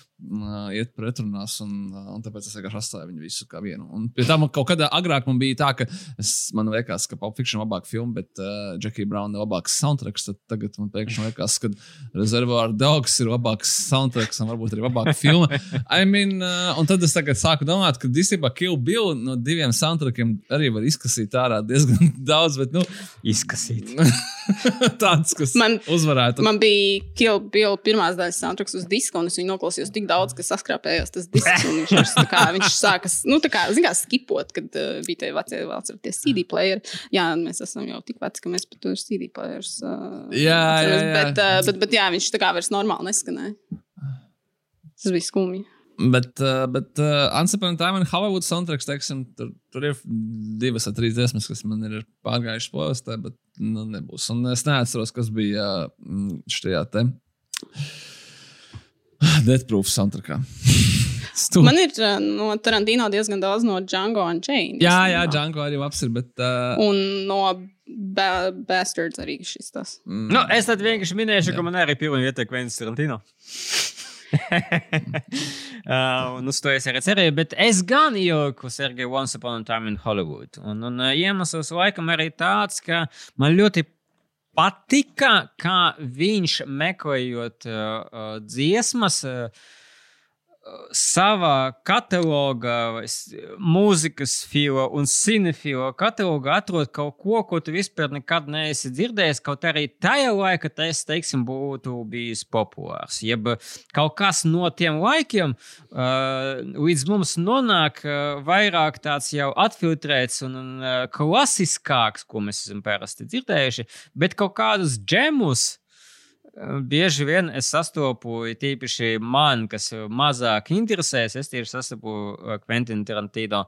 iet pretrunās, un, un tāpēc es vienkārši atstāju viņu visu kā vienu. Un pie tam kaut kādā agrāk man bija tā, ka es, man liekas, ka Pulp Fiction ir labāka filma, bet uh, Jackie Brown ir labāks soundtracks. Tad tagad man pēkšņi liekas, ka Reservoir Dogs ir labāks soundtracks un varbūt arī labāka filma. I mean, uh, un tad es tagad sāku domāt, ka īstenībā Kill Bill no diviem soundtrackiem arī var izkasīt ārā diezgan daudz, bet nu, Izkasīt. tāds, kas Man- uzvarētu. Man bija Kill Bill pirmās daļas soundtracks uz diska, un es viņu noklausījos tik daudz, ka saskrāpējās tas disks. un Viņš, vairs tā kā, viņš sāka, nu, tā kā, zin kā, skipot, kad uh, bija tie vecie, vēl atceraties, CD playeri. Jā, mēs esam jau tik veci, ka mēs pat tos CD players. Uh, Jā, jā, jā. Bet, uh, bet, bet, jā, viņš tā kā vairs normāli neskanēja. Tas bija skumji. Bet, uh, bet uh, Ansapēna Time un Hollywood soundtracks, teiksim, tur, tur ir divas vai trīs dziesmas, kas man ir pārgājušas postē, bet nu, nebūs. Un es neatceros, kas bija mm, šajā te Deathproof soundtrackā. Stu- Man ir uh, no Tarantino diezgan daudz no Django un Chain. Jā, jā, Django arī labs ir, bet. Uh, Un no ba Bastards arī šis tas. mm, Nu, es tad vienkārši minēšu, ka man arī pilnīgi vieta Kventis Tarantino. uh, un uz to es arī cerēju, bet es gan ieliku Sergeju Once Upon a Time in Hollywood. Un, un uh, iemesls laikam arī tāds, ka man ļoti patika, kā viņš meklējot uh, uh, dziesmas. Uh, savā katalogā, mūzikas filo un cinefilo katalogā atrod kaut ko, ko tu vispār nekad neesi dzirdējis. Kaut arī tajā laikā tas, teiksim, būtu bijis populārs. Jeb kaut kas no tiem laikiem uh, līdz mums nonāk uh, vairāk tāds jau atfiltrēts un uh, klasiskāks, ko mēs esam parasti dzirdējuši, bet kaut kādus džemus. Bieži vien es sastopu, tīpaši man, kas mazāk interesēs, es tieši sastopu Quentin Tarantino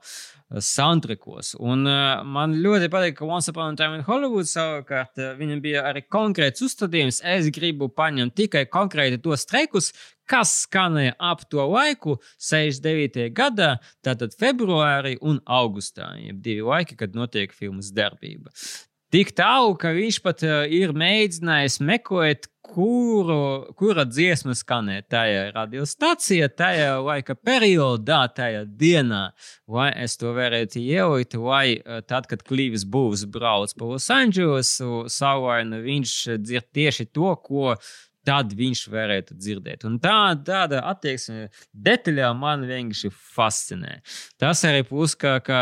soundtrackos. Un man ļoti patīk, ka Once Upon a Time in Hollywood savukārt viņam bija arī konkrēts uzstādījums. Es gribu paņemt tikai konkrēti tos streikus, kas skanēja ap to laiku, 69. gadā, tātad februārī un augustā. Jeb divi laiki, kad notiek filmas darbība. Tik tālu, ka viņš pat uh, ir mēģinājis meklēt, kuru, kura dziesma skanēja tajā radiostacijā, tajā laika periodā, tajā dienā. Lai es to varētu ielikt, lai uh, tad, kad Klīvis būs brauc pa Losandželosu, savulaini viņš dzird tieši to, ko tad viņš varētu dzirdēt. Un tā, tāda attieksme detaļā man vienkārši fascinē. Tas arī plus, ka, ka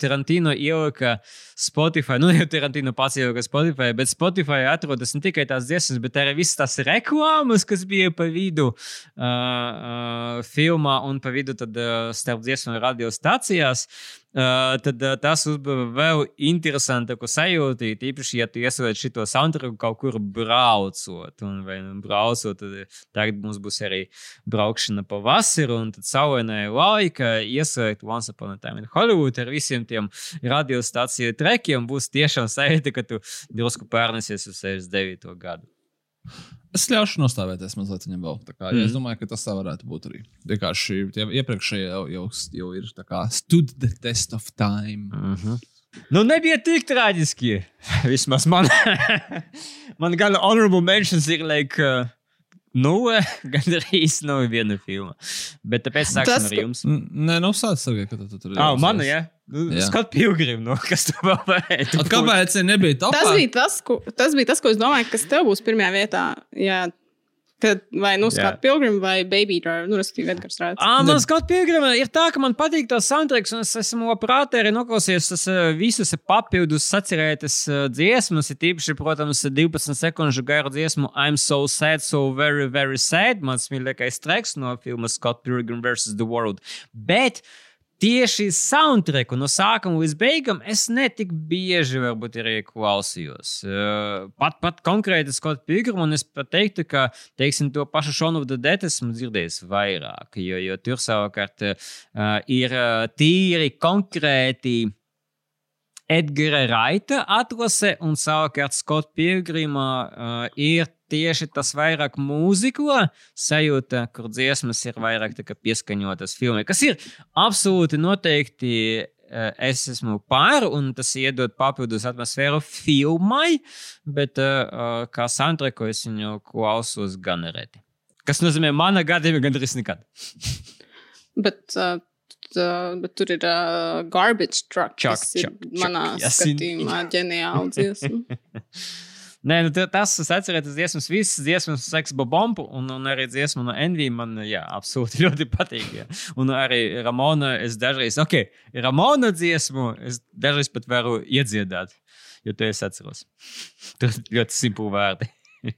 Tarantino ielika Spotify, nu jau Tarantino pats ielika Spotify, bet Spotify atrodas ne tikai tās dziesmas, bet arī visas tās reklāmas, kas bija pa vidu uh, uh, filmā un pa vidu tad uh, starp dziesmu radiostacijās. Uh, tad uh, tas uzbūvē vēl interesantāku sajūtu. Tīpaši, ja tu iesaistīsi šo soundtracku kaut kur braucot, un vai nu braucot, tad tagad mums būs arī braukšana pa vasaru, un tad saulainēja laika iesaistīt Once Upon a Time in Hollywood ar visiem tiem radiostaciju trekiem. Būs tiešām sajūta, ka tu drusku pārnesies uz 69. gadu. Es ļaušu nostāvēties mazliet viņam vēl. Kā, mm. ja es domāju, ka tas tā varētu būt arī. Vienkārši tie iepriekšējie jau, jau, jau ir stood the test of time. Mm -hmm. Nu, nebija tik traģiski. Vismaz man. man gan honorable mentions ir, like, uh, Nu, gandrīz nav viena filma. Bet tāpēc sāksim Tas, ar jums. Nē, nav sācis ar to, ka tu tur Ah, mana, jā. Ja? Skat pilgrim, nu, kas tu vēl varētu. Kāpēc nebija topā? Tas bija tas, ko, tas bija tas, ko es domāju, kas tev būs pirmajā vietā. Jā, kad, vai nu. Scott Pilgrim vai Baby Driver, nu, respektīvi Edgars Rāds. Ah, man skatu piegrima ir tā, ka man patīk tas soundtracks, un es esmu labprāt arī noklausījies tas eh, visus papildus sacerētas eh, dziesmas, ir tīpaši, protams, 12 sekundžu garu dziesmu I'm so sad, so very, very sad, mans mīļākais treks no filmas Scott Pilgrim vs. The World. Bet tieši soundtracku no sākuma līdz beigām es netik bieži varbūt arī klausījos. Pat, pat konkrēti Scott Pilgrim, un es teiktu, ka, teiksim, to pašu the Dead esmu dzirdējis vairāk, jo, jo tur savukārt ir tīri konkrēti Edgara Raita atlase, un savukārt Scott Pilgrima uh, ir tieši tas vairāk mūzikā sajūta, kur dziesmas ir vairāk pieskaņotas filmai, kas ir absolūti noteikti. uh, Es esmu pār, un tas iedod papildus atmosfēru filmai, bet uh, kā soundtracku es viņu klausos gan reti. Kas nozīmē, mana gadījumā gandrīz nekad. Bet, uh, bet tur ir uh, garbage truck, Chuck, kas ir chuck, manā yes, skatījumā ģeniāli dziesma. Nē, nu, ta- tas es atceros, dziesmas, visas dziesmas, seks, bobombu, un, un arī dziesma no Envija man, jā, absolūti ļoti patīk. Jā. Un arī Ramona, es dažreiz, ok, Ramona dziesmu, es dažreiz pat varu iedziedāt, jo to es atceros. Tur ļoti simpli vārdi.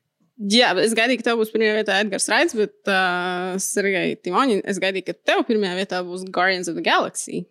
Jā, es gaidīju, ka tev būs pirmajā vietā Edgars Raits, bet uh, Sergei Timoņin, es gaidīju, ka tev pirmajā vietā būs Guardians of the Galaxy.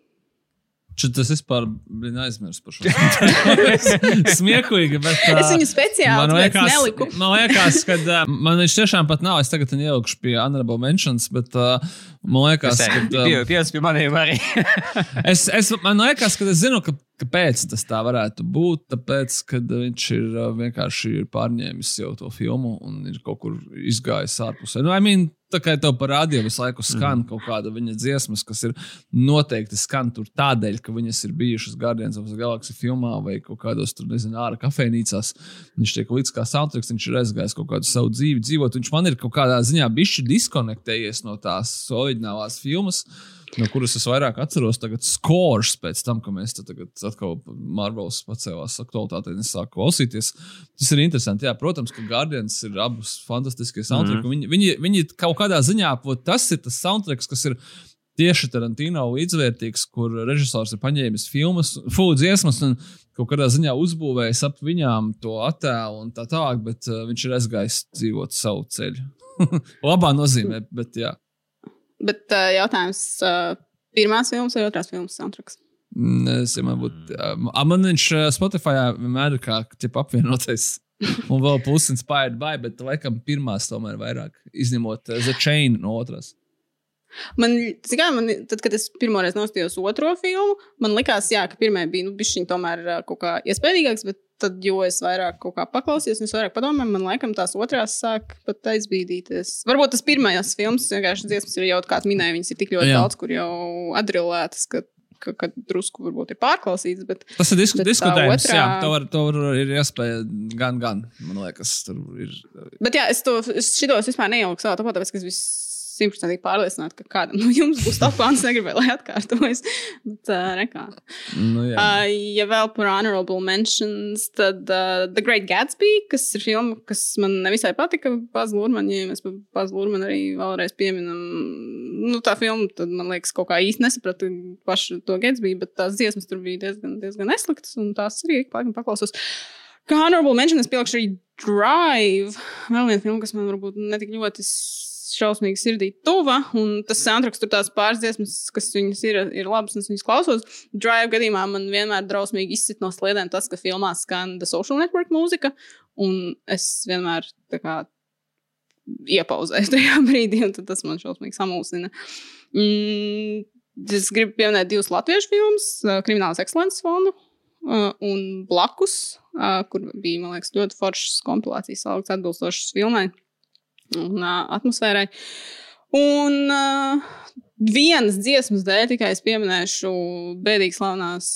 Ču- Tas vispār bija aizmirsts par šo. Smieklīgi, bet. Uh, es viņu speciāli Man liekas, neliku. man liekas, ka uh, man viņš tiešām pat nav. Es tagad viņu ielikšu pie honorable mentions, bet uh, man liekas, ka. Uh, Pieci pie maniem arī. es, es, man liekas, ka es zinu, ka, kāpēc tas tā varētu būt. Tāpēc, ka viņš ir uh, vienkārši ir pārņēmis jau to filmu un ir kaut kur izgājis ārpusē. Nu, I mean, tā kā tev parādīja visu laiku skan mm. kaut kāda viņa dziesmas, kas ir noteikti skan tur tādēļ, ka viņas ir bijušas Guardians of the Galaxy filmā vai kaut kādos tur, nezinu, ārā kafejnīcās. Viņš tiek līdz kā soundtracks, viņš ir aizgājis kaut kādu savu dzīvi dzīvot. Viņš man ir kaut kādā ziņā bišķi diskonektējies no tās oriģinālās filmas. No kuras es vairāk atceros, tagad skors pēc tam, ka mēs tagad atkal Marvels pacēlās aktualitātei un es sāku klausīties. Tas ir interesanti. Jā, protams, ka Guardians ir abus fantastiskie soundtracki. Mm -hmm. viņi, viņi, viņi kaut kādā ziņā, tas ir tas soundtracks, kas ir tieši Tarantino līdzvērtīgs, kur režisors ir paņēmis filmas, full dziesmas un kaut kādā ziņā uzbūvējis ap viņām to attēlu un tā tālāk, bet uh, viņš ir aizgājis dzīvot savu ceļu. Labā nozīmē, bet jā. Bet uh, jautājums, uh, pirmās filmas vai otrās filmas soundtracks? Nezinu, man būtu. Uh, man viņš uh, Spotify vienmēr ir kā ķip apvienotais. Un vēl plus inspired by, bet laikam pirmās tomēr vairāk. Izņemot uh, The Chain no otras. Man, kā, man, tad, kad es pirmoreiz nostājos otro filmu, man likās, jā, ka pirmā bija nu, bišķiņ tomēr kaut kā iespaidīgāks, bet tad, jo es vairāk kaut kā paklausījos, un es vairāk padomāju, man laikam tās otrās sāk pat aizbīdīties. Varbūt tas pirmais filmas, vienkārši dziesmas ir jau, kā minēja, viņas ir tik ļoti Jā. daudz, kur jau atrilētas, ka, ka, ka drusku varbūt ir pārklausītas, bet Tas ir disku, diskutējums. otrā- Jā, tur, tur ir iespēja gan, gan. Man liekas, tur ir. Bet jā, es to šitos vispār neieliku savā topā, tāpēc, ka es viss simtprocentīgi pārliecināta, ka kādam no jums būs un es negribēju, lai atkārtojas. Bet, uh, nekā. Nu, jā. Uh, ja vēl par honorable mentions, tad uh, The Great Gatsby, kas ir filma, kas man nevisai patika. Pazlūrmaņi, ja mēs par Pazlūrmaņu arī vēlreiz pieminam. Nu, tā filma, tad man liekas, kaut kā īsti nesapratu pašu to Gatsby, bet tās dziesmas tur bija diezgan, diezgan nesliktas, un tās arī ik pa laikam paklausos. Kā honorable mention, es pielikšu arī Drive. Vēl viena filma, kas man varbūt netik ļoti šausmīgi sirdī tuva. Un tas soundtracks tur tās pāris dziesmas, kas viņas ir, ir labas, un es viņas klausos. Drive gadījumā man vienmēr drausmīgi izsit no sliedēm tas, ka filmā skan The Social Network mūzika. Un es vienmēr tā kā iepauzēju tajā brīdī, un tas man šausmīgi samulsina. Mm, es gribu pieminēt divus latviešu filmus, uh, Kriminālas ekscelences fondu un blakus, kur bija, liekas, ļoti foršas kompilācijas salikts atbilstošas filmai un uh, atmosfērai. Un uh, vienas dziesmas dēļ tikai es pieminēšu bēdīgi slavenās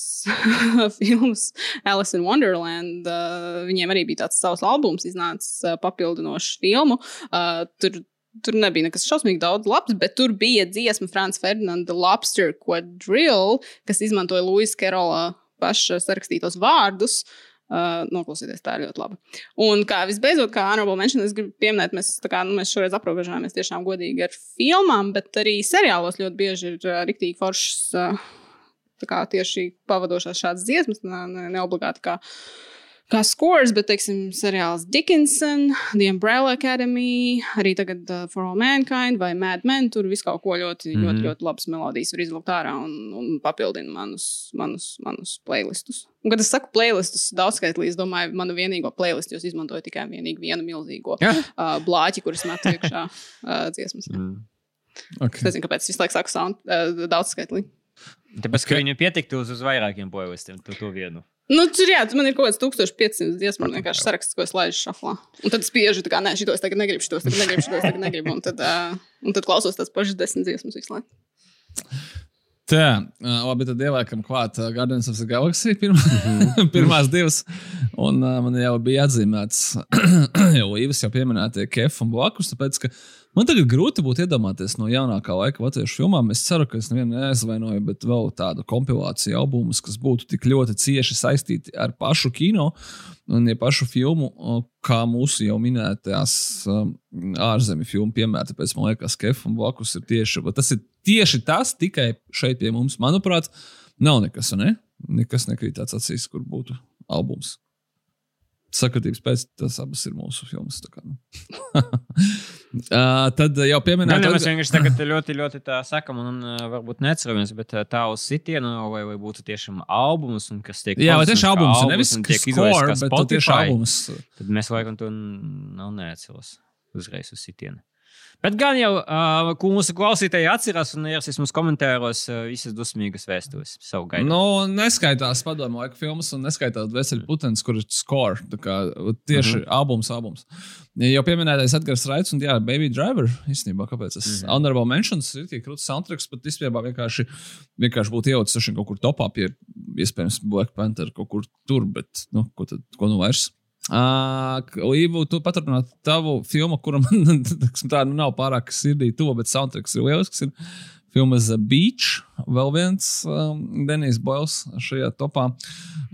filmas Alice in Wonderland. Uh, viņiem arī bija tāds savs albums, iznācis uh, papildinošs filmu. Uh, tur Tur nebija nekas šausmīgi daudz labs, bet tur bija dziesma Franča Ferdinanda Lobster Quadrille, kas izmantoja Luisa Kerola paša sarakstītos vārdus. Uh, noklausieties, tā ir ļoti laba. Un kā visbeidzot, kā honorable mention, es gribu pieminēt, mēs, kā, nu, mēs šoreiz aprobežojāmies tiešām godīgi ar filmām, bet arī seriālos ļoti bieži ir uh, riktīgi foršas, uh, tā kā tieši pavadošās šādas dziesmas, ne, ne, ne kā uh, kā scores, bet, teiksim, seriāls Dickinson, The Umbrella Academy, arī tagad uh, For All Mankind vai Mad Men. Tur viss kaut ko ļoti, mm -hmm. ļoti, ļoti labas melodijas var izvilkt ārā un, un papildina manus, manus, manus playlistus. Un, kad es saku playlistus daudzskaitlī, es domāju, manu vienīgo playlistu jūs izmantojat tikai vienīgi vienu milzīgo Ja? uh, blāķi, kuras metu iekšā uh, dziesmas. Mm. Okay. Es nezinu, kāpēc es visu laiku saku sound, uh, daudzskaitlī. Tāpēc, ka viņu pietiktu uz, uz vairākiem playlistiem, tu to vienu. Nu, tur jā, man ir kaut kāds 1500 dziesmu, vienkārši saraksts, ko es laidu šaflā. Un tad spiežu, tā kā, nē, šitos tagad negribu, šitos tagad negribu, šitos tagad negribu. Un tad, uh, un tad klausos tās pašas desmit dziesmas visu laiku. Tā, labi, tad ieliekam klāt Guardians of the Galaxy pirmā, pirmās divas. Un uh, man jau bija atzīmēts, jau Īvas jau pieminētie Kef un Blakus, tāpēc, ka man tagad grūti būtu iedomāties no jaunākā laika latviešu filmām. Es ceru, ka es nevienu neaizvainoju, bet vēl tādu kompilāciju albumus, kas būtu tik ļoti cieši saistīti ar pašu kino un ja pašu filmu, kā mūsu jau minētās um, ārzemju filmu piemēra. Tāpēc man liekas, ka Kef un Blakus ir tieši tas. Ir tieši tas tikai šeit pie mums, manuprāt, nav nekas, ne? Nekas nekrīt tāds acīs, kur būtu albums. Sakatības pēc tas abas ir mūsu filmas. nu. uh, tad jau Nē, pieminējāt, nē, mēs vienkārši tagad ļoti, ļoti tā sakam, un uh, varbūt neatceramies, bet uh, tā uz sitienu, vai, vai būtu tiešām albums, un kas tiek Jā, vai tieši albums, albums nevis tiek izvēlēts bet tu tieši albums. Tad mēs laikam to nav neatceros uzreiz uz sitienu. Bet gan jau uh, mūsu klausītāji atcerās un ierakstīs mums komentāros uh, visas dusmīgas gaidu. Nu, neskaitās padomu laika filmas, un neskaitās Veseļa Putens, kur ir score. Kā, tieši mm -hmm. albums, albums. Jau pieminētais Edgars Raits un jā, Baby Driver. Īstenībā, kāpēc tas mm -hmm. Honorable Mentions ir tik krūts soundtracks, bet īstenībā vienkārši, vienkārši būtu ielicis kaut kur topā pie, iespējams, Black Panther kaut kur tur, bet, nu, ko tad, ko nu vairs. Uh, Līvu, tu paturpināt tavu filmu, kura man tā nu, nav pārāk sirdī tuva, bet soundtracks ir lielisks. Ir filma The Beach, vēl viens um, Denijs Boils šajā topā.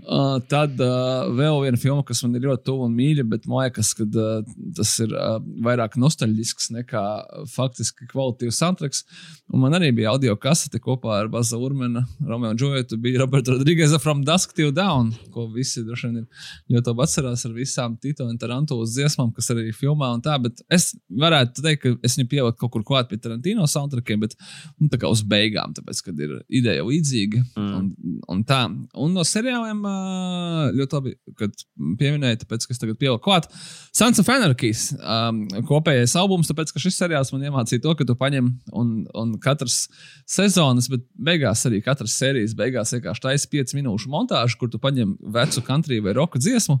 Uh, tad uh, vēl viena filma, kas man ir ļoti tuva un mīļa, bet man liekas, ka uh, tas ir uh, vairāk nostalģisks nekā faktiski kvalitatīvs soundtracks. Un man arī bija audio kasete kopā ar Baza Urmanu, Romeo un Džoju. Bija Roberta Rodrīgeza From Dusk Till Down, ko visi droši vien ir ļoti labi atcerās ar visām Tito un Tarantulas dziesmām, kas arī filmā un tā. Bet es varētu teikt, ka es viņu pieliku kaut kur klāt pie Tarantino soundtrackiem, bet nu, tā kā uz beigām, tāpēc, kad ir ideja līdzīga. Mm. Un, un tā. Un no seriāliem ļoti labi, kad pieminēja, tāpēc, ka es tagad pieliku klāt. Sons of Anarchy's um, kopējais albums, tāpēc, ka šis seriāls man iemācīja to, ka tu paņem un, un katras sezonas, bet beigās arī katras sērijas beigās vienkārši taisa 5 minūšu montāžu, kur tu paņem vecu country vai roka dziesmu,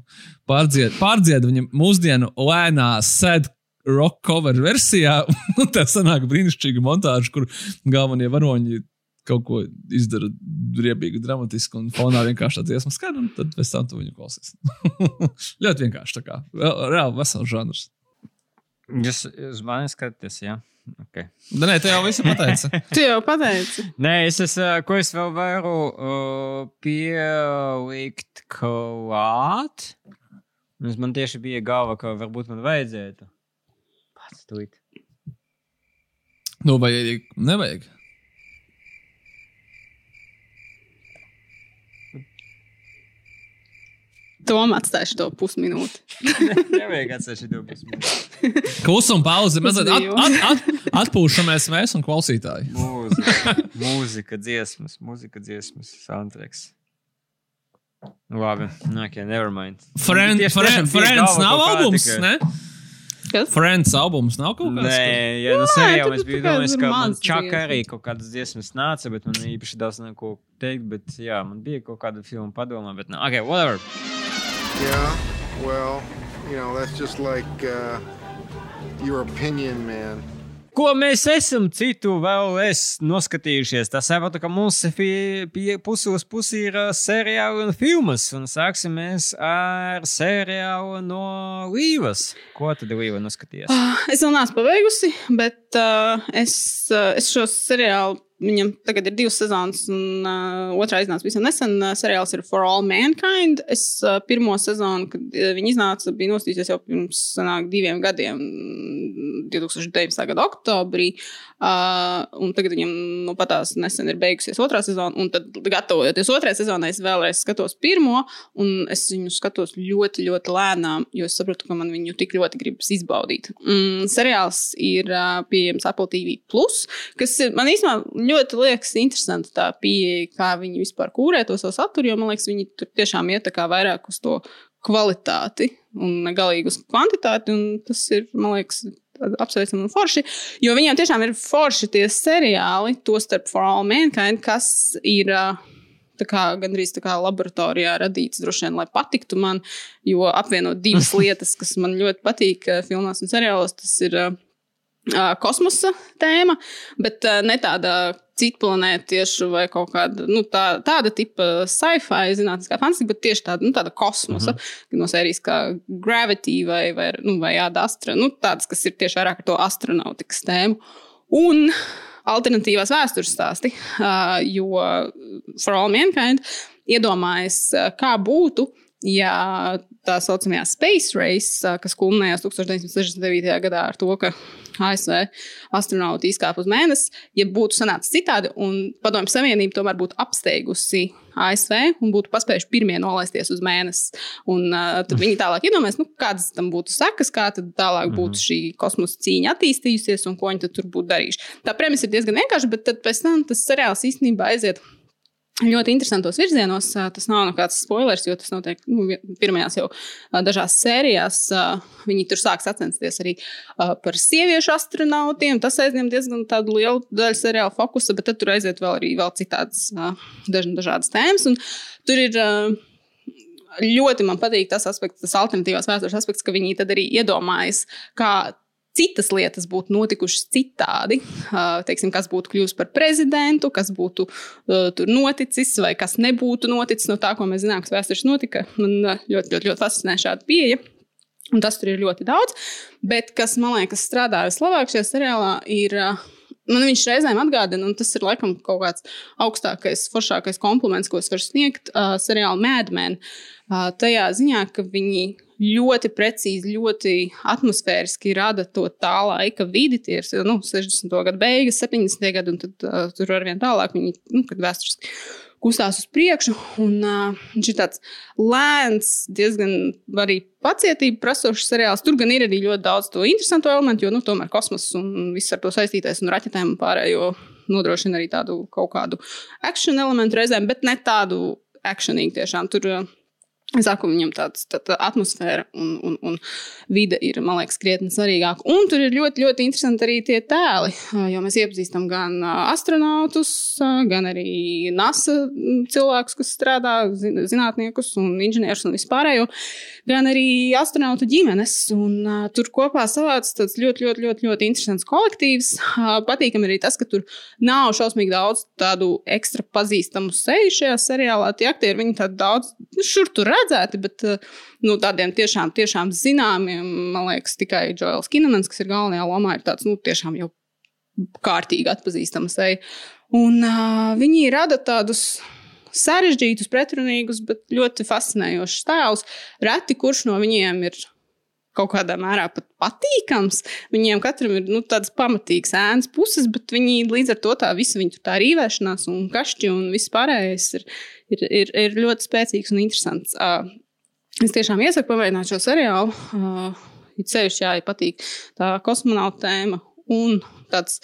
pārdzied, pārdzied viņam mūsdienu lēnā sēd rock cover versijā, tā sanāk brīnišķīga montāža, kur galvenie varoņi kaut ko izdara riebīgi, dramatiski, un fonā vienkārši tā dziesma skan, un tad pēc tam tu viņu klausies. Ļoti vienkārši tā kā reāli vesels žanrs. Jūs uz mani skatāties, jā. Okay. Nē, te jau viss pateica. Tu jau pateici. Nē, es esmu, ko es vēl varu uh, pielikt klāt. Es man tieši bija galva, ka varbūt man vajadzētu. Pats tūlīt. Nu, vai nevajag? Tom atstāšu to pusminūti. Nevajag atsevišķi to pusminūti. Klusuma pauze. Mazliet at, at, at, Atpūšamies mēs un klausītāji. Mūzika, mūzika dziesmas, mūzika dziesmas, soundtracks. Nu, Labi, nu, ok, never mind. Friend, Tieši friend, friends nav albums, ne? Kas? Friends albums nav kaut kāds. Nē, ja no Jā, sērijām tad es biju domājis, ka man čaka arī kaut kādas dziesmas nāca, bet man īpaši daudz neko teikt, bet jā, man bija kaut kāda filma padomā, bet nē, ok, whatever. Yeah, well, you know, that's just like uh, your opinion, man. Ko mēs esam citu vēl es noskatījušies? Tas sapratu, ka pie pusi uz pusi ir ā, seriāli un filmas. Un sāksim mēs ar seriālu no Līvas. Ko tad Līva noskatījās? Ah, Es vēl neesmu pabeigusi, bet uh, es, uh, es šo seriālu. Viņam tagad ir divas sezonas, un uh, otrā iznāca visam nesen. Uh, seriāls ir For All Mankind. Es uh, pirmo sezonu, kad uh, viņi iznāca, bija nostījusies jau pirms sanāk, diviem gadiem, mm, 2019. gada oktobrī. Uh, tagad viņam nu, patās nesen ir beigusies otrā sezona. Un tad, gatavojoties otrajai sezonai, es vēlreiz skatos pirmo, un es viņu skatos ļoti, ļoti lēnām, jo es saprotu, ka man viņu tik ļoti gribas izbaudīt. Mm, seriāls ir uh, pieejams Apple TV, kas ir, man īstenībā ļoti liekas interesanti tā pieeja, kā viņi vispār kūrē to savu saturu, jo man liekas, viņi tur tiešām iet vairāk uz to kvalitāti un galīgi uz kvantitāti. un Tas ir, man liekas, apsveicami un forši. Jo viņiem tiešām ir forši tie seriāli, tostarp For All Mankind, kas ir. kā gandrīz tā kā laboratorijā radīts, droši vien, lai patiktu man, jo apvienot divas lietas, kas man ļoti patīk filmās un seriālos, tas ir ā, kosmosa tēma, bet ā, ne tāda citplanētiešu vai kaut kāda nu, tā, tāda tipa sci-fi, zinātniskā fantastika, bet tieši tāda, nu, tāda kosmosa, mm -hmm. no sērijas kā Gravity vai, vai, nu, vai Āda Astra, nu, tādas, kas ir tieši vairāk ar to astronautikas tēmu. Un alternatīvās vēstures stāsti, jo For All Mankind iedomājas, kā būtu, ja tā saucamajā Space Race, kas kulminējās 1969. gadā ar to, ka ASV astronauti izkāpa uz mēnesi, ja būtu sanācis citādi, un Padomju Savienība tomēr būtu apsteigusi ASV un būtu paspējuši pirmie nolaisties uz mēnesi. Un, uh, tad viņi tālāk iedomājas, nu, kādas tam būtu sekas, kā tālāk būtu šī kosmosa cīņa attīstījusies un ko viņi tur būtu darījuši. Tā premisa ir diezgan vienkārša, bet pēc tam tas seriāls īstenībā aiziet ļoti interesantos virzienos. Tas nav nekāds spoilers, jo tas notiek nu, pirmajās jau dažās sērijās. Viņi tur sāk sacensties arī par sieviešu astronautiem. Tas aizņem diezgan lielu daļu seriāla fokusa, bet tur aiziet vēl arī vēl citādas dažādas tēmas. Un Tur ir ļoti man patīk tas aspekts, tas alternatīvās vēstures aspekts, ka viņi tad arī iedomājas, kā citas lietas būtu notikušas citādi. Teiksim, kas būtu kļuvis par prezidentu, kas būtu tur noticis, vai kas nebūtu noticis no tā, ko mēs zinām, kas vēsturē notika. Man ļoti, ļoti, ļoti fascinē šāda pieeja. Un tas tur ir ļoti daudz. Bet kas man liekas, strādā vislabāk šajā seriālā, ir. Man viņš reizēm atgādina, un tas ir laikam kaut kāds augstākais, foršākais kompliments, ko es varu sniegt uh, seriāla Madmen. Uh, tajā ziņā, ka viņi ļoti precīzi, ļoti atmosfēriski rada to tā laika vidi. Tie ir nu, 60. gadu beigas, 70. gadu, un tad, uh, tur ar vien tālāk viņi, nu, vēsturiski kustās uz priekšu. Un, uh, viņš ir tāds lēns, diezgan arī pacietību prasošs seriāls. Tur gan ir arī ļoti daudz to interesantu elementu, jo nu, tomēr kosmos un viss ar to saistītais un raķetēm un pārējo nodrošina arī tādu kaut kādu action elementu reizēm, bet ne tādu actionīgu tiešām. Tur, uh, Saku, viņam tāds tā, tā atmosfēra un, un, un vide ir, man liekas, krietni svarīgāka. Un tur ir ļoti, ļoti interesanti arī tie tēli, jo mēs iepazīstam gan astronautus, gan arī NASA cilvēkus, kas strādā, zinātniekus un inženierus un vispārējo, gan arī astronautu ģimenes. Un, tur kopā savāds tāds ļoti, ļoti, ļoti, ļoti interesants kolektīvs. Patīkami arī tas, ka tur nav šausmīgi daudz tādu ekstra pazīstamu seju šajā seriālā. Tie aktieri, viņi tādi daudz nu, šur tur redzēti, bet uh, nu, tādiem tiešām, tiešām zināmiem, man liekas, tikai Joels Kinemans, kas ir galvenajā lomā, ir tāds, nu, tiešām jau kārtīgi atpazīstama seja. Un uh, viņi rada tādus sarežģītus, pretrunīgus, bet ļoti fascinējošus tēlus. Reti kurš no viņiem ir kaut kādā mērā pat patīkams. Viņiem katram ir nu, tādas pamatīgas ēnas puses, bet viņi līdz ar to tā visa viņa tā rīvēšanās un kašķi un viss pārējais ir, ir, ir, ir ļoti spēcīgs un interesants. Es tiešām iesaku pamēģināt šo seriālu. It sevišķi, ja patīk tā kosmonauta tēma un tāds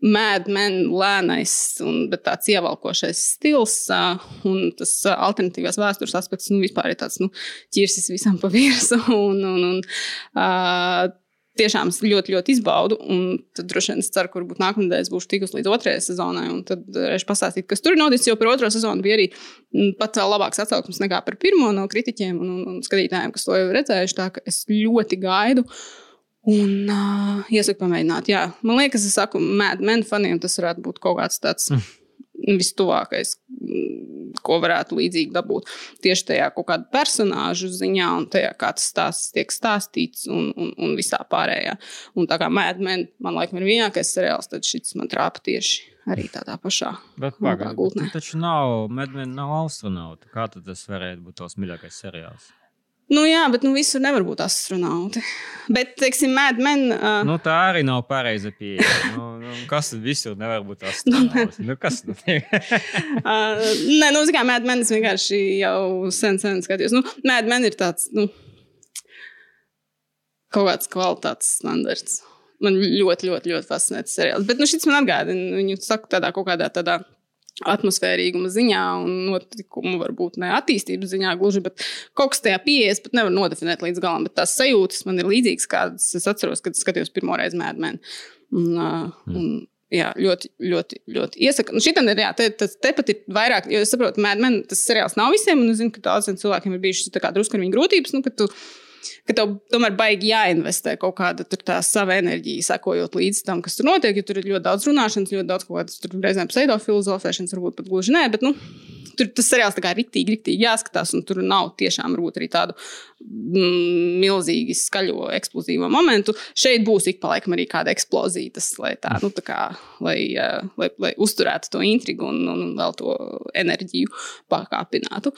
mēdmenis, lēnais, un, tāds ievelkošais stils uh, un tas uh, alternatīvās vēstures aspekts nu, vispār ir tāds nu, ķirsis visam pa virsmu. Un, un, un, uh, tiešām es ļoti, ļoti izbaudu. Un tad droši vien es ceru, ka varbūt nākamnedēļ būšu tikus līdz otrajai sezonai. Un tad varēšu pastāstīt, kas tur ir noticis. Jo par otro sezonu bija arī pat vēl labāks atsauksmes nekā par pirmo no kritiķiem un, un, un skatītājiem, kas to jau redzējuši. Tā ka es ļoti gaidu. Un uh, iesaku pamēģināt. Jā. Man liekas, es saku, Men faniem tas varētu būt kaut kāds tāds mm. vistuvākais, mm, ko varētu līdzīgi dabūt. Tieši tajā kaut kāda personāžu ziņā, un tajā, kā tas stāsts tiek stāstīts, un, un, un visā pārējā. Un tā kā Men, man liekas, ir vienīgais seriāls, tad šis man trāpa tieši arī tādā pašā pagaidi, taču nav, Medmēna nav astronauta. Kā tad tas varētu būt tos mīļākais seriāls? Nu, jā, bet nu, visur nevar būt astronauti. Bet, teiksim, Mad Men. Uh... Nu, tā arī nav pareiza pieeja. Nu, nu, kas visur nevar būt astronauts? nu, kas ir? uh, nē, nu, kā Mad Men, es vienkārši jau sen, sen skatījos. Nu, Mad Men ir tāds, nu, kaut kāds kvalitātes standarts. Man ļoti, ļoti, ļoti fascinē tas seriāls. Bet, nu, šis man atgādina, viņu saka tādā kaut kādā tādā atmosfērīguma ziņā un notikumu, varbūt ne attīstības ziņā gluži, bet kaut kas tajā pieejas pat nevar nodefinēt līdz galam. Bet tās sajūtas man ir līdzīgas, kādas es atceros, kad skatījos pirmo reizi Mēdmeni. Un, mm. un, jā, ļoti, ļoti, ļoti iesaku. Nu, šitam ir, jā, te, te, te pat ir vairāk, jo es saprotu, Mēdmeni tas seriāls nav visiem, un es zinu, ka daudziem cilvēkiem ir bijušas drusku ar viņu grūtības. Nu, ka tev tomēr baigi jāinvestē kaut kāda tā sava enerģija, sekojot līdzi tam, kas tur notiek. Jo tur ir ļoti daudz runāšanas, ļoti daudz kaut kādas reizēm pseidofilozofēšanas, varbūt pat gluži nē. Bet, nu, Tur tas seriāls tā kā rīktīgi, rīktīgi jāskatās, un tur nav tiešām varbūt arī tādu mm, milzīgi skaļo, eksplozīvo momentu. Šeit būs ik pa laikam arī kāda eksplozija, tas, lai, tā, nu, tā kā, lai, lai, lai uzturētu to intrigu un, un vēl to enerģiju pakāpinātu.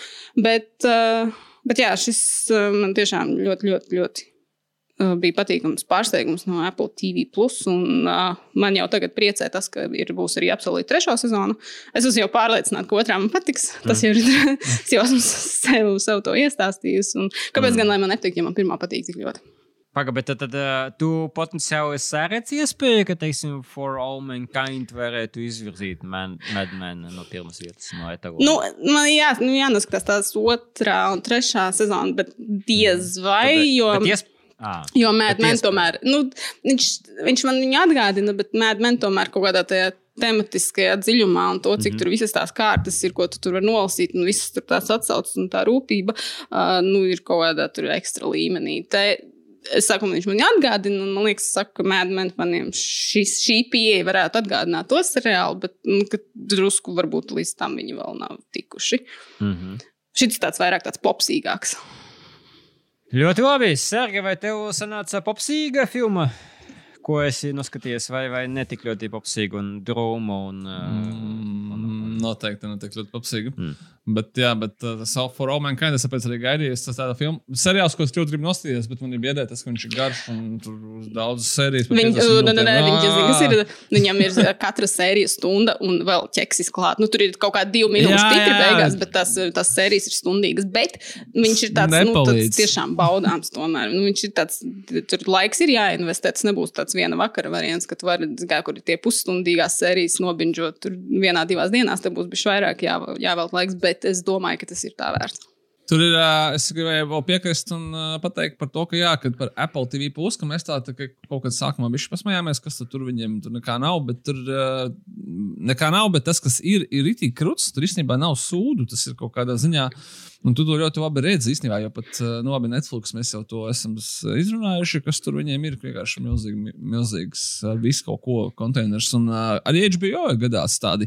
Bet, uh, Bet jā, šis eh, man tiešām ļoti, ļoti, ļoti eh, bija patīkams pārsteigums no Apple TV. Un, uh, man jau tagad priecē tas, ka ir, būs arī absolūti trešā sezona. Es esmu jau pārliecināta, ka otrā man patiks. Tas jau ir. es jau esmu sev, sev to iestāstījusi. Kāpēc mm. gan lai man nepatīk, ja man pirmā patīk tik ļoti? Pagaid, bet tad, tad uh, tu potenciāli sēredz iespēju, ka, teiksim, For All Mankind varētu izvirzīt Mad Men no pirmās vietas, no etalona. Nu, man jā, nu, jānoskatās tās otrā un trešā sezona, bet diez mm. vai, mm. jo... Bet, iesp... Ah, jo Mad Men tomēr, nu, viņš, viņš man viņu atgādina, bet Mad Men tomēr kaut kādā tajā tematiskajā dziļumā un to, cik mm -hmm. tur visas tās kārtas ir, ko tu tur vari nolasīt, un visas tur tās atsauces un tā rūpība, uh, nu, ir kaut kādā tur ekstra līmenī. Te, es saku, viņš man atgādina, un man liekas, saku, ka mēdmēniem maniem šis, šī pieeja varētu atgādināt to seriālu, bet nu, drusku varbūt līdz tam viņi vēl nav tikuši. Mm -hmm. Šis tāds vairāk tāds popsīgāks. Ļoti labi. Serga, vai tev sanāca popsīga filma? Ko esi noskatījies, vai, vai ne tik ļoti popsīga un drūma? Un, mm, un, noteikti, noteikti ļoti popsīga. Mm. Bet, jā, bet uh, South for All Mankind, es tāpēc arī gaidīju. Tas tāds filmu seriāls, ko es ļoti gribu nostīties, bet man ir biedē tas, ka viņš ir garš un tur daudz sērijas. Viņ, nu, nu, nu, viņš, ir, viņam ir katra sērija stunda un vēl ķeksis klāt. Nu, tur ir kaut kādi divi minūtes titri beigās, bet tas, tas sērijas ir stundīgas. Bet viņš ir tāds, Nepalīdz. nu, tāds tiešām baudāms tomēr. Nu, viņš ir tāds, tur laiks ir jāinvestē. Tas nebūs tāds viena vakara variants, ka tu vari, kā, kur ir tie pusstundīgās sērijas nobinžot tur vienā, divās dienās. Te būs bijis vairāk jā, jāvēlt laiks. Bet es domāju, ka tas ir tā vērts. Tur ir, es gribēju vēl piekrist un pateikt par to, ka, jā, kad par Apple TV plus, ka mēs tā, tā ka kaut kad sākumā bija pasmējāmies, kas tur viņiem tur nekā nav, bet tur nekā nav, bet tas, kas ir, ir itī krūts, tur īstenībā nav sūdu, tas ir kaut kādā ziņā. Un tu to ļoti labi redzi, īstenībā, jo pat nu, labi, Netflix mēs jau to esam izrunājuši, kas tur viņiem ir vienkārši milzīgi, milzīgs, visu kaut ko konteiners. Un uh, arī HBO gadās tādi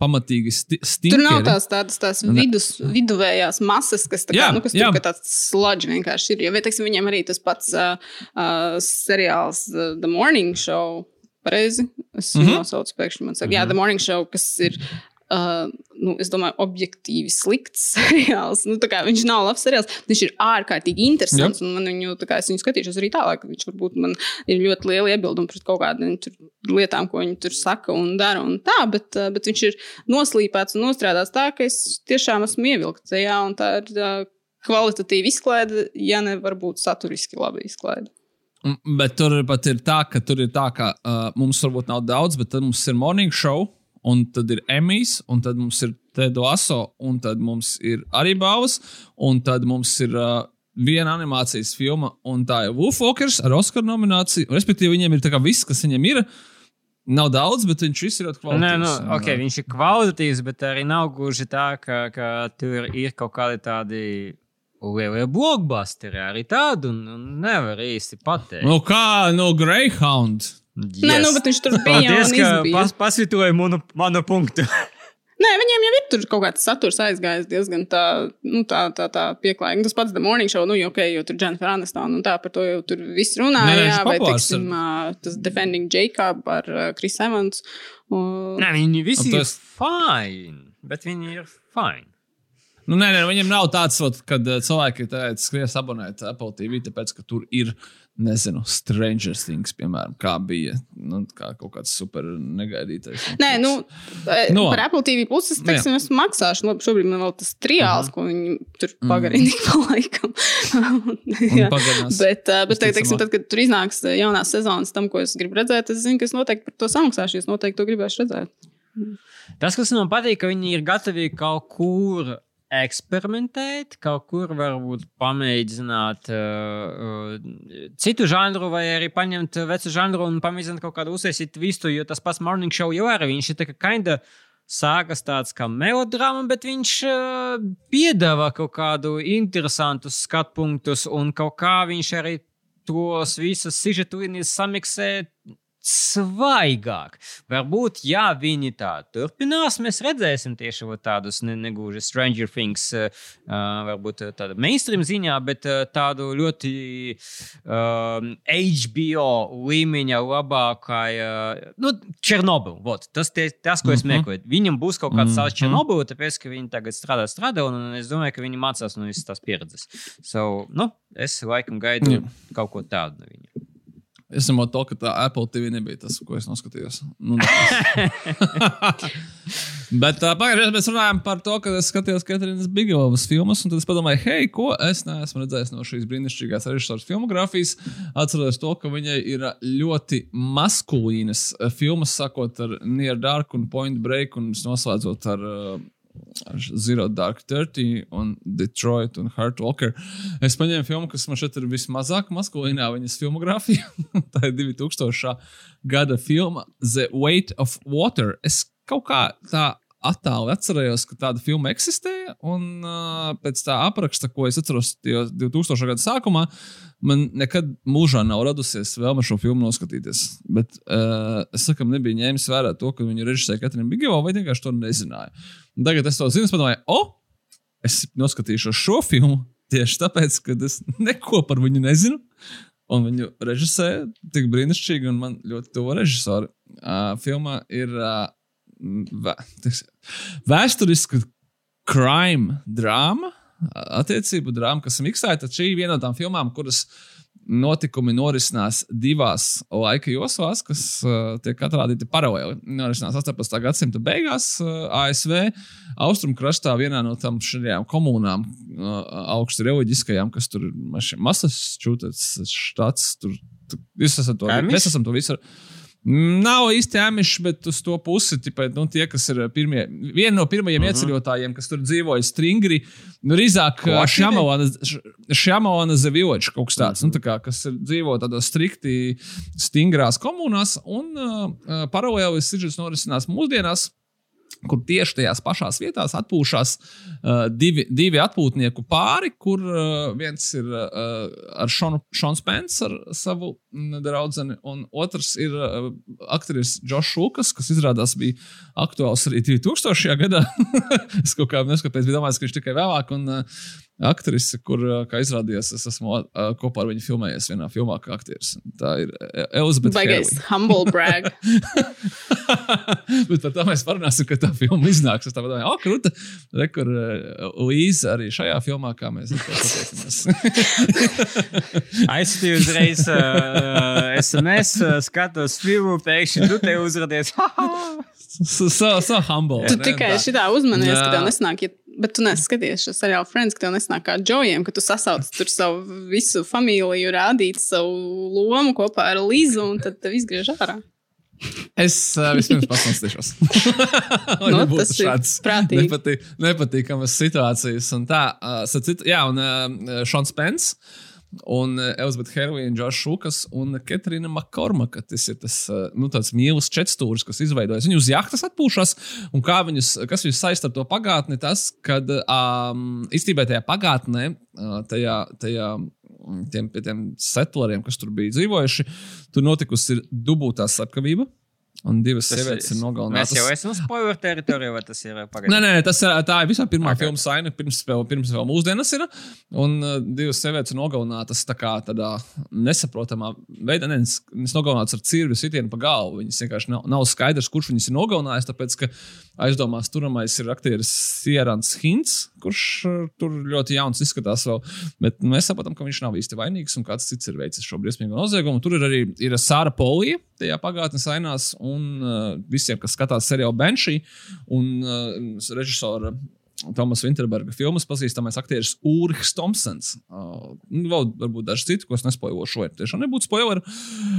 pamatīgi stingri. Tur nav tās tādas tās vidus, viduvējās masas, kas, tā kā, jā, nu, kas jā. tur tāds sludge vienkārši ir. Jo, vai, teiksim, viņiem arī tas pats uh, uh, seriāls uh, The Morning Show. Pareizi. Es mm -hmm. nosaucu pēkšņi. Man saka, mm -hmm. jā, The Morning Show, kas ir Uh, nu, es domāju, objektīvi slikts seriāls. Nu, viņš nav labs seriāls. Viņš ir ārkārtīgi interesants. Man viņu, kā, es viņu skatīšos arī tālāk. Viņš varbūt man ir ļoti liela iebilduma pret kaut kādām lietām, ko viņi tur saka un dara. Un tā, bet, uh, bet viņš ir noslīpēts un nostrādāts tā, ka es tiešām esmu ievilkts tajā. Tā ir uh, kvalitatīva izklaide, ja ne varbūt saturiski laba izklaide. Bet tur pat ir tā, ka tur ir tā, ka uh, mums varbūt nav daudz, bet tad mums ir morning show, un tad ir Emijs, un tad mums ir Tedo Aso, un tad mums ir arī Baus, un tad mums ir uh, viena animācijas filma, un tā ir Wolfwalkers ar Oskara nomināciju. Respektīvi, viņiem ir viss, kas viņiem ir. Nav daudz, bet viņš ir ļoti Nē, kvalitatīvs. nu, un, okay, viņš ir kvalitatīvs, bet arī nav gluži tā, ka, ka tur ir kaut kādi tādi lielie blockbusteri. Arī tādu un nevar īsti pateikt. Nu, kā no Greyhound? Yes. Nē, nu, bet viņš tur bija Paldies, ka pas, pasvitoja manu, manu punktu. Nē, viņiem jau ir tur kaut kāds saturs aizgājis diezgan tā, nu, tā, tā, tā pieklājīgi. Tas pats The Morning Show, nu, jau, okay, jo tur Jennifer Aniston un tā par to jau tur viss runāja. Nē, jā, vai, teiksim, uh, tas Defending Jacob ar uh, Chris Evans. Un... Nē, viņi visi Un ir tas- fine, bet viņi ir fine. Nu, nē, nē, viņam nav tāds, kad uh, cilvēki skries abonēt Apple TV, tāpēc, ka tur ir, nezinu, Stranger Things, piemēram, kā bija nu, kā kaut kāds super negaidītais. Nē, nu, No. no. par Apple TV puses, teiksim, es maksāšu. Labi, šobrīd man vēl tas triāls, ko viņi tur pagarina ik pa laikam. Bet, uh, bet teiksim, Visticamāk. tad, kad tur iznāks uh, jaunās sezonas tam, ko es gribu redzēt, es zinu, ka es noteikti par to samaksāšu. Es noteikti to gribēšu redzēt. Tas, kas man patīk, ka viņi ir gatavi kaut kur eksperimentēt, kaut kur varbūt pamēģināt uh, uh, citu žanru, vai arī paņemt vecu žanru un pamēģināt kaut kādu uztaisīt visu. Jo tas pats Morning Show jau arī viņš ir tā kā kinda. Sākas tāds kā melodrama, bet viņš uh, piedāvā kaut kādu interesantu skatu punktus, un kaut kā viņš arī tos visas sižetu samiksē svaigāk. Varbūt, ja viņi tā turpinās, mēs redzēsim tieši tādus ne, negluži Stranger Things, uh, varbūt uh, tāda mainstream ziņā, bet uh, tādu ļoti um, HBO līmeņa labākai, uh, nu, Černobilu. Vot, tas, tie, tas, ko es Mhm. meklēju. Viņam būs kaut kāds savs Černobilu, tāpēc, ka viņi tagad strādā, strādā, un es domāju, ka viņi mācās no visas tās pieredzes. So, nu, es laikam gaidu Jā. kaut ko tādu no viņa. Es saprotu, to, ka tā Apple TV nebija tas, ko es noskatījos. Nu. Bet uh, pagājušajā mēs runājām par to, ka es skatījos Katrīnas Bigelovas filmas, un tad es padomāju, hei, ko es neesmu redzējis no šīs brīnišķīgās režisoras filmogrāfijas. Atceros to, ka viņai ir ļoti maskulīnas filmas, sākot ar Near Dark un Point Break, un noslēdzot ar. Uh, ar Zero Dark Thirty un Detroit un Heart Walker. Es paņēmu filmu, kas man šeit ir vismazāk maskulīnā viņas filmogrāfija. Tā ir 2000. gada filma The Weight of Water. Es kaut kā tā attāli atcerējos, ka tāda filma eksistēja, un uh, pēc tā apraksta, ko es atceros tajos 2000. gada sākumā, man nekad mūžā nav radusies vēlme šo filmu noskatīties. Bet uh, es sakam, nebiju ņēmis vērā to, ka viņu režisēja Katrīna Bigeva, vai vienkārši to nezināju. Un tagad es to zinu, es padomāju, o, es noskatīšu šo filmu tieši tāpēc, ka es neko par viņu nezinu. Un viņu režisēja tik brīnišķīgi, un man ļoti tuva režisori. Uh, filmā ir uh, vēsturiska crime drāma, attiecību drāma, kas miksēta. Šī ir viena no tām filmām, kuras notikumi norisinās divās laika joslās, kas uh, tiek atrādīti paralēli. Norisinās 18. gadsimta beigās uh, ASV austrumkrastā, vienā no tām šajām komunām, uh, augstu reliģiskajām, kas tur ir Massachusetts štats. Tur, tur, esat to, mēs esam to visu. Nav īsti amiši, bet uz to pusi tipai, nu, tie, kas ir pirmie, viena no pirmajiem uh -huh. ieceļotājiem, kas tur dzīvoja stringri, nu, Košļi? Šāmona Zeviloča kaut kas tāds, nu, tā kā, kas ir, dzīvo tādos strikti stingrās komunās, un uh, paralēli sižets norisinās mūsdienās kur tieši tajās pašās vietās atpūšas uh, divi, divi atpūtnieku pāri, kur uh, viens ir uh, ar Šonu Spenceru, savu mm, draugu, un otrs ir uh, aktieris Džošs Lukas, kas izrādās bija aktuāls arī 2000. gadā. es kaut kā neskatoties, biju domājis, ka viņš tikai vēlāk. Un, uh, Aktrise, kur, kā izrādījās, es esmu kopā ar viņu filmējies vienā filmā, kā aktieris. Tā ir E- Elizabete. Baigais humble brag. Bet par to mēs parunāsim, kad tā filma iznāks. Es domāju, oh, krūta, rekur Līza arī šajā filmā, kā mēs pateicamies. Aizsūtīju uzreiz uh, SMS, skatos filmu, pēkšņi tu te uzradies. So, so, so humble. Tu tikai Tā. šitā uzmanies, ka tev nesanāk iet Bet tu neskaties šo seriālu Friends, ka tev nesnāk kā džojiem, ka tu sasauc tur savu visu familiju, rādīt savu lomu kopā ar Līzu, un tad tev izgriež ārā. Es uh, vispirms Nu, nebūtu tas ir prātīgi. nepatīk, nepatīkamas situācijas. Un tā, uh, sacit, jā, un uh, Šons Pence. Un uh, Elizabete Herlīna, Džordžs Šukas un Katrīna Makormaka. Tas ir tas uh, nu, mīlestības četstūris, kas izveidojas. Viņi uz jahtas atpūšas, un viņus, kas viņus saista ar to pagātni, tas, kad um, īstenībā tajā pagātnē, tajā, tajā tiem, tiem settleriem, kas tur bija dzīvojuši, tur notikusi dubultā slepkavība. Un divas sievietes ir Mēs nogalinātas. jau esam spoiler teritorijā, vai tas ir pagaidām? Nē, nē, tas ir, tā ir visā pirmā Ok. okay. filmas saina, pirms, vēl- pirms vēl mūsdienas ir. Un uh, divas sievietes ir nogalinātas tā kā tādā nesaprotamā veidā. Ne, viņas nogalinātas ar cirvi sitienu pa galvu. Viņas vienkārši nav, nav skaidrs, kurš viņas ir nogalinājis. Tāpēc, ka aizdomās turamais ir aktieris Sierans Hints, kurš uh, tur ļoti jauns izskatās vēl. Bet mēs saprotam, ka viņš nav īsti vainīgs un kāds cits ir veicis šo briesmīgo noziegumu. Tur ir arī ir Sāra Polija tajā pagātnes ainās un uh, visiem, kas skatās seriālu Benšī un uh, režisora. Tomas Vinterberga filmas pazīstamais aktieris Ulrichs Thompsons. Uh, nu, vēl varbūt daži citi, ko es nespojošu, vai tiešām nebūtu spoileri.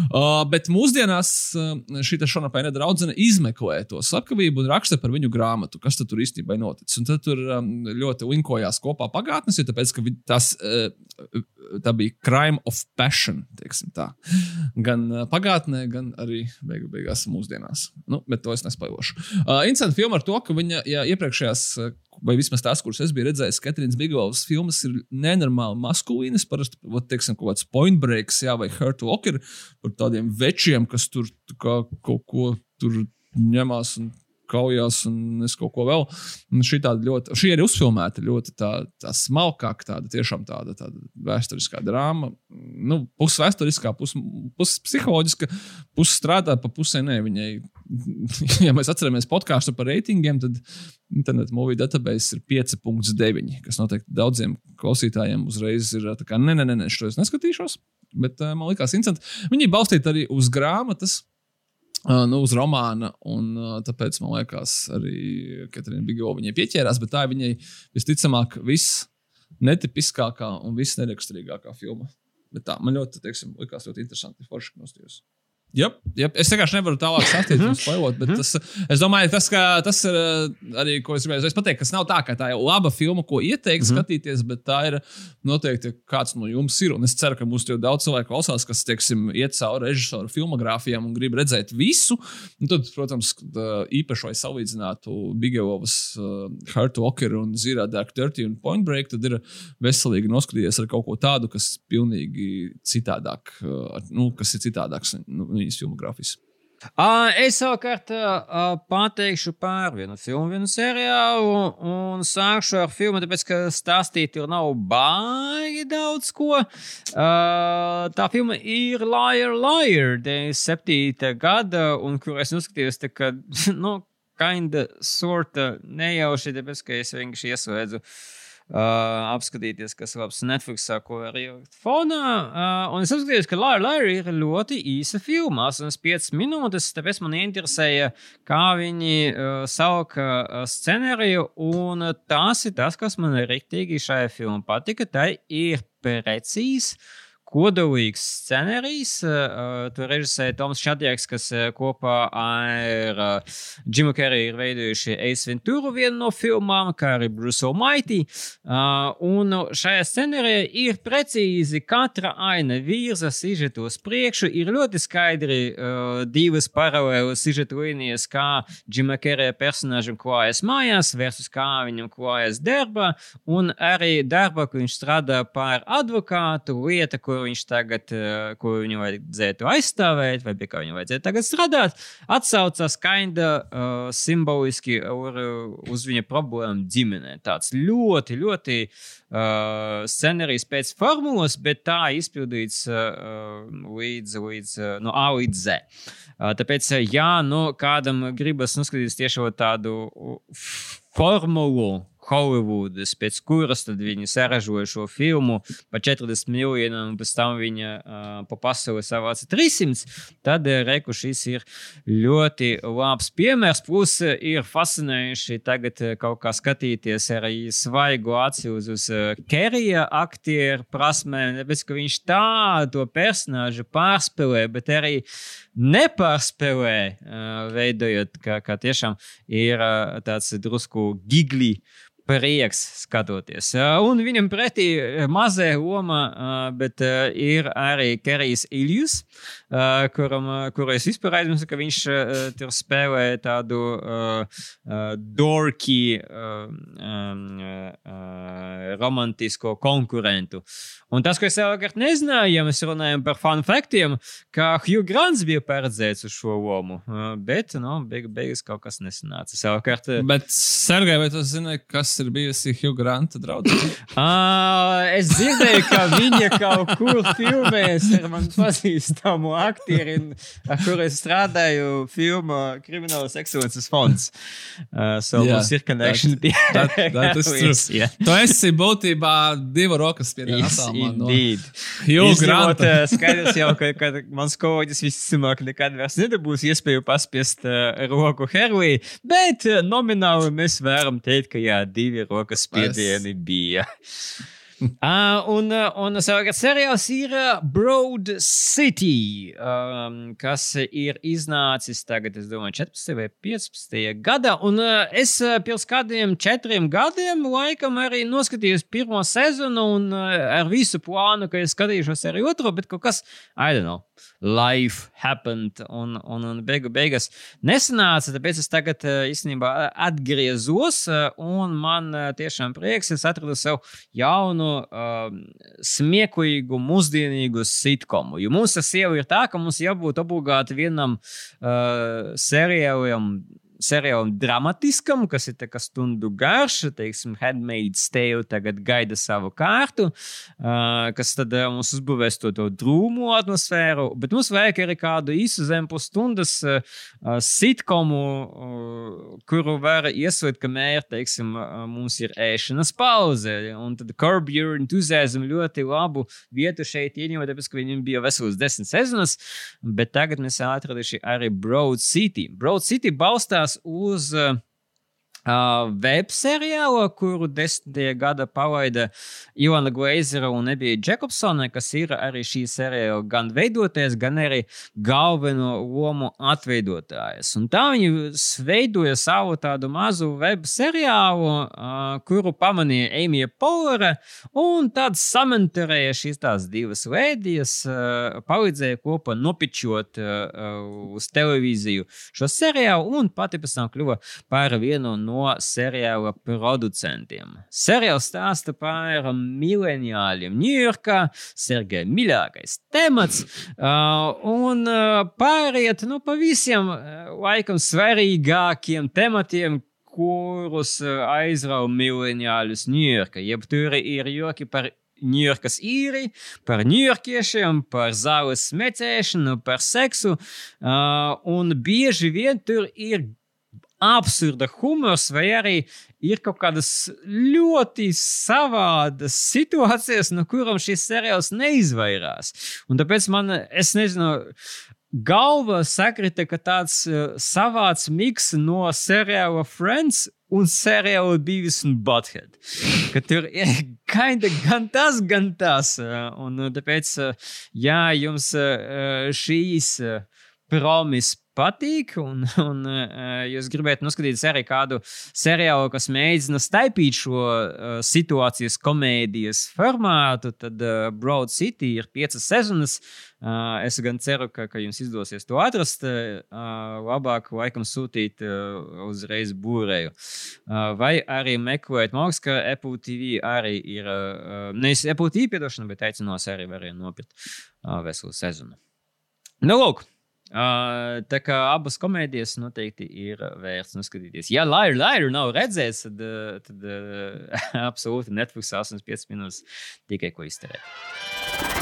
Uh, bet mūsdienās uh, šī Šona Pēna draudzene izmeklē to slepkavību un raksta par viņu grāmatu, kas tur īstenībā ir noticis. Un tad tur um, ļoti linkojās kopā pagātnes, jo tāpēc, ka tas, uh, tā bija crime of passion, teiksim tā. Gan uh, pagātnē, gan arī beigu, beigās mūsdienās. Nu, bet to es nespojošu. Uh, Interesanti filma ar to, ka viņa ja, iepriekšējās, uh, vai vismaz tās, kuras es biju redzējis, Katrīnas Bigovas filmas ir nenormāli maskulīnas. Parasti, teiksim, kaut kāds point breaks, jā, vai hurt walker par tādiem večiem, kas tur kā, kaut ko tur ņemās un kaujās un es kaut ko vēl. Ļoti, šī ir uzfilmēta ļoti tā, tā smalkāk, tāda tiešām tāda, tāda vēsturiskā drāma. Nu, pus vēsturiskā, pus, pus psiholoģiska, pus strādā pa pusē. Nē, viņai, ja mēs atceramies podkāstu par reitingiem, tad internetu movie database ir 5,9, kas noteikti daudziem klausītājiem uzreiz ir tā kā, nē, nē, nē, šo es neskatīšos. Bet uh, man liekas, interesanti. Viņi ir balstīti arī uz grāmatas, nu, uz romāna, un tāpēc man liekas, arī Katrīna Bigo viņai pieķērās, bet tā ir viņai visticamāk viss netipiskākā un viss neraksturīgākā filma. Bet tā man ļoti, teiksim, likās ļoti interesanti. Forši nostājos. Jā, yep, es vienkārši nevaru tālāk un spoilot, bet tas, es domāju, tas, ka, tas ir uh, arī, ko es gribēju pateikt, kas nav tā, ka tā ir laba filma, ko ieteikt skatīties, bet tā ir noteikti kāds no jums ir. Un es ceru, ka mūs jau daudz cilvēku klausās, kas, teiksim, iet cauri režisoru filmogrāfijām un grib redzēt visu. Un tad, protams, īpaši vai salīdzinātu Bigovas uh, Heart Walker un Zira Dark Dirty un Point Break, tad ir veselīgi noskatīties ar kaut ko tādu, kas pilnīgi citādāk, uh, nu, kas ir citādāks nu, viņas filmogrāfijas. Es savukārt pateikšu par vienu filmu, vienu seriālu, un sākšu ar filmu, tāpēc, ka stāstīt tur nav baigi daudz ko. Tā filma ir Liar, Liar, 97. gada, un kur es noskatījos, tā kā, nu, kinda, sorta nejauši, tāpēc, ka es vienkārši ieslēdzu. Uh, apskatīties, kas ir labs Netflix, ko var ielikt fonā. Uh, un es apskatījos, ka Laura Laura ir ļoti īsa filma, 85 minūtes. Tāpēc man interesēja, kā viņi uh, sauka uh, scenāriju. Un uh, tas ir tas, kas man rīktīgi šajā filmā patika. Tā ir precīzi. Kodolīgs scenārijs. Uh, tur režisēja Toms Šadjaks, kas kopā ar uh, Jimu Kerriju ir veidojuši Ace Ventura vienu no filmām, kā arī Bruce Almighty. Uh, un šajā scenārijā ir precīzi katra aina virza sižetu uz priekšu. Ir ļoti skaidri uh, divas paralēlas sižetu līnijas, kā Jima Kerrija personāžam klājas mājās, versus kā viņam klājas darbā, un arī darbā, kur viņš strādā par advokātu, lieta, kur viņš tagad, uh, ko viņu vajadzētu aizstāvēt, vai pie kā viņu vajadzētu tagad strādāt, atsaucas kinda uh, simboliski ar, uz viņa problēmu ģimenē. Tāds ļoti, ļoti uh, scenārijs pēc formulas, bet tā izpildīts uh, līdz, līdz uh, no A līdz Z. Uh, tāpēc, ja nu, kādam gribas noskatīties tieši tādu formulu, Hollywoodas, pēc kuras tad viņi saražoja šo filmu par 40 miljoniem, un pēc tam viņa uh, pa pasauli savāca 300. Tad reku šis ir ļoti labs piemērs. Plus ir fascinējuši tagad kaut kā skatīties arī svaigu aci uz, uz Kerija aktieru prasmēm, nevis ka viņš tādu personāžu pārspēlē, bet arī nepārspēlē, uh, veidojot, ka, ka tiešām ir uh, tāds drusku gigli prieks skatoties. Uh, un viņam pretī mazā loma, uh, bet ir arī Kerijs Iljus, kuram, kuru es vispār aizmirsu, ka viņš tur spēlē tādu uh, dorky, uh, uh, romantisko konkurentu. Un tas, ko es savukārt nezināju, ja mēs runājam par fun faktiem, ka Hugh Grants bija paredzēts uz šo lomu, bet, nu, beig beigas kaut kas nesanāca. Savukārt, Bet, Sergei, vai tu zini, kas ir bijusi Hugh Granta draudzene? Uh, es dzirdēju, ka viņa kaut kur filmēs ar manu pazīstamu aktieri, ar kuru es strādāju filmā Kriminālas ekscelences fonds. Uh, so Jā, mums ir connection pie that- that is true. Yeah. Tu esi būtībā divu rokas no indeed. Hugh Granta. Skaidrs jau, ka, ka mans kolēģis visticamāk nekad vairs nedabūs iespēju paspiest uh, roku Herlī, bet uh, nomināli mēs varam teikt, ka jā, divi rokas spiedieni bija. Uh, un, uh, un savukārt seriāls ir uh, Broad City, um, kas ir iznācis tagad, es domāju, 14 vai 15 gadā. Un uh, es pirms kādiem četriem gadiem laikam arī noskatījos pirmo sezonu un uh, ar visu plānu, ka es skatīšos arī otro, bet kaut kas, I don't know, life happened un, un, un beigu beigās nesanāca, tāpēc es tagad uh, īstenībā atgriezos uh, un man uh, tiešām prieks, es atradu sev jaunu uh, smieklīgu, mūsdienīgu sitkomu. Jo mums ar sievu ir tā, ka mums jābūt obligāti vienam uh, seriālam. Seriālam dramatiskam, kas ir kā stundu garš, teiksim, Handmaid's Tale tagad gaida savu kārtu, uh, kas tad uh, mums uzbūvēs to, to drūmu atmosfēru, bet mums vajag arī kādu īsu zem pusstundas uh, sitkomu, uh, kuru var iesvērt, kamēr, teiksim, uh, mums ir ēšanas pauze. Un tad Curb Your Enthusiasm ļoti labu vietu šeit ieņēma, tāpēc, ka viņam bija vesels desmit sezonas, bet tagad mēs atraduši arī Broad City. Broad City balstās uz uh, web seriālu, kuru desmitajā gada palaida Ilana Glazera un Nebija Jacobsone, kas ir arī šī seriāla gan veidotājs, gan arī galveno lomu atveidotājs. Un tā viņi veidoja savu tādu mazu web seriālu, uh, kuru pamanīja Emīļa Polera, un tad samantarēja šīs tās divas lēdijas, uh, palīdzēja kopā nopičot uz televīziju šo seriālu, un pati pēc tam kļuva par vienu no no seriāla producentiem. Seriāls stāsta par mileniāļiem Ņujorkā, Sergeja mīļākais temats, uh, un uh, pāriet nu, pa visiem uh, laikam svarīgākiem tematiem, kurus aizrauja mileniāļus Ņujorkā. Jeb tur ir joki par Ņujorkas īri, par ņujorkiešiem, par zāles smēķēšanu, par seksu. Uh, un bieži vien tur ir absurda humors, vai arī ir kaut kādas ļoti savādas situācijas, no kurām šis seriāls neizvairās. Un tāpēc man, es nezinu, galva sakrita, ka tāds uh, savāds miks no seriāla Friends un seriāla Beavis un Butthead. Ka tur ir kinda gan tas, gan tas. uh, Un uh, tāpēc, uh, ja jums šīs promis patīk, un, un uh, jūs gribētu noskatīties arī kādu seriālu, kas mēģina staipīt šo uh, situācijas komēdijas formātu, tad uh, Broad City ir piecas sezonas. Uh, es gan ceru, ka, ka jums izdosies to atrast. Uh, labāk, laikam, sūtīt uh, uzreiz būrēju. Uh, vai arī meklēt, liekas, ka Apple TV arī ir. Uh, nevis Apple TV piedošana, bet aicinās arī varēja nopirkt uh, veselu sezonu. Nu, lūk, Uh, tā kā abas komēdijas noteikti ir vērts noskatīties. Ja Laira, Laira nav redzējis, tad, tad uh, absolūti Netflix 85 minūtes tikai ko izterēt.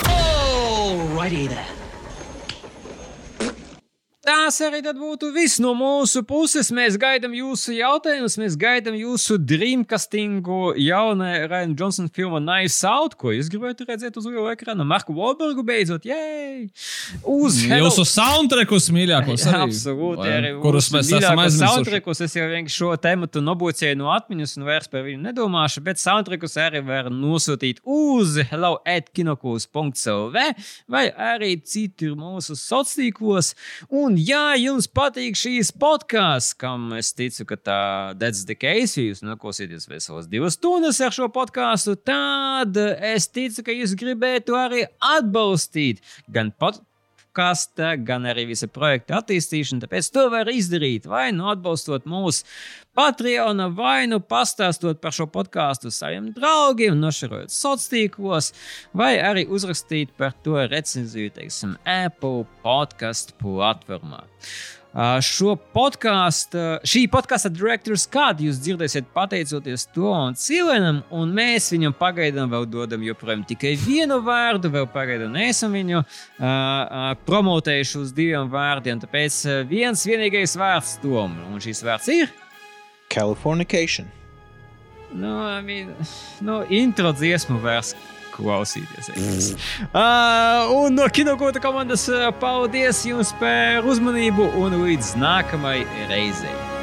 Alrighty then. Tas arī būtu viss no mūsu puses. Mēs gaidām jūsu jautājumus, mēs gaidām jūsu dreamcastingu jaunā Raina Johnsona filma Nice Out, ko jūs gribētu redzēt uz liela ekrāna. Marku Wahlbergu beidzot, jēj! Uz Jūsu soundtrackus mīļākos arī. Absolūti, arī kurus mēs esam aizmirsuši. soundtrackus. Es jau vienkārši šo tēmu nobucēju no atmiņas un vairs par viņu nedomāšu, bet soundtrackus arī var nosūtīt uz hello at kinokūs.clv vai arī citur mūsu sociālos tīklos. Un, ja jums patīk šīs podkāsts, kam es ticu, ka tā that's the case, ja jūs noklausīties veselas divas stundas ar šo podkāstu, tad es ticu, ka jūs gribētu arī atbalstīt gan podkāstu podkāstu, gan arī visa projekta attīstīšanu. Tāpēc to var izdarīt vai nu atbalstot mūsu Patreon, vai nu pastāstot par šo podkāstu saviem draugiem, nošarojot sociālos tīklos, vai arī uzrakstīt par to recenziju, teiksim, Apple podkāstu platformā. Šo podkāstu, šī podkāstu direktors kādu jūs dzirdēsiet pateicoties to un cilvēkam, un mēs viņam pagaidām vēl dodam joprojām tikai vienu vārdu, vēl pagaidām neesam viņu uh, promotējuši uz diviem vārdiem. Tāpēc viens vienīgais vārds tom, un šis vārds ir. Californication. Nu, I mean, nu, intro dziesmu vairs klausīties. Uh, un no kinokota komandas uh, paldies jums par uzmanību un līdz nākamajai reizei!